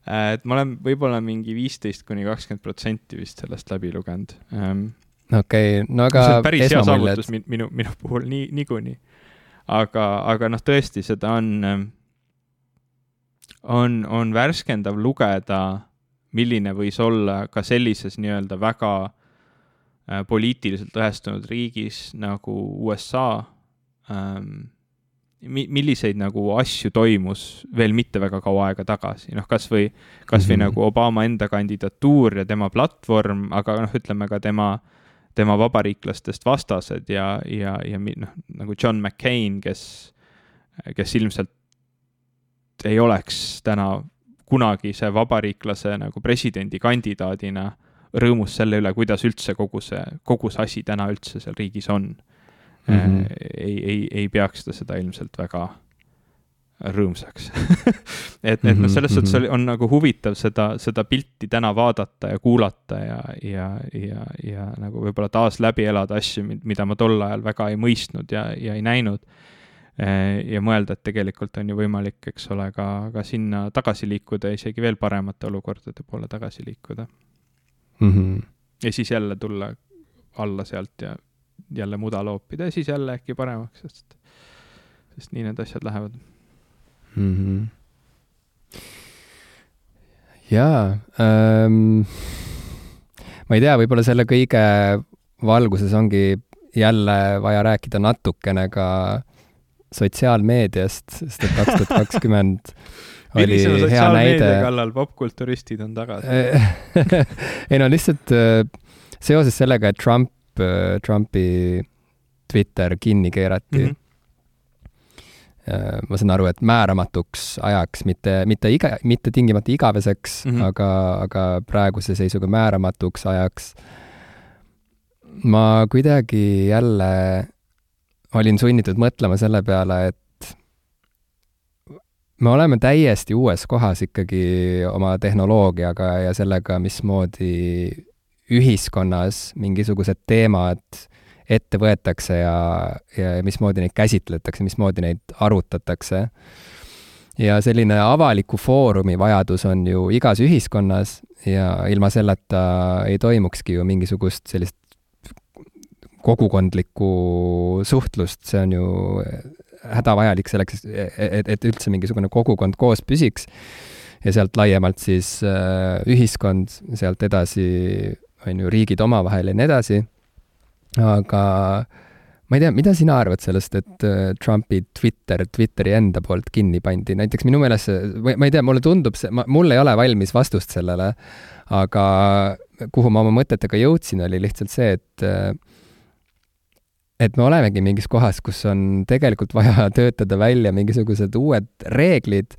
Äh, et ma olen võib-olla mingi viisteist kuni kakskümmend protsenti vist sellest läbi lugenud. Ähm, okei no aga. see on päris hea saavutus minu, minu, minu puhul nii, niikuinii. aga, aga noh, tõesti, seda on, ähm, on, on värskendav lugeda, milline võis olla ka sellises nii-öelda väga Äh, poliitiliselt lõhestunud riigis nagu USA ähm, mi-, milliseid nagu asju toimus veel mitte väga kaua aega tagasi, noh, kas või, kas või mm -hmm. nagu Obama enda kandidatuur ja tema platvorm, aga noh, ütleme ka tema, tema vabariiklastest vastased ja, ja, ja noh, nagu John McCain, kes, kes ilmselt ei oleks täna kunagi see vabariiklase nagu presidendikandidaadina rõõmus selle üle, kuidas üldse kogu see, kogu see asi täna üldse seal riigis on mm. -hmm. ei, ei, ei peaks ta seda ilmselt väga rõõmsaks et, et noh, selles suhtes oli, on nagu huvitav seda, seda pilti täna vaadata ja kuulata ja, ja, ja, ja nagu võib-olla taas läbi elada asju, mida ma tol ajal väga ei mõistnud ja, ja ei näinud. ja mõelda, et tegelikult on ju võimalik, eks ole, ka, ka sinna tagasi liikuda ja isegi veel paremate olukordade poole tagasi liikuda mm. -hmm. ja siis jälle tulla alla sealt ja jälle muda loopida ja siis jälle äkki paremaks, sest, sest nii need asjad lähevad mm. -hmm. jaa ähm,, ma ei tea, võib-olla selle kõige valguses ongi jälle vaja rääkida natukene ka sotsiaalmeediast, sest et kaks tuhat kakskümmend oli hea näide. kallal popkulturistid on tagasi ei no lihtsalt äh, seoses sellega, et Trump, Trumpi Twitter kinni keerati mm. -hmm ma saan aru, et määramatuks ajaks, mitte, mitte iga, mitte tingimata igaveseks mm, -hmm. aga, aga praeguse seisuga määramatuks ajaks. ma kuidagi jälle olin sunnitud mõtlema selle peale, et me oleme täiesti uues kohas ikkagi oma tehnoloogiaga ja sellega, mismoodi ühiskonnas mingisugused teemad ette võetakse ja, ja mismoodi neid käsitletakse, mismoodi neid arutatakse. ja selline avaliku foorumi vajadus on ju igas ühiskonnas ja ilma selleta ei toimukski ju mingisugust sellist kogukondlikku suhtlust, see on ju hädavajalik selleks, et, et üldse mingisugune kogukond koos püsiks ja sealt laiemalt siis äh, ühiskond, sealt edasi on ju riigid omavahel ja nii edasi, aga ma ei tea, mida sina arvad sellest, et äh, Trumpi Twitter, Twitteri enda poolt kinni pandi, näiteks minu meelest see, ma ei tea, mulle tundub see, ma, mul ei ole valmis vastust sellele, aga kuhu ma oma mõtetega jõudsin, oli lihtsalt see, et äh, et me olemegi mingis kohas, kus on tegelikult vaja töötada välja mingisugused uued reeglid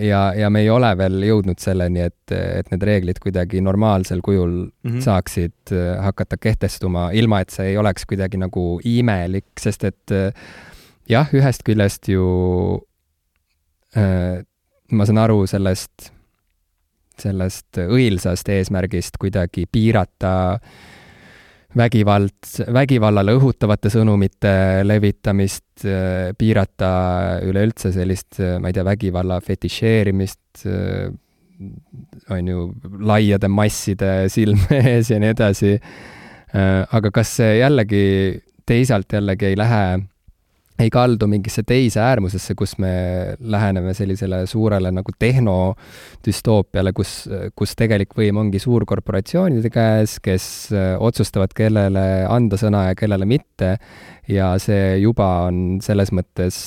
ja, ja me ei ole veel jõudnud selleni, et, et need reeglid kuidagi normaalsel kujul mm -hmm. saaksid äh, hakata kehtestuma, ilma et see ei oleks kuidagi nagu imelik, sest et äh, jah, ühest küljest ju ma saan aru sellest, sellest õilsast eesmärgist kuidagi piirata äh, vägivald, vägivallale õhutavate sõnumite levitamist, äh, piirata üleüldse sellist, äh, ma ei tea, vägivalla fetišeerimist, äh, on ju, laiade masside silme ees ja nii edasi. aga kas see jällegi, teisalt jällegi ei lähe ei kaldu mingisse teise äärmusesse, kus me läheneme sellisele suurele nagu tehnodüstoopiale, kus, kus tegelik võim ongi suurkorporatsioonide käes, kes äh, otsustavad, kellele anda sõna ja kellele mitte, ja see juba on selles mõttes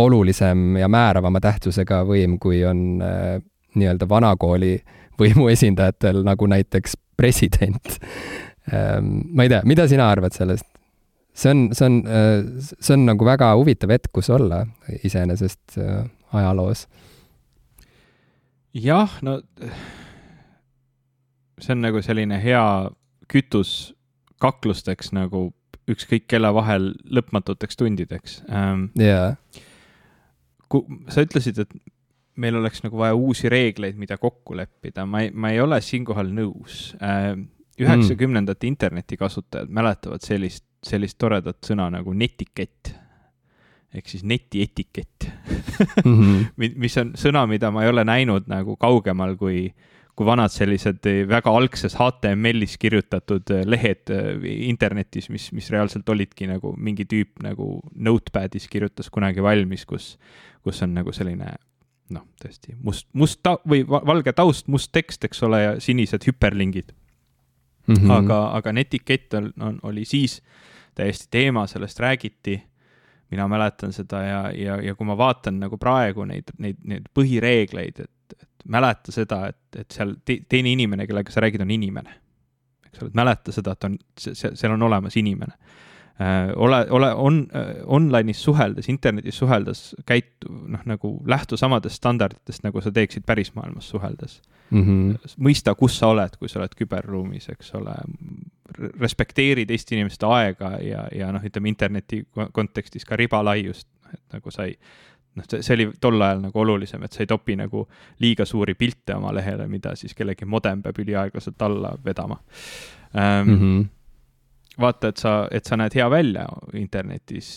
olulisem ja määravama tähtsusega võim, kui on äh, nii-öelda vanakooli võimu esindajatel, nagu näiteks president ähm,. ma ei tea, mida sina arvad sellest? See on, see on, see on nagu väga huvitav hetk, kus olla iseenesest ajaloos. jah, no see on nagu selline hea kütus kaklusteks nagu ükskõik kelle vahel lõpmatuteks tundideks ähm,. jaa. sa ütlesid, et meil oleks nagu vaja uusi reegleid, mida kokku leppida, ma ei, ma ei ole siinkohal nõus ähm,. üheksakümnendate mm. internetikasutajad mäletavad sellist, sellist toredat sõna nagu netikett. ehk siis netietikett mm, -hmm. mis on sõna, mida ma ei ole näinud nagu kaugemal kui kui vanad sellised väga algses HTML-is kirjutatud eh, lehed eh, internetis, mis, mis reaalselt olidki nagu mingi tüüp nagu notepad'is kirjutas kunagi valmis, kus, kus on nagu selline noh, tõesti must, must ta- või valge taust, must tekst, eks ole, ja sinised hüperlingid mm. -hmm. aga, aga netikett on, on, oli siis täiesti teema, sellest räägiti mina mäletan seda ja, ja, ja kui ma vaatan nagu praegu neid, neid, neid põhireegleid, et mäleta seda, et, et seal te, teine inimene, kellega sa räägid, on inimene. eks ole, et mäleta seda, et on, seal on olemas inimene. Ole, ole, on äh, online'is suheldes, internetis suheldes, käitu, noh, nagu lähtu samadest standarditest, nagu sa teeksid pärismaailmas suheldes mm. -hmm. mõista, kus sa oled, kui sa oled küberruumis, eks ole. respekteeri teiste inimeste aega ja, ja noh, ütleme interneti kontekstis ka ribalaiust, et nagu sa ei noh, see, see oli tol ajal nagu olulisem, et sa ei topi nagu liiga suuri pilte oma lehele, mida siis kellegi modem peab üliaeglaselt alla vedama ähm, mm. -hmm. Vaata, et sa, et sa näed hea välja internetis,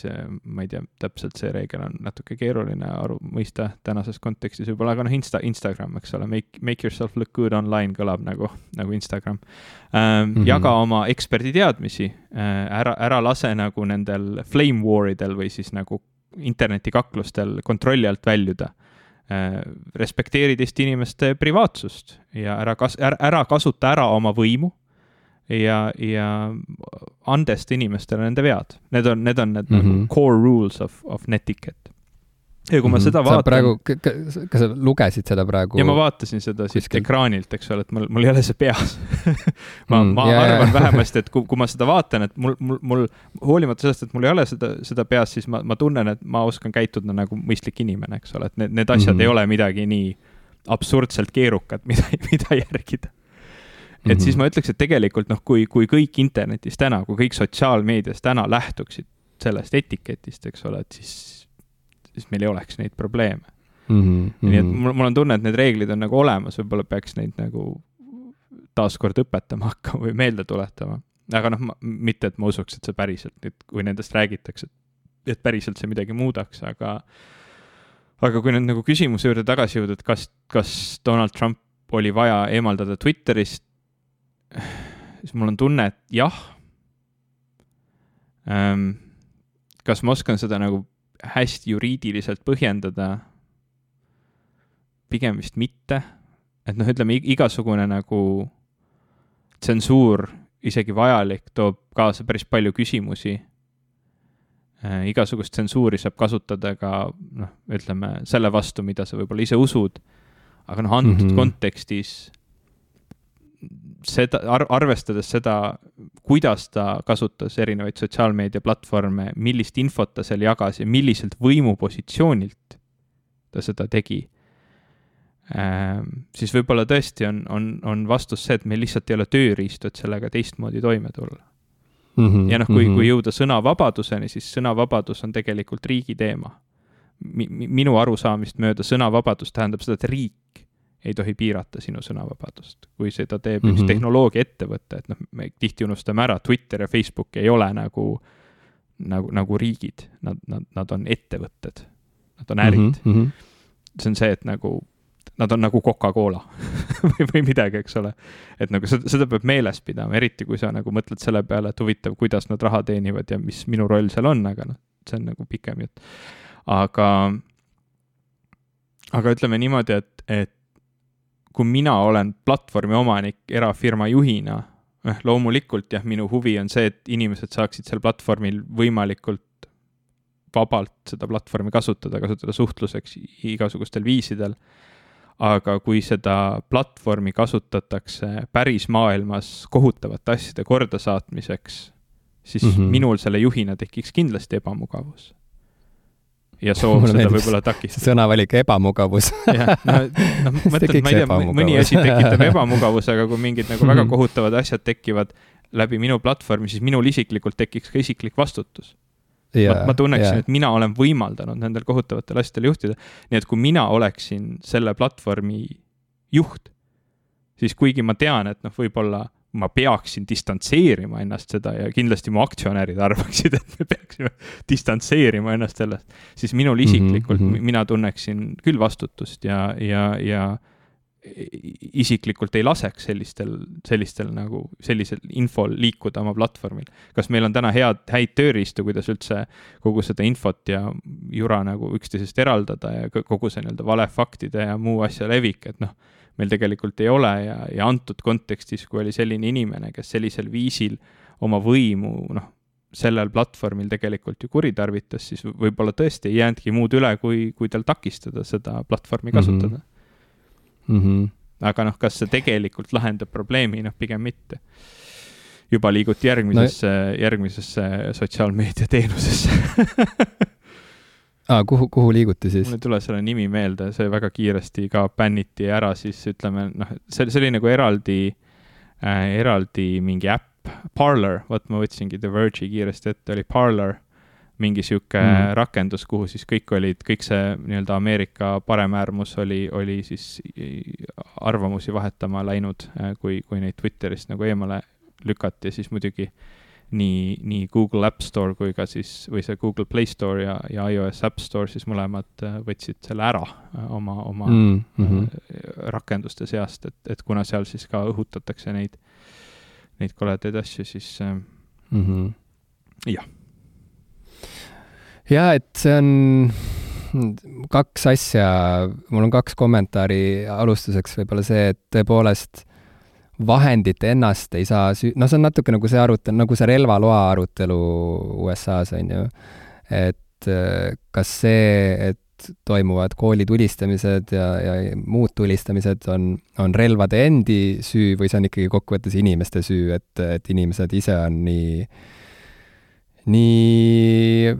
ma ei tea, täpselt see reegel on natuke keeruline aru, mõista tänases kontekstis võib-olla, aga noh, Insta, Instagram, eks ole, make, make yourself look good online kõlab nagu, nagu Instagram ähm,. Mm -hmm. jaga oma eksperditeadmisi äh,, ära, ära lase nagu nendel flame war idel või siis nagu internetikaklustel kontrolli alt väljuda. Äh, respekteeri teiste inimeste privaatsust ja ära kas-, ära, ära kasuta ära oma võimu ja, ja andesta inimestele nende vead. Need on, need on need mm -hmm. nagu mhm. core rules of, of netiquette ja kui ma mm -hmm. seda vaatan. praegu, kas sa lugesid seda praegu? ja ma vaatasin seda siit kuskil. ekraanilt, eks ole, et mul, mul ei ole see peas ma mm,, ma yeah, arvan yeah. vähemasti, et kui, kui ma seda vaatan, et mul, mul, mul hoolimata sellest, et mul ei ole seda, seda peas, siis ma, ma tunnen, et ma oskan käituda nagu mõistlik inimene, eks ole, et need, need asjad mm -hmm. ei ole midagi nii absurdselt keerukat, mida, mida järgida et mm -hmm. siis ma ütleks, et tegelikult noh, kui, kui kõik internetis täna, kui kõik sotsiaalmeedias täna lähtuksid sellest etiketist, eks ole, et siis siis meil ei oleks neid probleeme mm. -hmm. nii et mul, mul on tunne, et need reeglid on nagu olemas, võib-olla peaks neid nagu taaskord õpetama hakkama või meelde tuletama. aga noh, mitte, et ma usuks, et see päriselt nüüd, kui nendest räägitakse, et päriselt see midagi muudaks, aga aga kui nüüd nagu küsimuse juurde tagasi jõuda, et kas, kas Donald Trump oli vaja eemaldada Twitterist, siis mul on tunne, et jah ähm,. kas ma oskan seda nagu hästi juriidiliselt põhjendada? pigem vist mitte, et noh, ütleme igasugune nagu tsensuur, isegi vajalik, toob kaasa päris palju küsimusi äh,. igasugust tsensuuri saab kasutada ka noh, ütleme selle vastu, mida sa võib-olla ise usud. aga noh, antud mm -hmm. kontekstis seda ar, arvestades seda, kuidas ta kasutas erinevaid sotsiaalmeediaplatvorme, millist infot ta seal jagas ja milliselt võimupositsioonilt ta seda tegi ähm,, siis võib-olla tõesti on, on, on vastus see, et meil lihtsalt ei ole tööriistu, et sellega teistmoodi toime tulla mm. -hmm, ja noh, kui mm, -hmm. kui jõuda sõnavabaduseni, siis sõnavabadus on tegelikult riigi teema Mi. minu arusaamist mööda sõnavabadus tähendab seda, et riik ei tohi piirata sinu sõnavabadust. kui seda teeb mm -hmm. üks mhm. tehnoloogiaettevõte, et noh, me tihti unustame ära, Twitter ja Facebook ei ole nagu, nagu, nagu riigid, nad, nad, nad on ettevõtted, nad on ärid mm. -hmm. see on see, et nagu nad on nagu Coca-Cola või, või midagi, eks ole. et nagu seda, seda peab meeles pidama, eriti kui sa nagu mõtled selle peale, et huvitav, kuidas nad raha teenivad ja mis minu roll seal on, aga noh, see on nagu pikem jutt. aga, aga ütleme niimoodi, et, et kui mina olen platvormi omanik erafirma juhina, noh loomulikult jah, minu huvi on see, et inimesed saaksid seal platvormil võimalikult vabalt seda platvormi kasutada, kasutada suhtluseks igasugustel viisidel. aga kui seda platvormi kasutatakse päris maailmas kohutavate asjade kordasaatmiseks, siis mm -hmm. minul selle juhina tekiks kindlasti ebamugavus. Ja soov seda võib-olla takistada. sõnavalik ebamugavus jah, no, noh, mõtled, ma ei tea, mõni asi tekitab ebamugavuse, aga kui mingid nagu väga mhm. kohutavad asjad tekivad läbi minu platvormi, siis minul isiklikult tekiks ka isiklik vastutus yeah,. ma, ma tunneksin yeah., et mina olen võimaldanud nendel kohutavatel asjadel juhtida. nii et kui mina oleksin selle platvormi juht, siis kuigi ma tean, et noh, võib-olla ma peaksin distantseerima ennast seda ja kindlasti mu aktsionärid arvaksid, et me peaksime distantseerima ennast sellest, siis minul mhm, isiklikult mm, -hmm. mina tunneksin küll vastutust ja, ja, ja isiklikult ei laseks sellistel, sellistel nagu, sellisel infol liikuda oma platvormil. kas meil on täna head, häid tööriistu, kuidas üldse kogu seda infot ja jura nagu üksteisest eraldada ja kogu see nii-öelda valefaktide ja muu asja levik, et noh meil tegelikult ei ole ja, ja antud kontekstis, kui oli selline inimene, kes sellisel viisil oma võimu, noh, sellel platvormil tegelikult ju kuritarvitas, siis võib-olla tõesti ei jäänudki muud üle, kui, kui tal takistada seda platvormi mhm. kasutada mm. -hmm. aga noh, kas see tegelikult lahendab probleemi, noh, pigem mitte. juba liiguti järgmisesse no,, järgmisesse sotsiaalmeediateenusesse aa, kuhu, kuhu liiguti siis? mul ei tule selle nimi meelde, see väga kiiresti ka bänniti ära, siis ütleme, noh, see, see oli nagu eraldi äh,, eraldi mingi äpp, Parler, vot ma võtsingi The Verge'i kiiresti ette, oli Parler, mingi sihuke mm. rakendus, kuhu siis kõik olid, kõik see nii-öelda Ameerika paremäärmus oli, oli siis arvamusi vahetama läinud, äh, kui, kui neid Twitterist nagu eemale lükati, siis muidugi äh, nii, nii Google App Store kui ka siis, või see Google Play Store ja, ja iOS App Store siis mõlemad äh, võtsid selle ära äh, oma, oma mm -hmm. rakenduste seast, et, et kuna seal siis ka õhutatakse neid, neid koledaid asju, siis mm -hmm. jah. ja et see on kaks asja, mul on kaks kommentaari alustuseks, võib-olla see, et tõepoolest vahendit ennast ei saa süü-, noh, see on natuke nagu see arutelu, nagu see relvaloa arutelu USA-s, on ju. et äh, kas see, et toimuvad koolitulistamised ja, ja muud tulistamised on, on relvade endi süü või see on ikkagi kokkuvõttes inimeste süü, et, et inimesed ise on nii, nii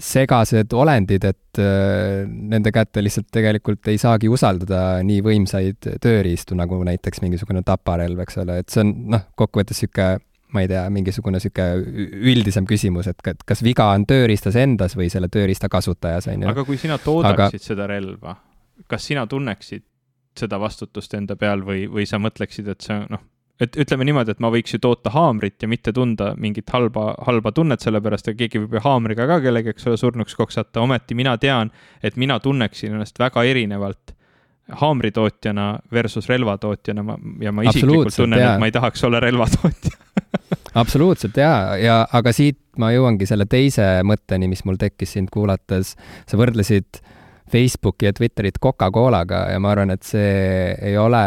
segased olendid, et äh, nende kätte lihtsalt tegelikult ei saagi usaldada nii võimsaid tööriistu, nagu näiteks mingisugune taparelv, eks ole, et see on noh, kokkuvõttes niisugune ma ei tea, mingisugune niisugune üldisem küsimus, et kas viga on tööriistas endas või selle tööriista kasutajas, on ju. aga kui sina toodaksid Aga... seda relva, kas sina tunneksid seda vastutust enda peal või, või sa mõtleksid, et see noh, et ütleme niimoodi, et ma võiks ju toota haamrit ja mitte tunda mingit halba, halba tunnet selle pärast, et keegi võib ju haamriga ka kellegi, eks ole, surnuks koksata, ometi mina tean, et mina tunneksin ennast väga erinevalt haamritootjana versus relvatootjana. Ma, ja ma isiklikult tunnen, et ma ei tahaks olla relvatootja. Absoluutselt jaa, ja aga siit ma jõuangi selle teise mõtteni, mis mul tekkis sind kuulates. sa võrdlesid Facebooki ja Twitterit Coca-Colaga ja ma arvan, et see ei ole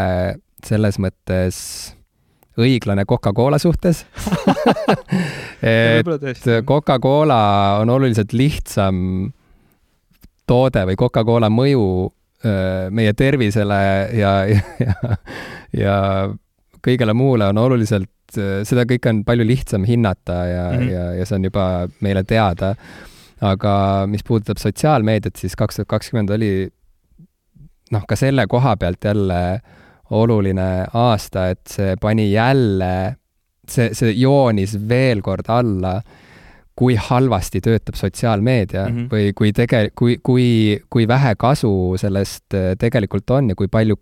selles mõttes õiglane Coca-Cola suhtes et Coca-Cola on oluliselt lihtsam toode või Coca-Cola mõju meie tervisele ja, ja, ja, kõigele muule on oluliselt, seda kõike on palju lihtsam hinnata ja mm, -hmm. ja, ja see on juba meile teada. aga mis puudutab sotsiaalmeediat, siis kaks tuhat kakskümmend oli noh, ka selle koha pealt jälle äh, oluline aasta, et see pani jälle, see, see joonis veel kord alla, kui halvasti töötab sotsiaalmeedia mm -hmm. või kui tege-, kui, kui, kui vähe kasu sellest äh, tegelikult on ja kui palju,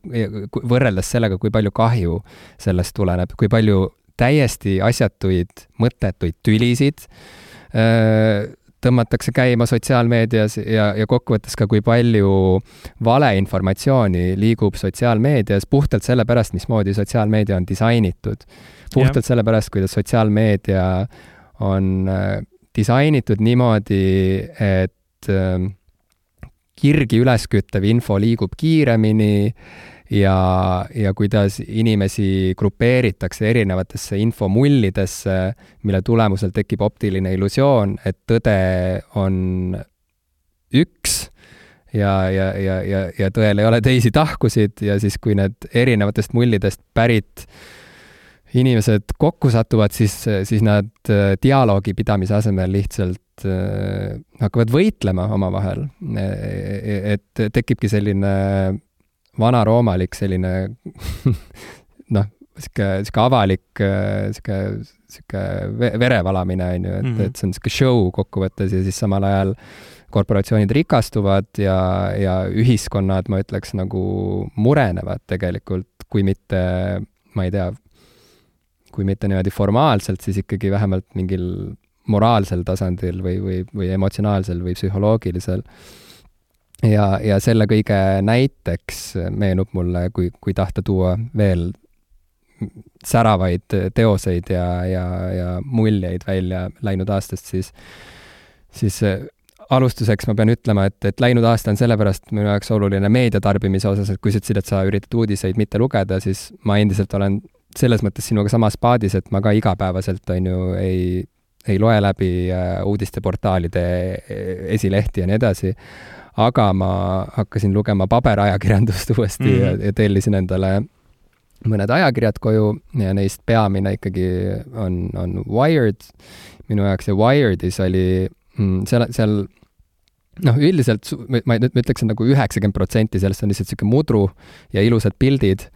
võrreldes sellega, kui palju kahju sellest tuleneb, kui palju täiesti asjatuid, mõttetuid tülisid öö, äh, tõmmatakse käima sotsiaalmeedias ja, ja kokkuvõttes ka, kui palju valeinformatsiooni liigub sotsiaalmeedias puhtalt sellepärast, mismoodi sotsiaalmeedia on disainitud. puhtalt sellepärast, kuidas sotsiaalmeedia on äh, disainitud niimoodi, et äh, kirgi ülesküttev info liigub kiiremini ja, ja kuidas inimesi grupeeritakse erinevatesse infomullidesse, mille tulemusel tekib optiline illusioon, et tõde on üks ja, ja, ja, ja, ja tõel ei ole teisi tahkusid ja siis, kui need erinevatest mullidest pärit inimesed kokku satuvad, siis, siis nad äh, dialoogi pidamise asemel lihtsalt äh, hakkavad võitlema omavahel. E, e, et tekibki selline vanaroomalik selline noh, sihuke, sihuke avalik, sihuke, sihuke verevalamine, on ju, et mm, -hmm. et see on sihuke show kokkuvõttes ja siis samal ajal korporatsioonid rikastuvad ja, ja ühiskonnad, ma ütleks, nagu murenevad tegelikult, kui mitte, ma ei tea, kui mitte niimoodi formaalselt, siis ikkagi vähemalt mingil moraalsel tasandil või, või, või emotsionaalsel või psühholoogilisel. Ja, ja selle kõige näiteks meenub mulle, kui, kui tahta tuua veel säravaid teoseid ja, ja, ja muljeid välja läinud aastast, siis, siis alustuseks ma pean ütlema, et, et läinud aasta on sellepärast minu jaoks oluline meediatarbimise osas, et kui sa ütlesid, et sa üritad uudiseid mitte lugeda, siis ma endiselt olen selles mõttes sinuga samas paadis, et ma ka igapäevaselt, on ju, ei, ei loe läbi äh, uudisteportaalide e-, esilehti ja nii edasi, aga ma hakkasin lugema paberajakirjandust uuesti mm -hmm. ja, ja tellisin endale mõned ajakirjad koju ja neist peamine ikkagi on, on Wired minu jaoks ja Wired'is oli mm, seal, seal noh, üldiselt ma nüüd ütleksin nagu üheksakümmend protsenti sellest on lihtsalt niisugune mudru ja ilusad pildid,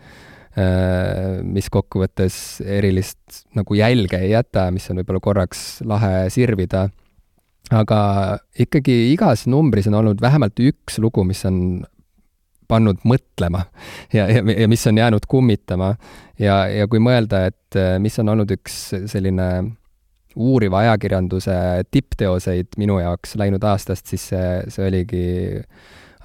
äh, mis kokkuvõttes erilist nagu jälge ei jäta, mis on võib-olla korraks lahe sirvida, aga ikkagi igas numbris on olnud vähemalt üks lugu, mis on pannud mõtlema ja, ja, ja mis on jäänud kummitama ja, ja kui mõelda, et äh, mis on olnud üks selline uuriva ajakirjanduse tippteoseid minu jaoks läinud aastast, siis see, see oligi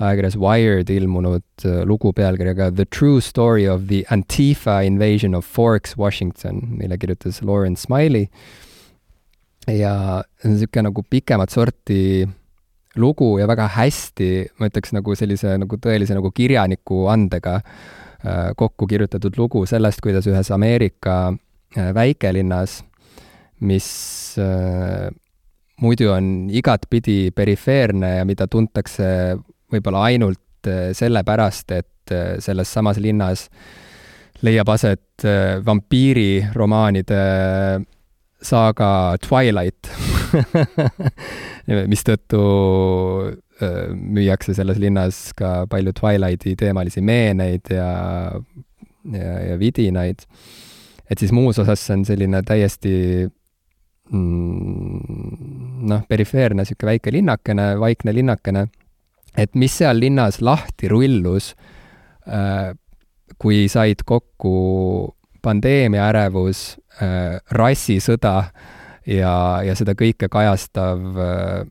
ajakirjas Wired ilmunud äh, lugu pealkirjaga The True Story of the Antifa Invasion of Forks, Washington, mille kirjutas Lauren Smiley. Ja niisugune nagu pikemat sorti lugu ja väga hästi, ma ütleks nagu sellise nagu tõelise nagu kirjaniku andega äh, kokku kirjutatud lugu sellest, kuidas ühes Ameerika äh, väikelinnas mis äh, muidu on igatpidi perifeerne ja mida tuntakse võib-olla ainult äh, sellepärast, et äh, selles samas linnas leiab aset äh, vampiiriromaanide saaga Twilight mistõttu müüakse selles linnas ka palju Twilighti teemalisi meeneid ja, ja, ja vidinaid. et siis muus osas see on selline täiesti Mm, noh, perifeerne niisugune väike linnakene, vaikne linnakene, et mis seal linnas lahti rullus, kui said kokku pandeemia ärevus, rassisõda ja, ja seda kõike kajastav äh,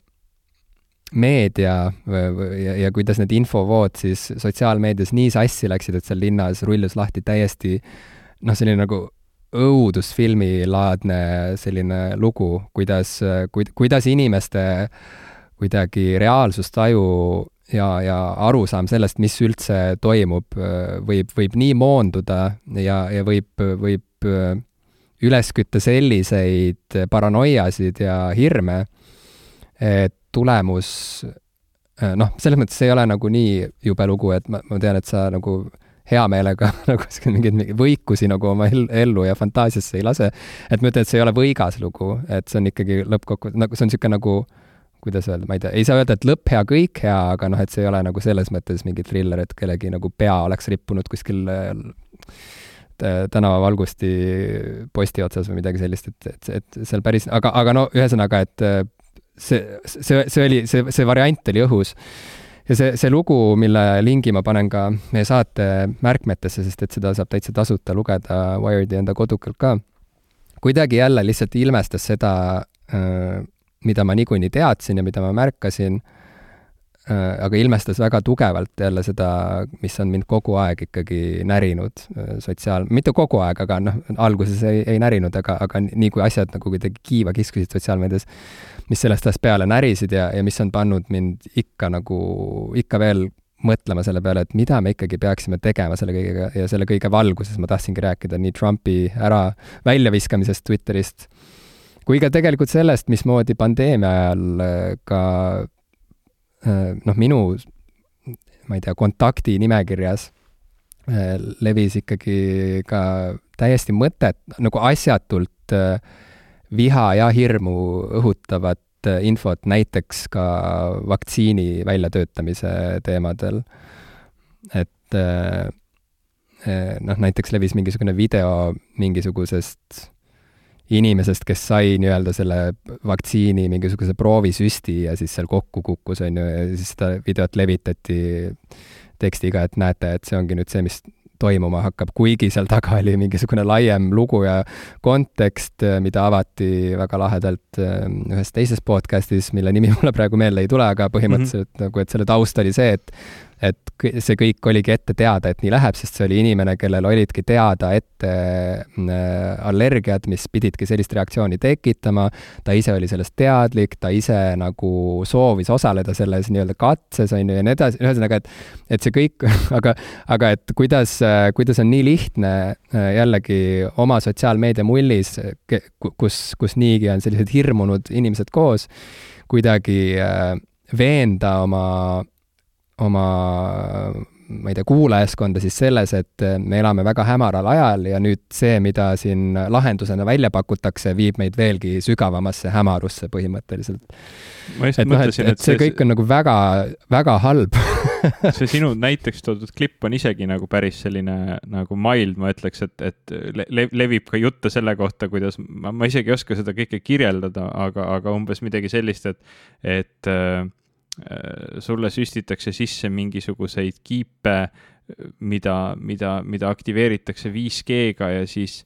meedia ja, ja kuidas need infovood siis sotsiaalmeedias nii sassi läksid, et seal linnas rullus lahti täiesti noh, selline nagu õudusfilmilaadne selline lugu, kuidas, kuid-, kuidas inimeste kuidagi reaalsustaju ja, ja arusaam sellest, mis üldse toimub, võib, võib nii moonduda ja, ja võib, võib üles kütta selliseid paranoiasid ja hirme, et tulemus noh, selles mõttes ei ole nagu nii jube lugu, et ma, ma tean, et sa nagu hea meelega nagu mingeid võikusi nagu oma ellu ja fantaasiasse ei lase. et ma ütlen, et see ei ole võigas lugu, et see on ikkagi lõppkokkuvõttes, nagu see on niisugune nagu kuidas öelda, ma ei tea, ei saa öelda, et lõpp hea, kõik hea, aga noh, et see ei ole nagu selles mõttes mingi triller, et kellegi nagu pea oleks rippunud kuskil äh, tänavavalgusti posti otsas või midagi sellist, et, et, et seal päris, aga, aga no ühesõnaga, et äh, see, see, see oli, see, see variant oli õhus. Ja see, see lugu, mille lingi ma panen ka meie saate märkmetesse, sest et seda saab täitsa tasuta lugeda Wired'i enda kodukalt ka, kuidagi jälle lihtsalt ilmestas seda, äh, mida ma niikuinii teadsin ja mida ma märkasin, äh, aga ilmestas väga tugevalt jälle seda, mis on mind kogu aeg ikkagi närinud äh, sotsiaal, mitte kogu aeg, aga noh, alguses ei, ei närinud, aga, aga nii kui asjad nagu kuidagi kiiva kiskusid sotsiaalmeedias, mis sellest ajast peale närisid ja, ja mis on pannud mind ikka nagu, ikka veel mõtlema selle peale, et mida me ikkagi peaksime tegema selle kõigega ja selle kõige valguses ma tahtsingi rääkida nii Trumpi ära väljaviskamisest Twitterist kui ka tegelikult sellest, mismoodi pandeemia ajal äh, ka äh, noh, minu ma ei tea, kontaktinimekirjas äh, levis ikkagi ka täiesti mõtet, nagu asjatult äh, viha ja hirmu õhutavat äh, infot näiteks ka vaktsiini väljatöötamise teemadel. et äh, noh, näiteks levis mingisugune video mingisugusest inimesest, kes sai nii-öelda selle vaktsiini mingisuguse proovisüsti ja siis seal kokku kukkus, on ju, ja siis seda videot levitati tekstiga, et näete, et see ongi nüüd see, mis toimuma hakkab, kuigi seal taga oli mingisugune laiem lugu ja kontekst, mida avati väga lahedalt ähm, ühes teises podcastis, mille nimi mulle praegu meelde ei tule, aga põhimõtteliselt mm -hmm. nagu, et selle taust oli see, et et see kõik oligi ette teada, et nii läheb, sest see oli inimene, kellel olidki teada ette äh, allergiad, mis pididki sellist reaktsiooni tekitama, ta ise oli sellest teadlik, ta ise nagu soovis osaleda selles nii-öelda katses, on ju, ja nii edasi, ühesõnaga, et et see kõik, aga, aga et kuidas, kuidas on nii lihtne äh, jällegi oma sotsiaalmeedia mullis, kus, kus niigi on sellised hirmunud inimesed koos, kuidagi äh, veenda oma oma ma ei tea, kuulajaskonda siis selles, et me elame väga hämaral ajal ja nüüd see, mida siin lahendusena välja pakutakse, viib meid veelgi sügavamasse hämarusse põhimõtteliselt. et noh, et, et see kõik on nagu väga, väga halb see sinu näiteks toodud klipp on isegi nagu päris selline nagu mild, ma ütleks, et, et le levib ka jutte selle kohta, kuidas, ma isegi ei oska seda kõike kirjeldada, aga, aga umbes midagi sellist, et, et Äh, sulle süstitakse sisse mingisuguseid kiipe, mida, mida, mida aktiveeritakse 5G-ga ja siis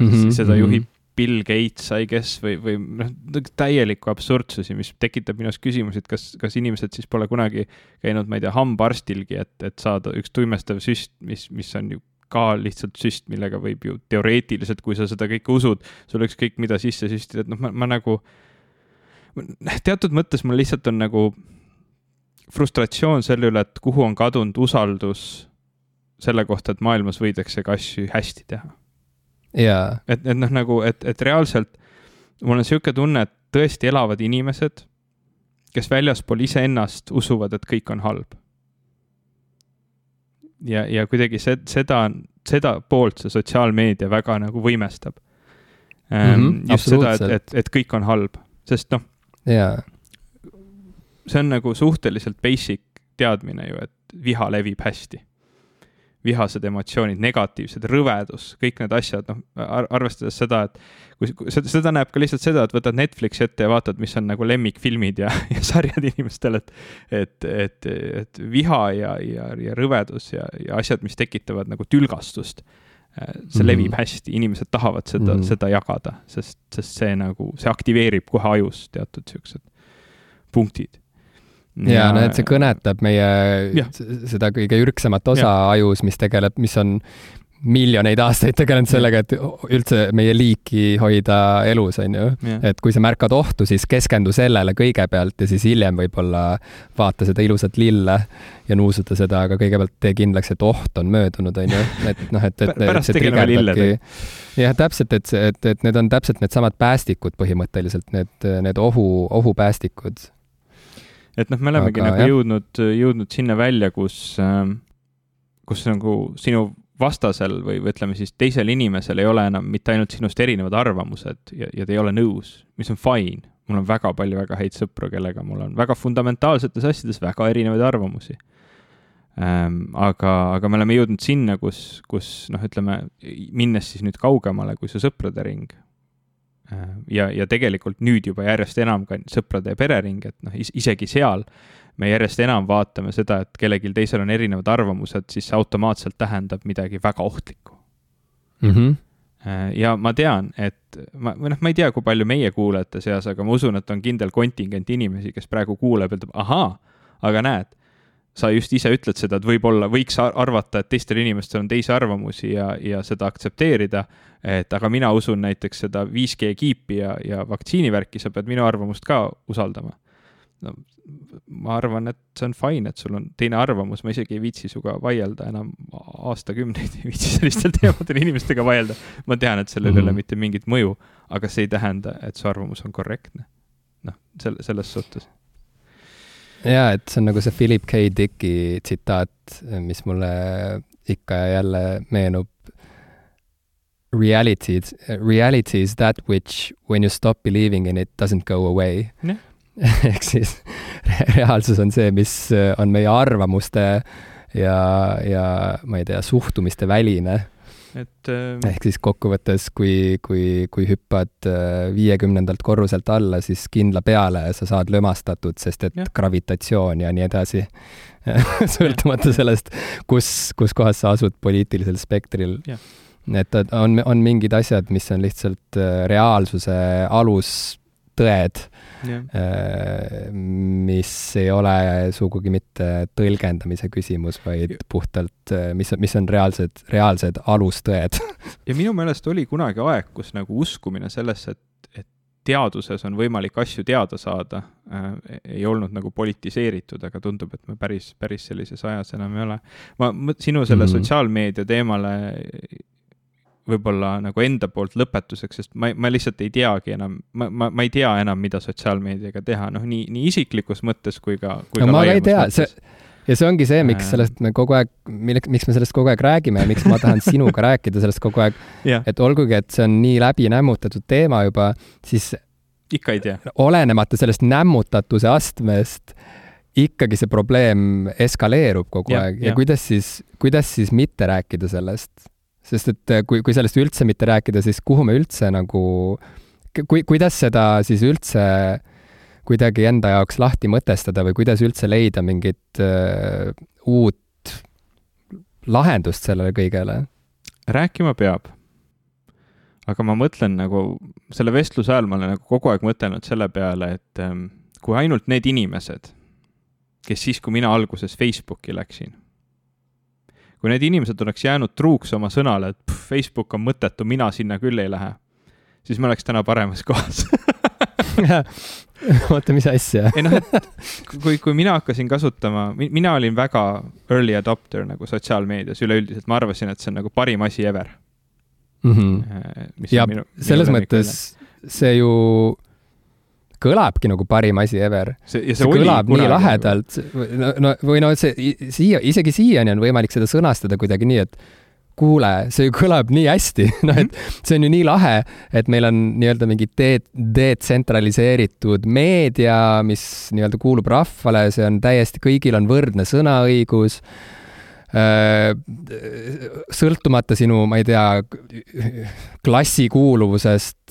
mm -hmm, seda juhib mm -hmm. Bill Gates, I guess, või, või noh, täielikku absurdsusi, mis tekitab minus küsimusi, et kas, kas inimesed siis pole kunagi käinud, ma ei tea, hambaarstilgi, et, et saada üks tuimestav süst, mis, mis on ju ka lihtsalt süst, millega võib ju teoreetiliselt, kui sa seda kõike usud, sul ükskõik mida sisse süstida, et noh, ma, ma nagu teatud mõttes mul lihtsalt on nagu frustratsioon selle üle, et kuhu on kadunud usaldus selle kohta, et maailmas võidakse ka asju hästi teha. jaa. et, et noh, nagu, et, et reaalselt mul on niisugune tunne, et tõesti elavad inimesed, kes väljaspool iseennast usuvad, et kõik on halb. ja, ja kuidagi see, seda, seda poolt see sotsiaalmeedia väga nagu võimestab mm. -hmm, just seda, et, et, et kõik on halb, sest noh. jaa see on nagu suhteliselt basic teadmine ju, et viha levib hästi. vihased emotsioonid, negatiivsed, rõvedus, kõik need asjad, noh ar, arvestades seda, et kui, seda, näeb ka lihtsalt seda, et võtad Netflixi ette ja vaatad, mis on nagu lemmikfilmid ja, ja sarjad inimestel, et et, et, et viha ja, ja, ja rõvedus ja, ja asjad, mis tekitavad nagu tülgastust see mm -hmm. levib hästi, inimesed tahavad seda mm, -hmm. seda jagada, sest, sest see nagu, see aktiveerib kohe ajus teatud siuksed punktid ja, ja no et see kõnetab meie ja. seda kõige ürgsemat osa ja. ajus, mis tegeleb, mis on miljoneid aastaid tegelenud sellega, et üldse meie liiki hoida elus, on ju. et kui sa märkad ohtu, siis keskendu sellele kõigepealt ja siis hiljem võib-olla vaata seda ilusat lille ja nuusuta seda, aga kõigepealt tee kindlaks, et oht on möödunud, on ju. et noh, et, et, et see trigerdabki. jah, täpselt, et et, et need on täpselt needsamad päästikud põhimõtteliselt, need, need ohu, ohupäästikud et noh, me olemegi Aga, nagu jah. jõudnud, jõudnud sinna välja, kus, ähm, kus nagu sinu vastasel või, või ütleme siis teisel inimesel ei ole enam mitte ainult sinust erinevad arvamused ja, ja ta ei ole nõus, mis on fine. mul on väga palju väga häid sõpru, kellega mul on väga fundamentaalsetes asjades väga erinevaid arvamusi ähm,. aga, aga me oleme jõudnud sinna, kus, kus noh, ütleme, minnes siis nüüd kaugemale kui su sõprade ring, ja, ja tegelikult nüüd juba järjest enam ka sõprade ja perering, et noh, isegi seal me järjest enam vaatame seda, et kellelgi teisel on erinevad arvamused, siis see automaatselt tähendab midagi väga ohtlikku mm. -hmm ja ma tean, et ma, või noh, ma ei tea, kui palju meie kuulajate seas, aga ma usun, et on kindel kontingent inimesi, kes praegu kuuleb ja ütleb, ahaa, aga näed, sa just ise ütled seda, et võib-olla võiks arvata, et teistel inimestel on teisi arvamusi ja, ja seda aktsepteerida. Et aga mina usun näiteks seda 5G kiipi ja, ja vaktsiinivärki, sa pead minu arvamust ka usaldama. no ma arvan, et see on fine, et sul on teine arvamus, ma isegi ei viitsi sinuga vaielda enam aastakümneid, ei viitsi sellistel teemadel inimestega vaielda. ma tean, et sellel ei mm -hmm. ole mitte mingit mõju, aga see ei tähenda, et su arvamus on korrektne. noh, selle, selles suhtes jaa, et see on nagu see Philip K. Dicki tsitaat, mis mulle ikka ja jälle meenub. Reality, reality is that which when you stop believing in it doesn't go away Jah. ehk siis reaalsus on see, mis on meie arvamuste ja, ja ma ei tea, suhtumiste väline et äh, ehk siis kokkuvõttes, kui, kui, kui hüppad äh, viiekümnendalt korruselt alla, siis kindla peale sa saad lömastatud, sest et Jah. gravitatsioon ja nii edasi sõltumata sellest, kus, kus kohas sa asud poliitilisel spektril. Jah. Et on, on mingid asjad, mis on lihtsalt äh, reaalsuse alustõed, jah, mis ei ole sugugi mitte tõlgendamise küsimus, vaid puhtalt, mis, mis on reaalsed, reaalsed alustõed. ja minu meelest oli kunagi aeg, kus nagu uskumine sellesse, et, et teaduses on võimalik asju teada saada äh,, ei olnud nagu politiseeritud, aga tundub, et me päris, päris sellises ajas enam ei ole. ma, sinu selle mm. -hmm. sotsiaalmeedia teemale võib-olla nagu enda poolt lõpetuseks, sest ma, ma lihtsalt ei teagi enam, ma, ma, ma ei tea enam, mida sotsiaalmeediaga teha, noh, nii, nii isiklikus mõttes kui ka, kui no ka ma ka ei tea, see, ja see ongi see, miks Äh. sellest me kogu aeg, mille, miks me sellest kogu aeg räägime ja miks ma tahan sinuga rääkida sellest kogu aeg, jah, et olgugi, et see on nii läbi nämmutatud teema juba, siis ikka ei tea. olenemata sellest nämmutatuse astmest, ikkagi see probleem eskaleerub kogu Jah, aeg ja jah. kuidas siis, kuidas siis mitte rääkida sellest? Sest et äh, kui, kui sellest üldse mitte rääkida, siis kuhu me üldse nagu, kui, kuidas seda siis üldse kuidagi enda jaoks lahti mõtestada või kuidas üldse leida mingit äh, uut lahendust sellele kõigele? rääkima peab. aga ma mõtlen nagu, selle vestluse ajal ma olen nagu kogu aeg mõtelnud selle peale, et ähm, kui ainult need inimesed, kes siis, kui mina alguses Facebooki läksin, kui need inimesed oleks jäänud truuks oma sõnale, et pff, Facebook on mõttetu, mina sinna küll ei lähe, siis me oleks täna paremas kohas oota, mis asja? ei noh, et kui, kui mina hakkasin kasutama, mina olin väga early adopter nagu sotsiaalmeedias üleüldiselt, ma arvasin, et see on nagu parim asi ever mm. -hmm. ja selles mõttes see ju kõlabki nagu parim asi ever. see, see kõlab nii lahedalt, no, no või no see siia, isegi siiani on võimalik seda sõnastada kuidagi nii, et kuule, see ju kõlab nii hästi, noh et see on ju nii lahe, et meil on nii-öelda mingi de-, detsentraliseeritud meedia, mis nii-öelda kuulub rahvale, see on täiesti, kõigil on võrdne sõnaõigus. Sõltumata sinu, ma ei tea, klassikuuluvusest,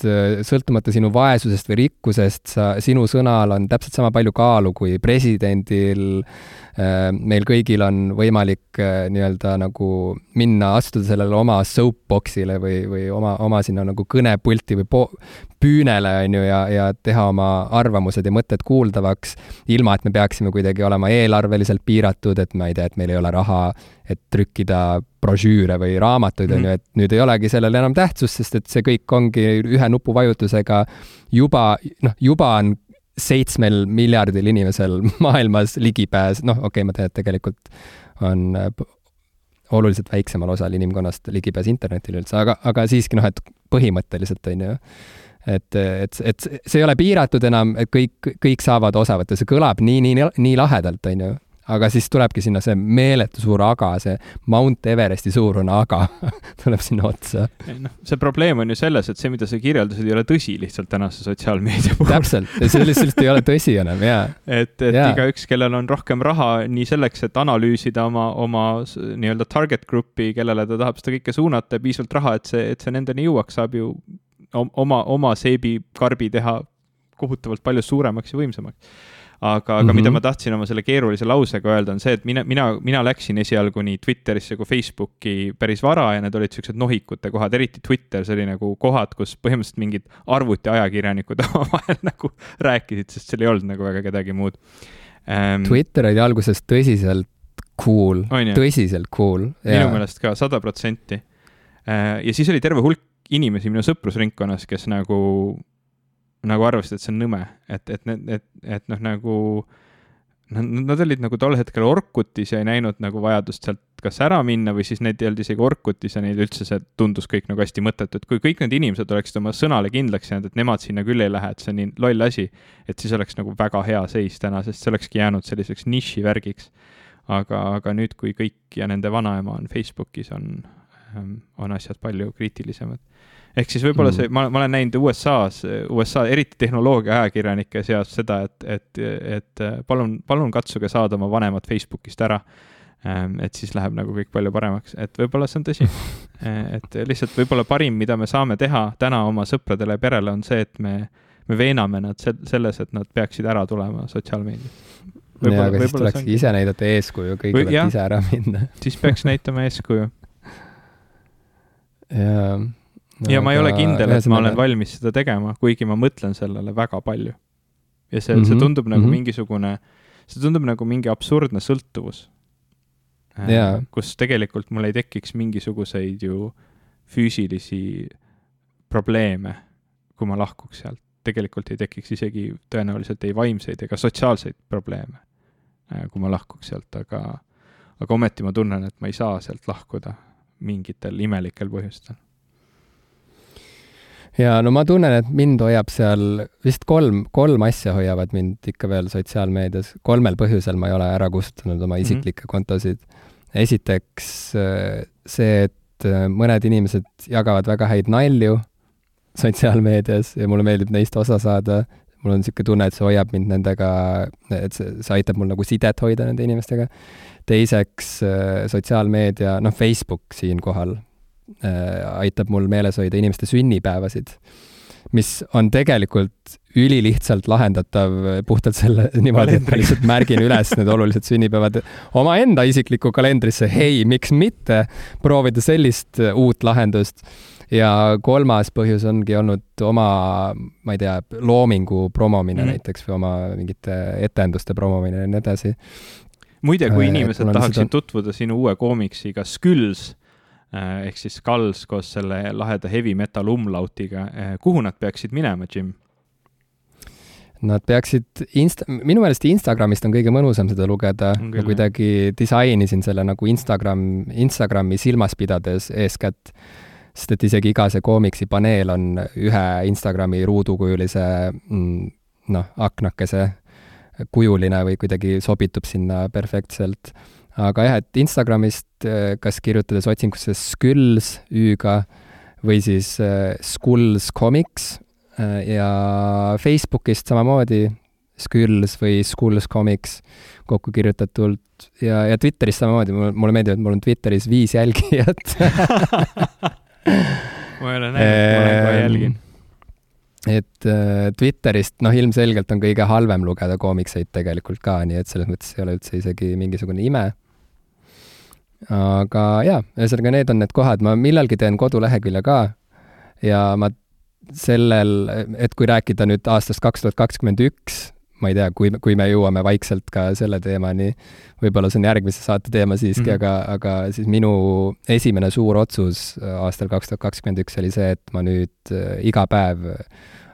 sõltumata sinu vaesusest või rikkusest, sa, sinu sõnal on täpselt sama palju kaalu kui presidendil. meil kõigil on võimalik nii-öelda nagu minna, astuda sellele oma soapbox'ile või, või oma, oma sinna nagu kõnepulti või po-, püünele, on ju, ja, ja teha oma arvamused ja mõtted kuuldavaks, ilma et me peaksime kuidagi olema eelarveliselt piiratud, et ma ei tea, et meil ei ole raha, et trükkida brošüüre või raamatuid, on ju, et nüüd ei olegi sellel enam tähtsust, sest et see kõik ongi ühe nupuvajutusega juba, noh, juba on seitsmel miljardil inimesel maailmas ligipääs, noh, okei okay,, ma tean, et tegelikult on oluliselt väiksemal osal inimkonnast ligipääs internetile üldse, aga, aga siiski noh, et põhimõtteliselt on ju et, et, et see ei ole piiratud enam, et kõik, kõik saavad osa võtta, see kõlab nii, nii, nii lahedalt, on ju. Aga siis tulebki sinna see meeletu suur aga, see Mount Everesti suurune aga tuleb sinna otsa. noh, see probleem on ju selles, et see, mida sa kirjeldasid, ei ole tõsi lihtsalt tänase sotsiaalmeedia puhul. täpselt, see lihtsalt ei ole tõsi enam, jaa. et, et ja. igaüks, kellel on rohkem raha nii selleks, et analüüsida oma, oma nii-öelda target grup'i, kellele ta tahab seda kõike suunata ja piisavalt raha, et see, et see nendeni jõuaks, saab ju oma, oma seebikarbi teha kohutavalt palju suuremaks ja võimsamaks. Aga, aga mm -hmm. mida ma tahtsin oma selle keerulise lausega öelda, on see, et mina, mina, mina läksin esialgu nii Twitterisse kui Facebooki päris vara ja need olid siuksed nohikute kohad, eriti Twitter, see oli nagu kohad, kus põhimõtteliselt mingid arvutiajakirjanikud omavahel nagu rääkisid, sest seal ei olnud nagu väga kedagi muud ähm,. Twitter oli alguses tõsiselt cool, tõsiselt cool. minu meelest ka, sada protsenti. ja siis oli terve hulk inimesi minu sõprusringkonnas, kes nagu, nagu arvasid, et see on nõme, et, et need, et, et noh, nagu nad, nad olid nagu tol hetkel Orkutis ja ei näinud nagu vajadust sealt kas ära minna või siis neid ei olnud isegi Orkutis ja neil üldse see tundus kõik nagu hästi mõttetu, et kui kõik need inimesed oleksid oma sõnale kindlaks jäänud, et nemad sinna küll ei lähe, et see on nii loll asi, et siis oleks nagu väga hea seis täna, sest see olekski jäänud selliseks nišivärgiks. aga, aga nüüd, kui kõik ja nende vanaema on Facebookis, on on asjad palju kriitilisemad. Ehk siis võib-olla see, ma, ma olen näinud USA-s, USA, eriti tehnoloogia ajakirjanike seas seda, et, et, et palun, palun katsuge saada oma vanemad Facebookist ära. Ähm, et siis läheb nagu kõik palju paremaks, et võib-olla see on tõsi. et lihtsalt võib-olla parim, mida me saame teha täna oma sõpradele ja perele, on see, et me, me veename nad selles, et nad peaksid ära tulema sotsiaalmeedias ja, aga siis tulekski ise näidata eeskuju, kõik tuleb ise ära minna. Siis peaks näitama eeskuju. jaa ja ma ei ole kindel, et ma olen valmis seda tegema, kuigi ma mõtlen sellele väga palju. ja see mm, -hmm. see mhm, tundub nagu mm -hmm. mingisugune, see tundub nagu mingi absurdne sõltuvus. Yeah. kus tegelikult mul ei tekiks mingisuguseid ju füüsilisi probleeme, kui ma lahkuks sealt. tegelikult ei tekiks isegi tõenäoliselt ei vaimseid ega sotsiaalseid probleeme Äh, kui ma lahkuks sealt, aga, aga ometi ma tunnen, et ma ei saa sealt lahkuda mingitel imelikel põhjustel. Ja no ma tunnen, et mind hoiab seal vist kolm, kolm asja hoiavad mind ikka veel sotsiaalmeedias. kolmel põhjusel ma ei ole ära kustutanud oma mhm. isiklikke mm -hmm. kontosid. esiteks äh, see, et äh, mõned inimesed jagavad väga häid nalju sotsiaalmeedias ja mulle meeldib neist osa saada mul on niisugune tunne, et see hoiab mind nendega, et see, see aitab mul nagu sidet hoida nende inimestega. teiseks äh, sotsiaalmeedia, noh, Facebook siinkohal aitab mul meeles hoida inimeste sünnipäevasid, mis on tegelikult ülilihtsalt lahendatav puhtalt selle niimoodi, et ma lihtsalt märgin üles need olulised sünnipäevad omaenda isiklikku kalendrisse, hei, miks mitte proovida sellist uut lahendust ja kolmas põhjus ongi olnud oma, ma ei tea, loomingu promomine mm -hmm. näiteks või oma mingite etenduste promomine ja nii edasi. muide, kui äh, inimesed tahaksid seda... tutvuda sinu uue koomiksiga Skülls äh, ehk siis Skulls koos selle laheda heavy metal umlautiga, äh, kuhu nad peaksid minema, Jim? Nad peaksid insta-, minu meelest Instagramist on kõige mõnusam seda lugeda, ma kuidagi disainisin selle nagu Instagram, Instagrami silmas pidades eeskätt sest et isegi iga see koomiksi paneel on ühe Instagrami ruudukujulise mm, noh, aknakese kujuline või kuidagi sobitub sinna perfektselt. Aga jah, et Instagramist eh, kas kirjutades otsingusse Skülls Ü-ga või siis äh, Skulls Comics äh, ja Facebookist samamoodi Skülls või Skulls Comics kokku kirjutatult ja, ja Twitteris samamoodi, mulle meeldib, et mul on Twitteris viis jälgijat ma ei ole näinud, ma olen kohe jälgin. et äh, Twitterist, noh, ilmselgelt on kõige halvem lugeda koomikseid tegelikult ka, nii et selles mõttes ei ole üldse isegi mingisugune ime. Aga jaa, ühesõnaga need on need kohad, ma millalgi teen kodulehekülje ka ja ma sellel, et kui rääkida nüüd aastast kaks tuhat kakskümmend üks, ma ei tea, kui, kui me jõuame vaikselt ka selle teemani, võib-olla see on järgmise saate teema siiski mm, -hmm. aga, aga siis minu esimene suur otsus äh, aastal kaks tuhat kakskümmend üks oli see, et ma nüüd äh, iga päev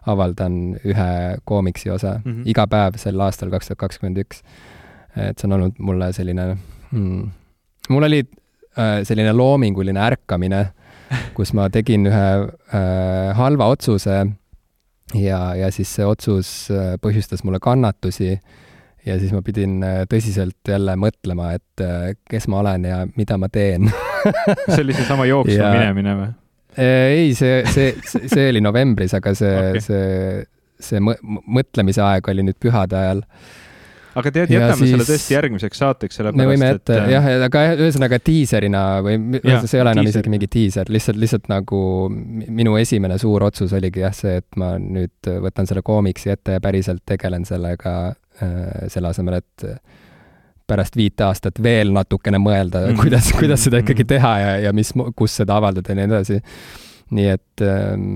avaldan ühe koomiksi osa mm, -hmm. iga päev sel aastal kaks tuhat kakskümmend üks. et see on olnud mulle selline hmm,, mul oli äh, selline loominguline ärkamine, kus ma tegin ühe äh, halva otsuse ja, ja siis see otsus äh, põhjustas mulle kannatusi ja siis ma pidin äh, tõsiselt jälle mõtlema, et äh, kes ma olen ja mida ma teen see oli seesama jooksma ja... minemine või? ei, see, see, see oli novembris, aga see okay., see, see mõtlemise aeg oli nüüd pühade ajal aga tead, jätame siis... selle tõesti järgmiseks saateks, sellepärast me võime ette et... jah, aga ühesõnaga diiserina või ja, see ei ole enam isegi mingi diiser, lihtsalt, lihtsalt nagu minu esimene suur otsus oligi jah, see, et ma nüüd võtan selle koomiksi ette ja päriselt tegelen sellega äh, selle asemel, et pärast viite aastat veel natukene mõelda mm, -hmm. kuidas, kuidas seda ikkagi mhm. teha ja, ja mis, kus seda avaldada ja nii edasi. nii et ähm,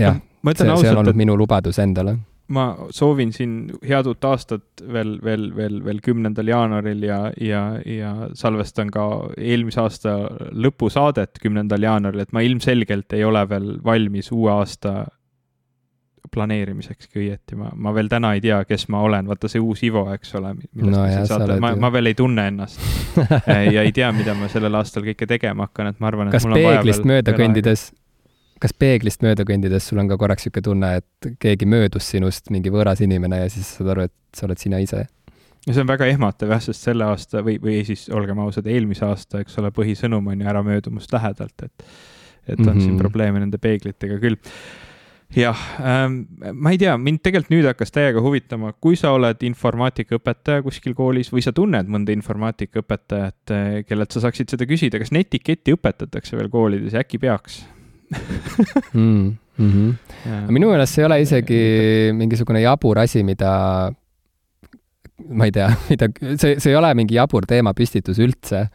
jah, see, see on olnud et... minu lubadus endale ma soovin siin head uut aastat veel, veel, veel, veel kümnendal jaanuaril ja, ja, ja salvestan ka eelmise aasta lõpusaadet kümnendal jaanuaril, et ma ilmselgelt ei ole veel valmis uue aasta planeerimisekski õieti, ma, ma veel täna ei tea, kes ma olen, vaata see uus Ivo, eks ole, millest no, siin saate, ma, ma veel ei tunne ennast. Ja ei tea, mida ma sellel aastal kõike tegema hakkan, et ma arvan, et kas peeglist mööda kõndides kas peeglist mööda kõndides sul on ka korraks niisugune tunne, et keegi möödus sinust, mingi võõras inimene, ja siis saad aru, et sa oled sina ise? ja see on väga ehmatav jah, sest selle aasta või, või siis olgem ausad, eelmise aasta, eks ole, põhisõnum on ju ära möödumust lähedalt, et et on mm -hmm. siin mhm. probleeme nende peeglitega küll jah ähm,, ma ei tea, mind tegelikult nüüd hakkas täiega huvitama, kui sa oled informaatikaõpetaja kuskil koolis või sa tunned mõnda informaatikaõpetajat, eh, kellelt sa saaksid seda küsida, kas netiketti õpetatakse veel koolides ja äkki peaks mm? -hmm. Ja. minu meelest see ei ole isegi mingisugune jabur asi, mida ma ei tea, mida, see, see ei ole mingi jabur teemapüstitus üldse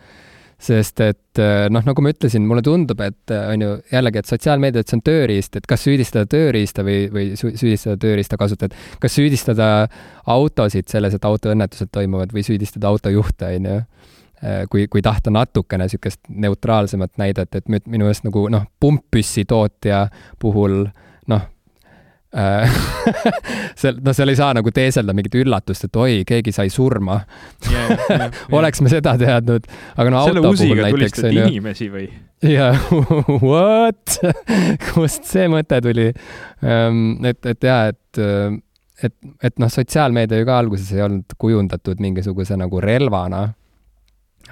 sest et noh, nagu ma ütlesin, mulle tundub, et on ju jällegi, et sotsiaalmeedia, et see on tööriist, et kas süüdistada tööriista või, või süüdistada tööriista kasutajat, kas süüdistada autosid selles, et autoõnnetused toimuvad või süüdistada autojuhte, on ju kui, kui tahta natukene niisugust neutraalsemat näidet, et minu meelest nagu noh, pumppüssi tootja puhul noh, Äh, seal, no seal ei saa nagu teeselda mingit üllatust, et oi, keegi sai surma yeah,. Yeah, yeah. oleks me seda teadnud, aga no selle auto puhul näiteks on ju. inimesi või? jaa, what kust see mõte tuli? Ähm, et, et jaa, et, et, et noh, sotsiaalmeedia ju ka alguses ei olnud kujundatud mingisuguse nagu relvana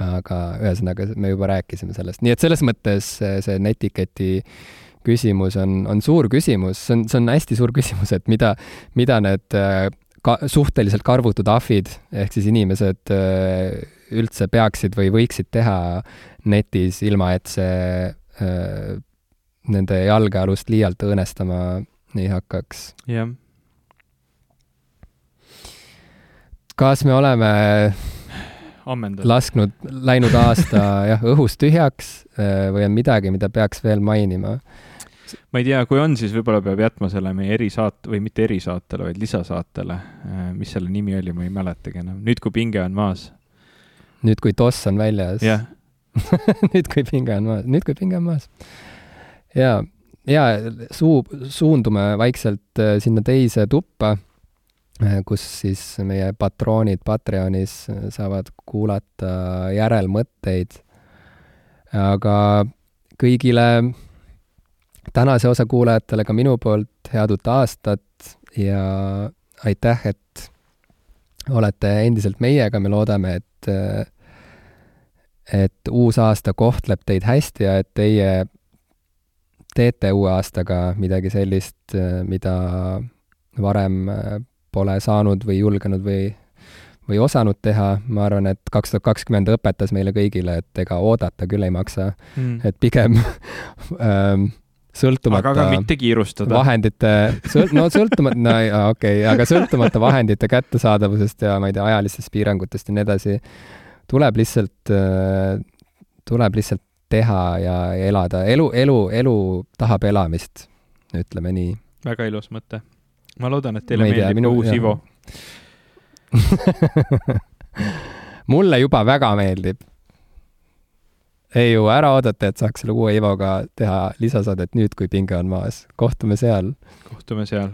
aga ühesõnaga, me juba rääkisime sellest, nii et selles mõttes see netiketi küsimus on, on suur küsimus, see on, see on hästi suur küsimus, et mida, mida need äh, ka suhteliselt karvutud ahvid ehk siis inimesed äh, üldse peaksid või võiksid teha netis, ilma et see äh, nende jalgealust liialt õõnestama ei hakkaks. jah. kas me oleme ammendanud. lasknud läinud aasta jah, õhust tühjaks või on midagi, mida peaks veel mainima? ma ei tea, kui on, siis võib-olla peab jätma selle meie erisaate või mitte erisaatele, vaid lisasaatele. Äh, mis selle nimi oli, ma ei mäletagi enam. nüüd, kui pinge on maas. nüüd, kui toss on väljas. jah nüüd, kui pinge on maas, nüüd, kui pinge on maas. ja, ja suu, suundume vaikselt äh, sinna teise tuppa, äh, kus siis meie patroonid Patreonis saavad kuulata järelmõtteid. aga kõigile tänase osa kuulajatele ka minu poolt head uut aastat ja aitäh, et olete endiselt meiega, me loodame, et et uus aasta kohtleb teid hästi ja et teie teete uue aastaga midagi sellist, mida varem pole saanud või julgenud või, või osanud teha, ma arvan, et kaks tuhat kakskümmend õpetas meile kõigile, et ega oodata küll ei maksa mm., et pigem ähm, sõltumata aga ka mitte kiirustada. vahendite, sõlt-, no sõltumata, no okei okay,, aga sõltumata vahendite kättesaadavusest ja ma ei tea, ajalistest piirangutest ja nii edasi, tuleb lihtsalt, tuleb lihtsalt teha ja, ja elada, elu, elu, elu tahab elamist, ütleme nii. väga ilus mõte. Ma loodan, et teile meeldib minu, uus jah. Ivo mulle juba väga meeldib ei jõua ära oodata, et saaks selle uue Ivoga teha lisasaadet nüüd, kui pinge on maas. kohtume seal. kohtume seal